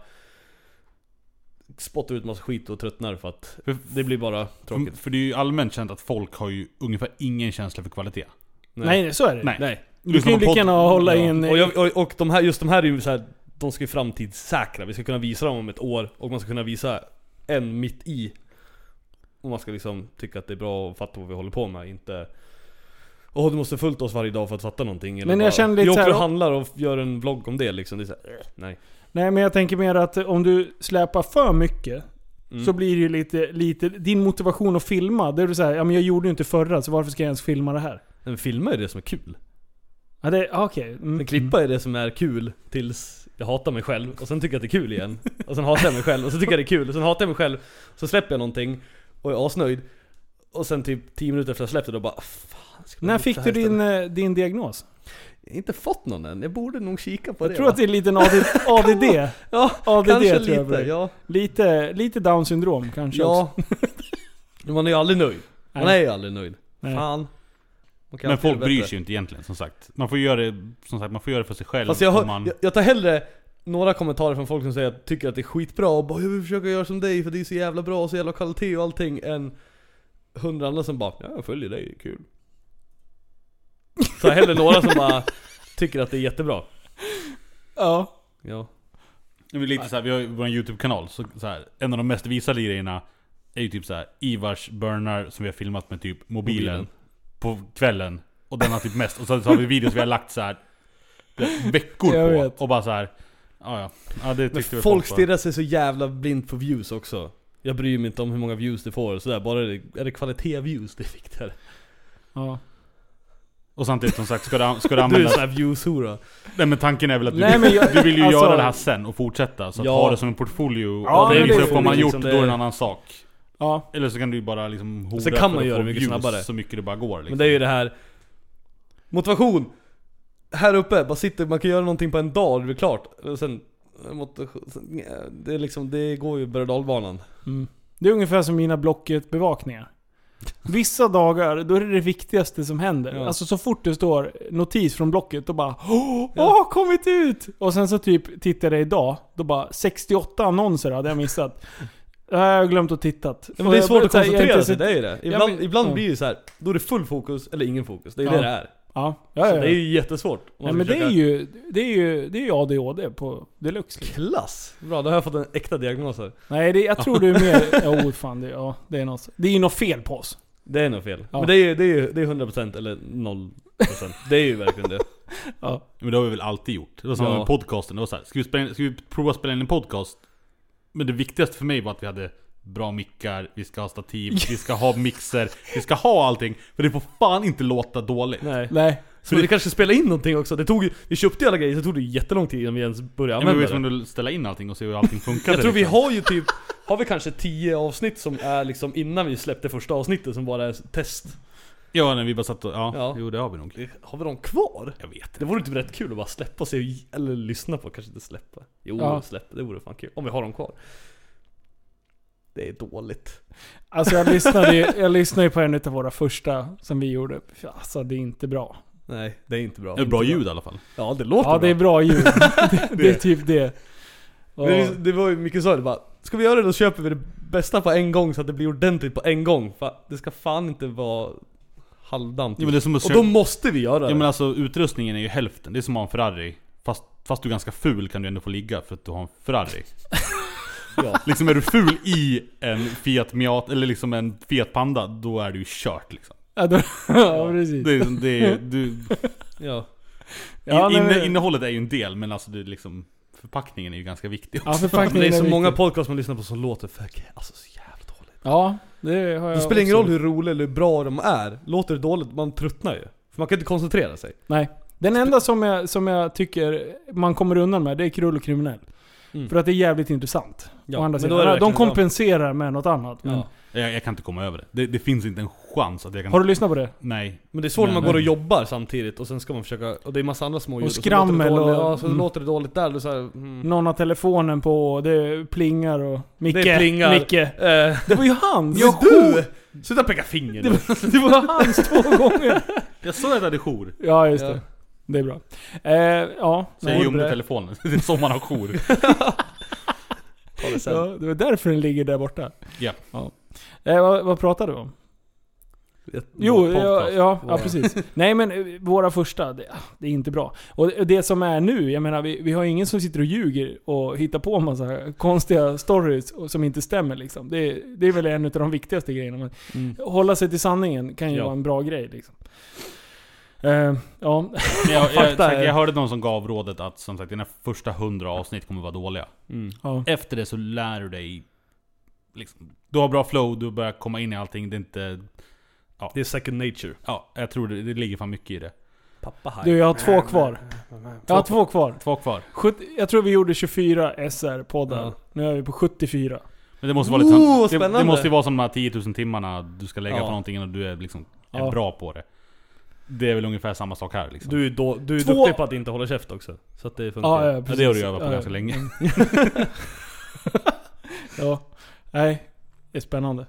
spottar ut massa skit och tröttnar för att det blir bara tråkigt. För det är ju allmänt känt att folk har ju ungefär ingen känsla för kvalitet. Nej, så är det. Nej. Nej. Du kan ju lika gärna hålla i en... Och, jag, och, och de här, just de här är ju så här, de ska ju framtidssäkra. Vi ska kunna visa dem om ett år och man ska kunna visa en mitt i. Och man ska liksom tycka att det är bra och fatta vad vi håller på med, inte Åh du måste fullt oss varje dag för att fatta någonting eller Men jag bara, känner lite Vi åker och handlar och gör en vlogg om det liksom, det är så här, äh, nej Nej men jag tänker mer att om du släpar för mycket Mm. Så blir det ju lite, lite, din motivation att filma, det är du säger ja men jag gjorde ju inte förra så varför ska jag ens filma det här? Men filma är det som är kul. Ja det, ah, okej. Mm. Men klippa är det som är kul tills jag hatar mig själv och sen tycker jag att det är kul igen. Och sen hatar jag mig själv och så tycker jag det är kul och sen hatar jag mig själv. Så släpper jag någonting och är asnöjd. Och sen typ 10 minuter efter att jag släppt det då bara fan, ska man När hitta fick du istället?" din, eh, din diagnos? jag har inte fått någon än. Jag borde nog kika på Jag det. tror va? att det är en liten AD, ADD. Ja, ADD kanske tror jag lite. det. Ja. Lite, lite down syndrom kanske också. ja. Men man är ju aldrig nöjd. Man Nej. är ju aldrig nöjd. Nej. Fan. Man kan Men alltid folk bryr bättre. sig ju inte egentligen som sagt. Man får göra det, som sagt, man får göra det för sig själv. Fast jag, om hör, man... jag, jag tar hellre några kommentarer från folk som säger att tycker att det är skitbra och bara 'Jag vill försöka göra som dig för det är så jävla bra och så jävla kvalitet och allting' än hundra andra som bara 'Ja, jag följer dig, det är kul' Så hellre några som bara tycker att det är jättebra Ja. Ja, Det är lite så här, vi har ju vår YouTube-kanal, så, så här, en av de mest visade grejerna är ju typ så här Ivars burnar som vi har filmat med typ mobilen, Mobilen. på kvällen. Och den har typ mest, och så, så har vi videos vi har lagt så här veckor på. Och bara så här. Ja, ja. ja det Men folk var- stirrar sig så jävla blind på views också Jag bryr mig inte om hur många views det får och sådär, bara det, är det kvalitet-views det är viktigare ja. Och samtidigt som sagt, ska du, ska du Du är använda... sån här views-hora Nej men tanken är väl att du, Nej, men jag- du vill ju alltså- göra det här sen och fortsätta. Så att Ja. ha det som en portfolio Ja, och men visa det- upp vad man har gjort, liksom då är det en annan sak. Ja. Eller så kan du ju bara liksom hora Sen kan för man att göra få det mycket views snabbare. så mycket det bara går liksom. Men det är ju det här Motivation! Här uppe, bara sitter, man kan göra någonting på en dag och det blir klart. Och sen, ja, det är liksom, det går ju berg dalbanan. Mm. Det är ungefär som mina Blocket-bevakningar. Vissa dagar, då är det det viktigaste som händer. Ja. Alltså så fort det står notis från Blocket, då bara Åh, kommit ut! Och sen så typ tittade jag idag, då bara 68 annonser hade jag missat. Det har jag glömt att titta. Men det är svårt att koncentrera sig, det är ju det. Ibland, men- ibland ja. blir det så här, då är det full fokus eller ingen fokus. Det är Ja. det det är. Ja, ja, Så ja. det är ju jättesvårt. om Nej man men det är ju, det är ju, det är ju ADHD på deluxe. liksom. Klass! Bra, då har jag fått en äkta diagnos här. Nej, det, jag tror du är mer... Oh, fan, det, ja, det är något. Det är ju något fel på oss. Det är nog fel. Ja. Men det är ju det är, ju- det är 100% eller 0%. Det är ju verkligen det. Ja. Men det har vi väl alltid gjort. Det var som Ja. med podcasten, det var så här, ska vi, spela in, ska vi prova att spela in en podcast? Men det viktigaste för mig var att vi hade bra mickar, vi ska ha stativ, vi ska ha mixer, vi ska ha allting. För det får fan inte låta dåligt. Nej. Nej. Så vi kanske spela in någonting också. Det tog vi köpte ju alla grejer så det tog det jättelång tid innan vi ens började Ja, men vi använda var det. tvungna att ställa in allting och se hur allting funkade. Jag tror vi liksom. har ju typ, har vi kanske 10 avsnitt som är liksom innan vi släppte första avsnittet som bara är test? Ja, när vi bara satt och, ja, Ja. jo det har vi nog. Det- Har vi dem kvar? Jag vet Det vore typ rätt kul att bara släppa och se, eller lyssna på, kanske inte släppa. Jo, Ja. släppa, det vore fan kul. Om vi har dem kvar. Det är dåligt. Alltså jag lyssnade, ju, jag lyssnade ju på en av våra första som vi gjorde. Alltså det är inte bra. Nej, det är inte bra. Det är bra ljud i alla fall. Ja, det låter Ja, bra. det är bra ljud. det, det är typ det. Och, det, det var ju mycket så det bara, ska vi göra det då köper vi det bästa på en gång så att det blir ordentligt på en gång. För det ska fan inte vara halvdant. Ja, och då måste vi göra Ja det. men alltså utrustningen är ju hälften, det är som att ha en Ferrari. Fast, fast du är ganska ful kan du ändå få ligga för att du har en Ferrari. Ja. Liksom är du ful i en Fiat Miata, eller liksom en Fiat Panda, då är du ju kört liksom. ja, då, ja, precis. Det, är- det, är- du, Ja. Ja, nej, inne, men- innehållet är ju en del, men alltså det är liksom Förpackningen är ju ganska viktig Ja, också. Men förpackningen det är så viktig. många podcasts man lyssnar på som låter för, alltså så jävla dåligt. Ja, det har jag Det spelar ingen roll hur roliga eller hur bra de är. Låter det dåligt, man tröttnar ju. För man kan inte koncentrera sig. Nej. Den enda som jag, som jag tycker man kommer undan med, det är Krull och Kriminell. Mm. För att det är jävligt intressant. Ja, Å andra men sidan. då är det De kompenserar med något annat. Men Ja. Jag, jag kan inte komma över det. det. Det finns inte en chans att jag kan... Har du lyssnat på det? Nej. Men det är svårt när man går och jobbar samtidigt och sen ska man försöka, och det är massa andra små ljud. Och så skrammel låter det dåligt, och- Ja, så mm. låter det dåligt där. Det så här, mm. Någon har telefonen på, det plingar och... Micke, Det plingar. Micke. Eh, Det var ju hans! ja, du! Sluta peka finger Det var, det var hans två gånger! Jag sa att jag hade jour. Ja, just Ja. det. Det är bra. Eh, ja, nej, gömde det- telefonen. Det är så man har jour. Ja, det var därför den ligger där borta. Ja. Eh, vad, vad pratade du om? Ett Jo, ja, ja, ja precis. Nej men eh, våra första, det, det är inte bra. Och det som är nu, jag menar vi, vi har ingen som sitter och ljuger och hittar på en massa konstiga stories som inte stämmer liksom. Det, det är väl en av de viktigaste grejerna. Men Mm. hålla sig till sanningen kan ju Ja. vara en bra grej liksom. Eh, ja, Men jag, jag, sagt, jag hörde någon som gav rådet att som sagt dina första hundra avsnitt kommer vara dåliga. Mm. ja. Efter det så lär du dig liksom, Du har bra flow, du börjar komma in i allting, det är inte... Det är second nature. Ja, jag tror det, det ligger fan mycket i det. Pappa här. Du, jag har två kvar. Jag har två kvar. Två kvar. Jag tror vi gjorde 24 SR-poddar. Ja. Nu är vi på 74. Men det måste vara lite Oh, det, det måste ju vara som de här 10 000 timmarna du ska lägga Ja. på någonting och du är liksom är Ja. bra på det. Det är väl ungefär samma sak här liksom. Du är, då, du är Två- duktig på att inte hålla käft också. Så att det funkar. Ja, ja, ja, precis. det har du övat på Ja, ganska länge. Ja. Nej, det är spännande.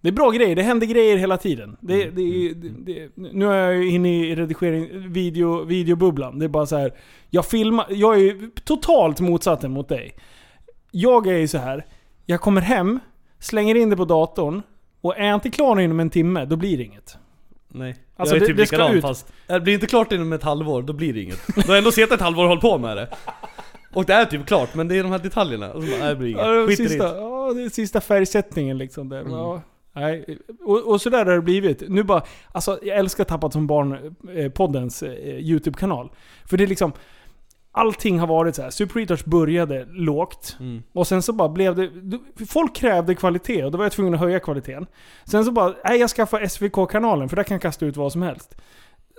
Det är bra grejer, det händer grejer hela tiden. Det, Mm, det, är- det, det, nu är jag ju inne i redigering, video, videobubblan. Det är bara så här. Jag filmar, jag är ju totalt motsatsen mot dig. Jag är ju så här. jag kommer hem, slänger in det på datorn och är jag inte klar inom en timme, då blir det inget. Nej. Alltså, jag är det- typ det ska likadan ut. fast... Det blir inte klart inom ett halvår, då blir det inget. Du har ändå sett ett halvår och hållit på med det. Och det är typ klart, men det är de här detaljerna. Och så bara, nej, det blir inget. Ja, det, var Skit i sista, det. ja, det är sista färgsättningen liksom. Där. Mm. Ja, nej. Och, och sådär har det blivit. Nu bara, alltså jag älskar Tappat som barn, eh, poddens eh, YouTube-kanal. För det är liksom, allting har varit så här. Super Retouch började lågt. Mm. Och sen så bara blev det... Folk krävde kvalitet och då var jag tvungen att höja kvaliteten. Sen så bara, nej jag skaffar SVK-kanalen för där kan jag kasta ut vad som helst.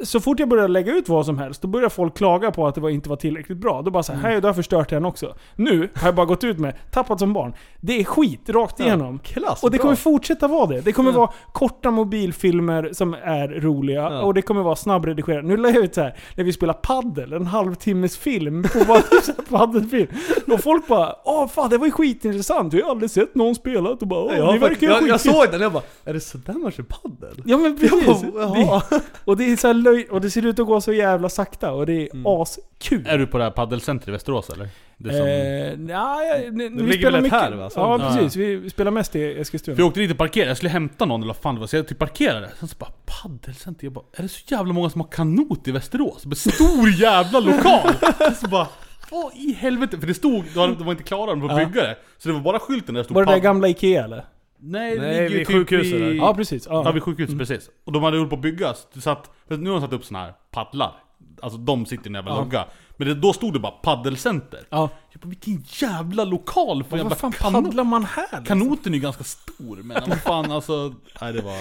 Så fort jag började lägga ut vad som helst, då började folk klaga på att det inte var tillräckligt bra. Då bara så här, Mm. hej, du har förstört den också. Nu har jag bara gått ut med, tappat som barn. Det är skit rakt igenom. Klass, Och det bra. kommer fortsätta vara det. Det kommer Ja. vara korta mobilfilmer som är roliga Ja. och det kommer vara snabbredigerat. Nu la jag ut så här när vi spelar paddel, en halvtimmes film på bara paddelfilm. Och folk bara Åh fan det var ju skitintressant, vi har aldrig sett någon spela. Och bara, Åh, Ja, ni jag, verkar jag, jag skitkul." såg den jag bara, är det sådär man kör paddel? Ja men precis. Jag bara, det, och det är så här löj, och det ser ut att gå så jävla sakta och det är Mm. askul. Är du på det här paddelcentret i Västerås eller? Det som... Eh, nej, ni- vi ligger väl mycket. här, va? Så- Ja Ja. precis, vi, spelar mest i Eskilstuna. För jag åkte dit och parkerade, jag skulle hämta någon eller vad fan det var, så jag typ parkerade. Sen så bara paddelcenter, jag bara Är det så jävla många som har kanot i Västerås? Bara, Stor jävla lokal! så bara Vad i helvete? För det stod, de var- inte klara de var Ja. bygga det. Så det var bara skylten där det stod Var det där gamla Ikea eller? Nej, det Nej, ligger ju vid typ sjukhuset vid... där. Ja precis. Ja. Ja, vid sjukhuset precis. Och de hade hållit på att bygga, så att, för nu har de satt upp såna här paddlar. Alltså de sitter i en jävla Ja. logga. Men det, då stod det bara paddelcenter. ja. Jag bara, vilken jävla lokal för jävla vad fan kanot. paddlar man här? Liksom? Kanoten är ju ganska stor, men vad fan alltså... Nej det var...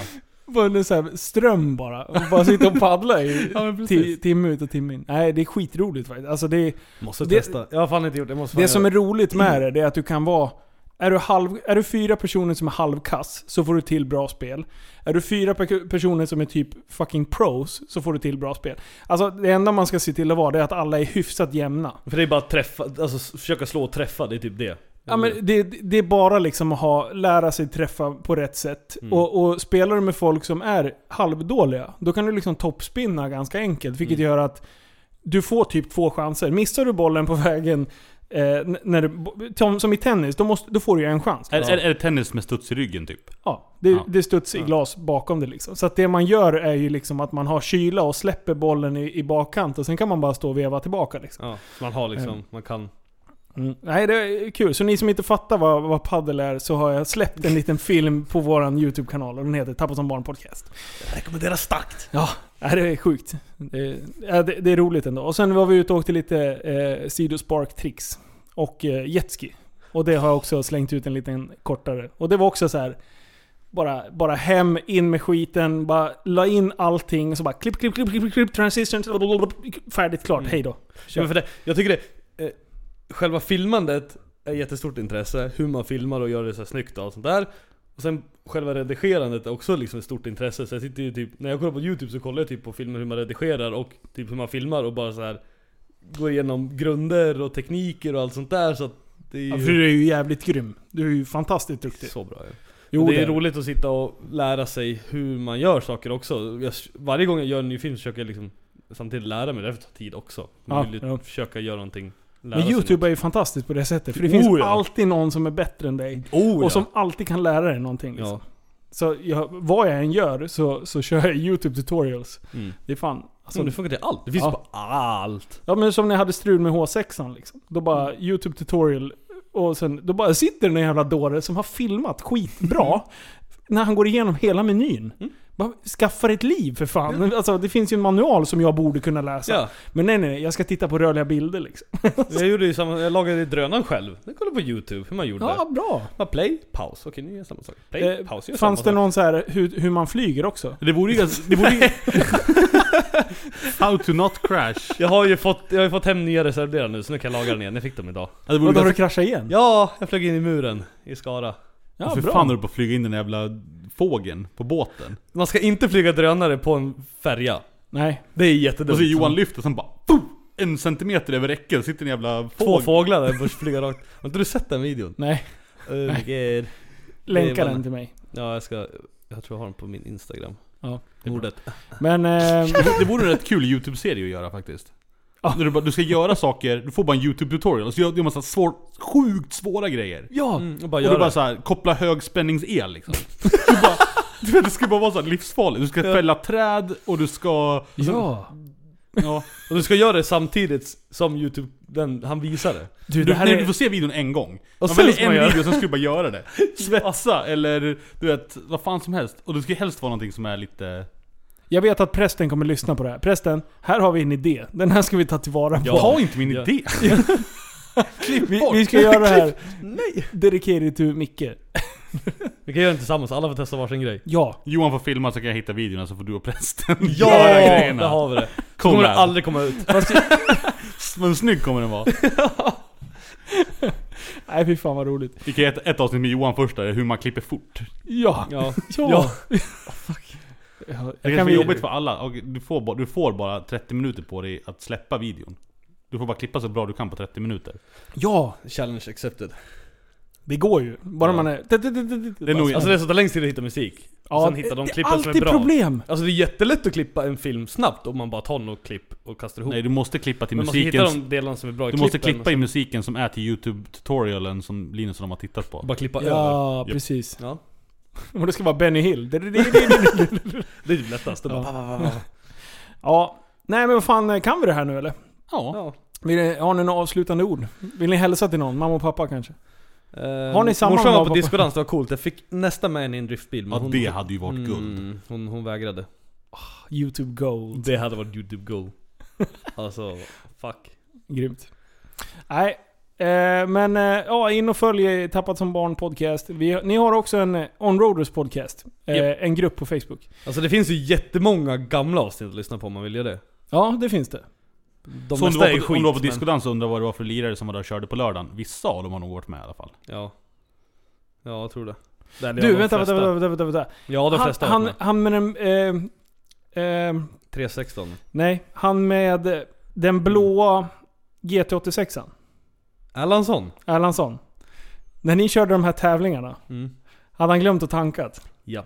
Var det så här ström bara? Och bara sitta och paddla i Ja, men precis. ti- timme ut och timme in. Nej, det är skitroligt faktiskt. Alltså det, Måste Det- testa. Jag har fan inte gjort det, måste fan det som göra är roligt med det, det är att du kan vara... Är du, halv, är du fyra personer som är halvkass, så får du till bra spel. Är du fyra pe- personer som är typ fucking pros, så får du till bra spel. Alltså det enda man ska se till att vara, det är att alla är hyfsat jämna. För det är bara att träffa, alltså försöka slå och träffa, det är typ det. Ja, men det, det är bara liksom att ha, lära sig träffa på rätt sätt. Mm. Och, och spelar du med folk som är halvdåliga, då kan du liksom toppspinna ganska enkelt. Vilket Mm. gör att du får typ två chanser. Missar du bollen på vägen, eh, när du, som, som i tennis, då, måste, då får du ju en chans. Är, är, är det tennis med studs i ryggen typ? Ja, det, Ja. det studs i glas bakom det liksom. Så att det man gör är ju liksom att man har kyla och släpper bollen i, i bakkant och sen kan man bara stå och veva tillbaka liksom. Ja, man har liksom, Mm. man kan... Mm. Nej, det är kul. Så ni som inte fattar vad, vad paddel är, så har jag släppt en liten film på våran YouTube-kanal och den heter Tappa som barn podcast. Rekommenderar starkt! Ja, nej, det är sjukt. Det är, det, det är roligt ändå. Och sen var vi ute och åkte lite eh, sidospark tricks och eh, jetski. Och det har jag också slängt ut en liten kortare. Och det var också så här. Bara, bara hem, in med skiten, bara la in allting, så bara klipp, klipp, klipp, klipp, klipp, transition, färdigt, klart, Mm. hej då. Ja, Kör. jag tycker det, själva filmandet är jättestort intresse, hur man filmar och gör det så här snyggt och allt sånt där. Och sen själva redigerandet är också liksom ett stort intresse, så jag sitter ju typ, när jag kollar på youtube så kollar jag typ på filmer hur man redigerar och typ hur man filmar och bara så här går igenom grunder och tekniker och allt sånt där så att det är ju Ja, för du är ju jävligt grym. Du är ju fantastiskt duktig. så bra ja. Jo, det är det är roligt att sitta och lära sig hur man gör saker också. Jag, varje gång jag gör en ny film så försöker jag liksom samtidigt lära mig, det tar tid också. Man Ja, vill ju ja. försöka göra någonting. Men YouTube är ju fantastiskt på det sättet. För det Oh, finns ja. alltid någon som är bättre än dig. Oh, Och som alltid kan lära dig någonting. Liksom. Ja. Så jag, vad jag än gör så, så kör jag YouTube tutorials. Mm. Det är fan... Alltså, Så det funkar till allt. Det finns Ja. på allt. ja men som när jag hade strul med H6an liksom. Då bara Mm. YouTube tutorial. Och sen, då bara sitter den en jävla dåre som har filmat skitbra. när han går igenom hela menyn. Mm. Skaffa ett liv för fan. Alltså, det finns ju en manual som jag borde kunna läsa. Ja. Men nej nej, jag ska titta på rörliga bilder liksom. Jag gjorde ju samma, jag lagade drönaren själv. Jag kollade på youtube hur man gjorde. Ja, bra. Ja, play, paus. Okej, nu gör jag samma sak. Play, Eh, paus. Gör Fanns det sak. någon så här hur, hur man flyger också? Det borde ju. Det borde ju... How to not crash. Jag har ju fått, jag har fått hem nya reservdelar nu så nu kan jag laga den igen. Jag fick dem idag. Ja, det borde Vadå, har du kraschat igen? Ja, jag flög in i muren i Skara. Ja, för bra. fan håller du på att flyga in den jävla fågeln på båten? Man ska inte flyga drönare på en färja. Nej. Det är jättedumt. Och så Johan lyfter och sen bara boom, En centimeter över räcket sitter en jävla Två fågel. fåglar där börjar flyga rakt. Har inte du sett den videon? Nej. Oh my god. Länka Det den till mig. Ja, jag ska... Jag tror jag har den på min Instagram. Ja. Mordet. Men... Eh, Det vore en rätt kul YouTube-serie att göra faktiskt. Ja. När du, bara, du ska göra saker, du får bara en YouTube-tutorial, och så gör du en massa svår, sjukt svåra grejer. ja! Mm, och bara Och du bara så här, koppla högspänningsel liksom. Du bara, du vet, det ska bara vara så här livsfarligt. Du ska fälla träd och du ska... Ja! Ja. Och du ska göra det samtidigt som youtube, den, han visar det. Du, Du, det här nej, är... du får se videon en gång. Och man sen väljer ska en video, sen ska du bara göra det. Svetsa eller du vet, vad fan som helst. Och det ska helst vara någonting som är lite... Jag vet att prästen kommer lyssna på det här. Prästen, här har vi en idé. Den här ska vi ta tillvara på. Ja. Ta inte min Ja. idé! Vi, vi ska göra det här dedicated to Micke. Vi kan göra det tillsammans, alla får testa varsin grej. Ja. Johan får filma så kan jag hitta videorna så får du och prästen Ja! göra Där grejerna. har vi det. Så kommer det aldrig komma ut. Men snygg kommer den vara. Nej fy fan vad roligt. Vi kan ge ett, ett avsnitt med Johan först där, hur man klipper fort. Ja. Ja. Ja. Ja. Ja, Det är vi... jobbigt för alla. Och Du får, bara, du får bara 30 minuter på dig att släppa videon. Du får bara klippa så bra du kan på 30 minuter. Ja, Challenge accepted. det går ju. Bara Ja. man är... Det är nog... Alltså det som tar längst tid att hitta musik. och sen hittar de det är klippen som är alltid bra. problem. Alltså det är jättelätt att klippa en film snabbt om man bara tar något klipp och kastar ihop. Nej, du måste klippa till Men man musiken. hitta de delarna som är bra i Du måste klippen klippa i musiken som är till YouTube-tutorialen som Linus och de har tittat på. bara klippa över. Ja, Japp. precis. Ja. Och det ska vara Benny Hill. Det är typ lättast. Det bara... Ja. Ja. Nej men vad fan, kan vi det här nu eller? Ja. Ja. Vill ni, har ni några avslutande ord? Vill ni hälsa till någon? Mamma och pappa kanske? Eh, Har ni samma Morsan var på och discodans, det var coolt. Jag fick nästan med henne i en driftbil men Ja, hon, det hade ju varit guld. Mm, hon, hon vägrade. YouTube Gold. Det hade varit youtube goal. Alltså, fuck. Grymt. Nej, eh, men eh, ja, in och följ Tappat som barn podcast. Vi, ni har också en eh, On-Roaders podcast. Eh, Japp. En grupp på Facebook. Alltså det finns ju jättemånga gamla avsnitt att lyssna på om man vill göra det. Ja, det finns det. De så om du, var på, skit, om du var på men- discodans och undrade vad det var för lirare som var där och körde på lördagen. Vissa av dem har nog varit med i alla fall. Ja. Ja, jag tror det. det är Du, de vänta, vänta, vänta, vänta, vänta. Ja, de Han, flesta han, med. han med den... Eh, eh, 316. nej, han med den blåa GT86an. Erlandsson? Erlandsson. När ni körde de här tävlingarna, Mm. hade han glömt att tankat. Ja.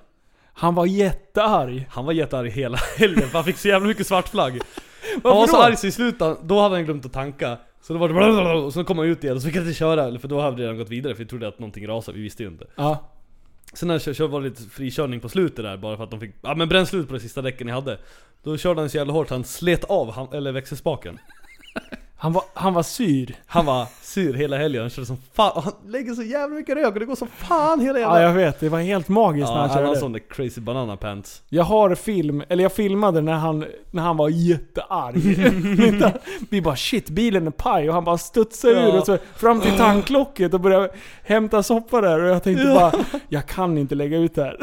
Han var jättearg. Han var jättearg hela helgen för han fick så jävla mycket svart flagg. Han var så då? arg så i slutet, då hade han glömt att tanka. Så då var det blablabla, och så kom han ut igen och så fick han inte köra, för då hade det redan gått vidare för vi trodde att någonting rasade, vi visste ju inte. Ja. Sen när jag kör, var det lite frikörning på slutet där bara för att de fick, ja men bränn slut på de sista däcken jag hade. Då körde han så jävla hårt han slet av han, eller växelspaken. Han var, han var syr. Han var sur hela helgen, han körde som fan, och han lägger så jävla mycket rök och det går som fan hela Ja, jävla... jag vet. Det var helt magiskt när Ja, han han var körde. sån där crazy banana pants. Jag har film, eller jag filmade när han, när han var jättearg. Vi bara shit, bilen är paj och han bara studsade Ja. ur och så fram till tanklocket och började hämta soppa där och jag tänkte bara Jag kan inte lägga ut det här.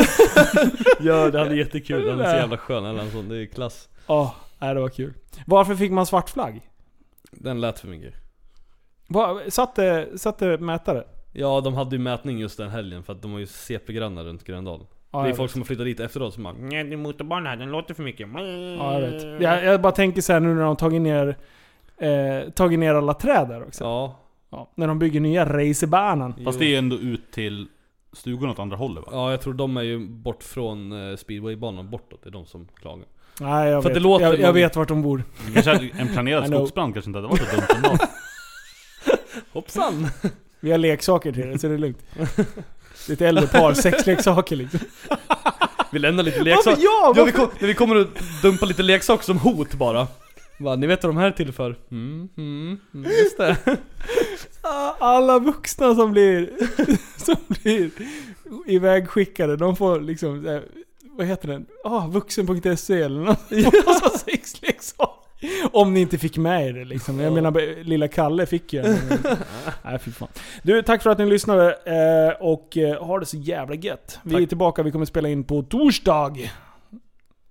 Ja det hade jättekul, han är så jävla skön eller en sån, det är klass. Ja, nej, det var kul. Varför fick man svart flagg? Den lät för mycket. Vad- Satt det, satt det mätare? Ja de hade ju mätning just den helgen för att de var ju CP-grannar runt Gröndal. Ja, det är folk vet. som har flyttat dit efteråt som bara Nej din motorbana här, den låter för mycket. Ja, jag vet. Jag, jag bara tänker så här nu när de tagit ner, eh, tagit ner alla träd där också. Ja, Ja, när de bygger nya racerbanan. Fast det är ändå ut till stugorna åt andra hållet va? Ja jag tror de är ju bort från eh, speedwaybanan bortåt, det är de som klagar. Nej, jag För vet. det låter jag, jag vet vart de bor. Kanske en planerad skogsbrand kanske inte hade varit så dumt ändå. Hoppsan! Vi har leksaker till det, så det är lugnt. Det är ett äldre par, sexleksaker liksom. Vi lämnar lite leksaker. Ja? Ja, vi kom, vi kommer att dumpa lite leksaker som hot bara. Va, ni vet vad de här är till för? Mm, mm, mm just det. Alla vuxna som blir, som blir ivägskickade, de får liksom, vad heter den? Ah, vuxen.se eller något. Får sexleksak. Om ni inte fick med er det liksom. Jag menar, lilla Kalle fick ju. Nej fy fan. Du, tack för att ni lyssnade eh, och eh, ha det så jävla gött. Vi är Tack. tillbaka, vi kommer spela in på torsdag.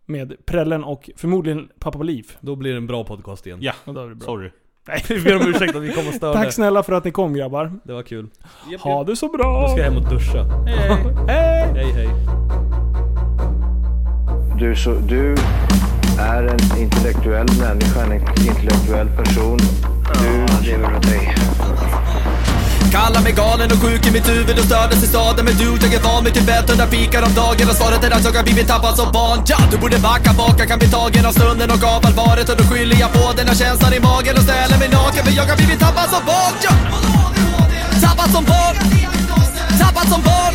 Med Prällen och förmodligen Pappa Liv. Då blir det en bra podcast igen. Ja, då är det bra. sorry. Vi ber om ursäkt att vi kom och störde. Tack snälla för att ni kom grabbar. Det var kul. Ha det så bra! Nu ska jag hem och duscha. Hej! Hej hej. Du, så, du är en intellektuell människa, en intellektuell person. Du lever av dig. Kallar mig galen och sjuk i mitt huvud och stördes i staden. Men du, jag är van vid Tibet under fikar om dagen. Och svaret är att jag har blivit tappad som barn. Ja, Du borde backa bak, jag kan bli tagen av stunden och av allvaret. Och då skyller jag på den här känslan i magen och ställer mig naken. För jag har blivit tappad som barn ja. Tappad som barn. Tappad som barn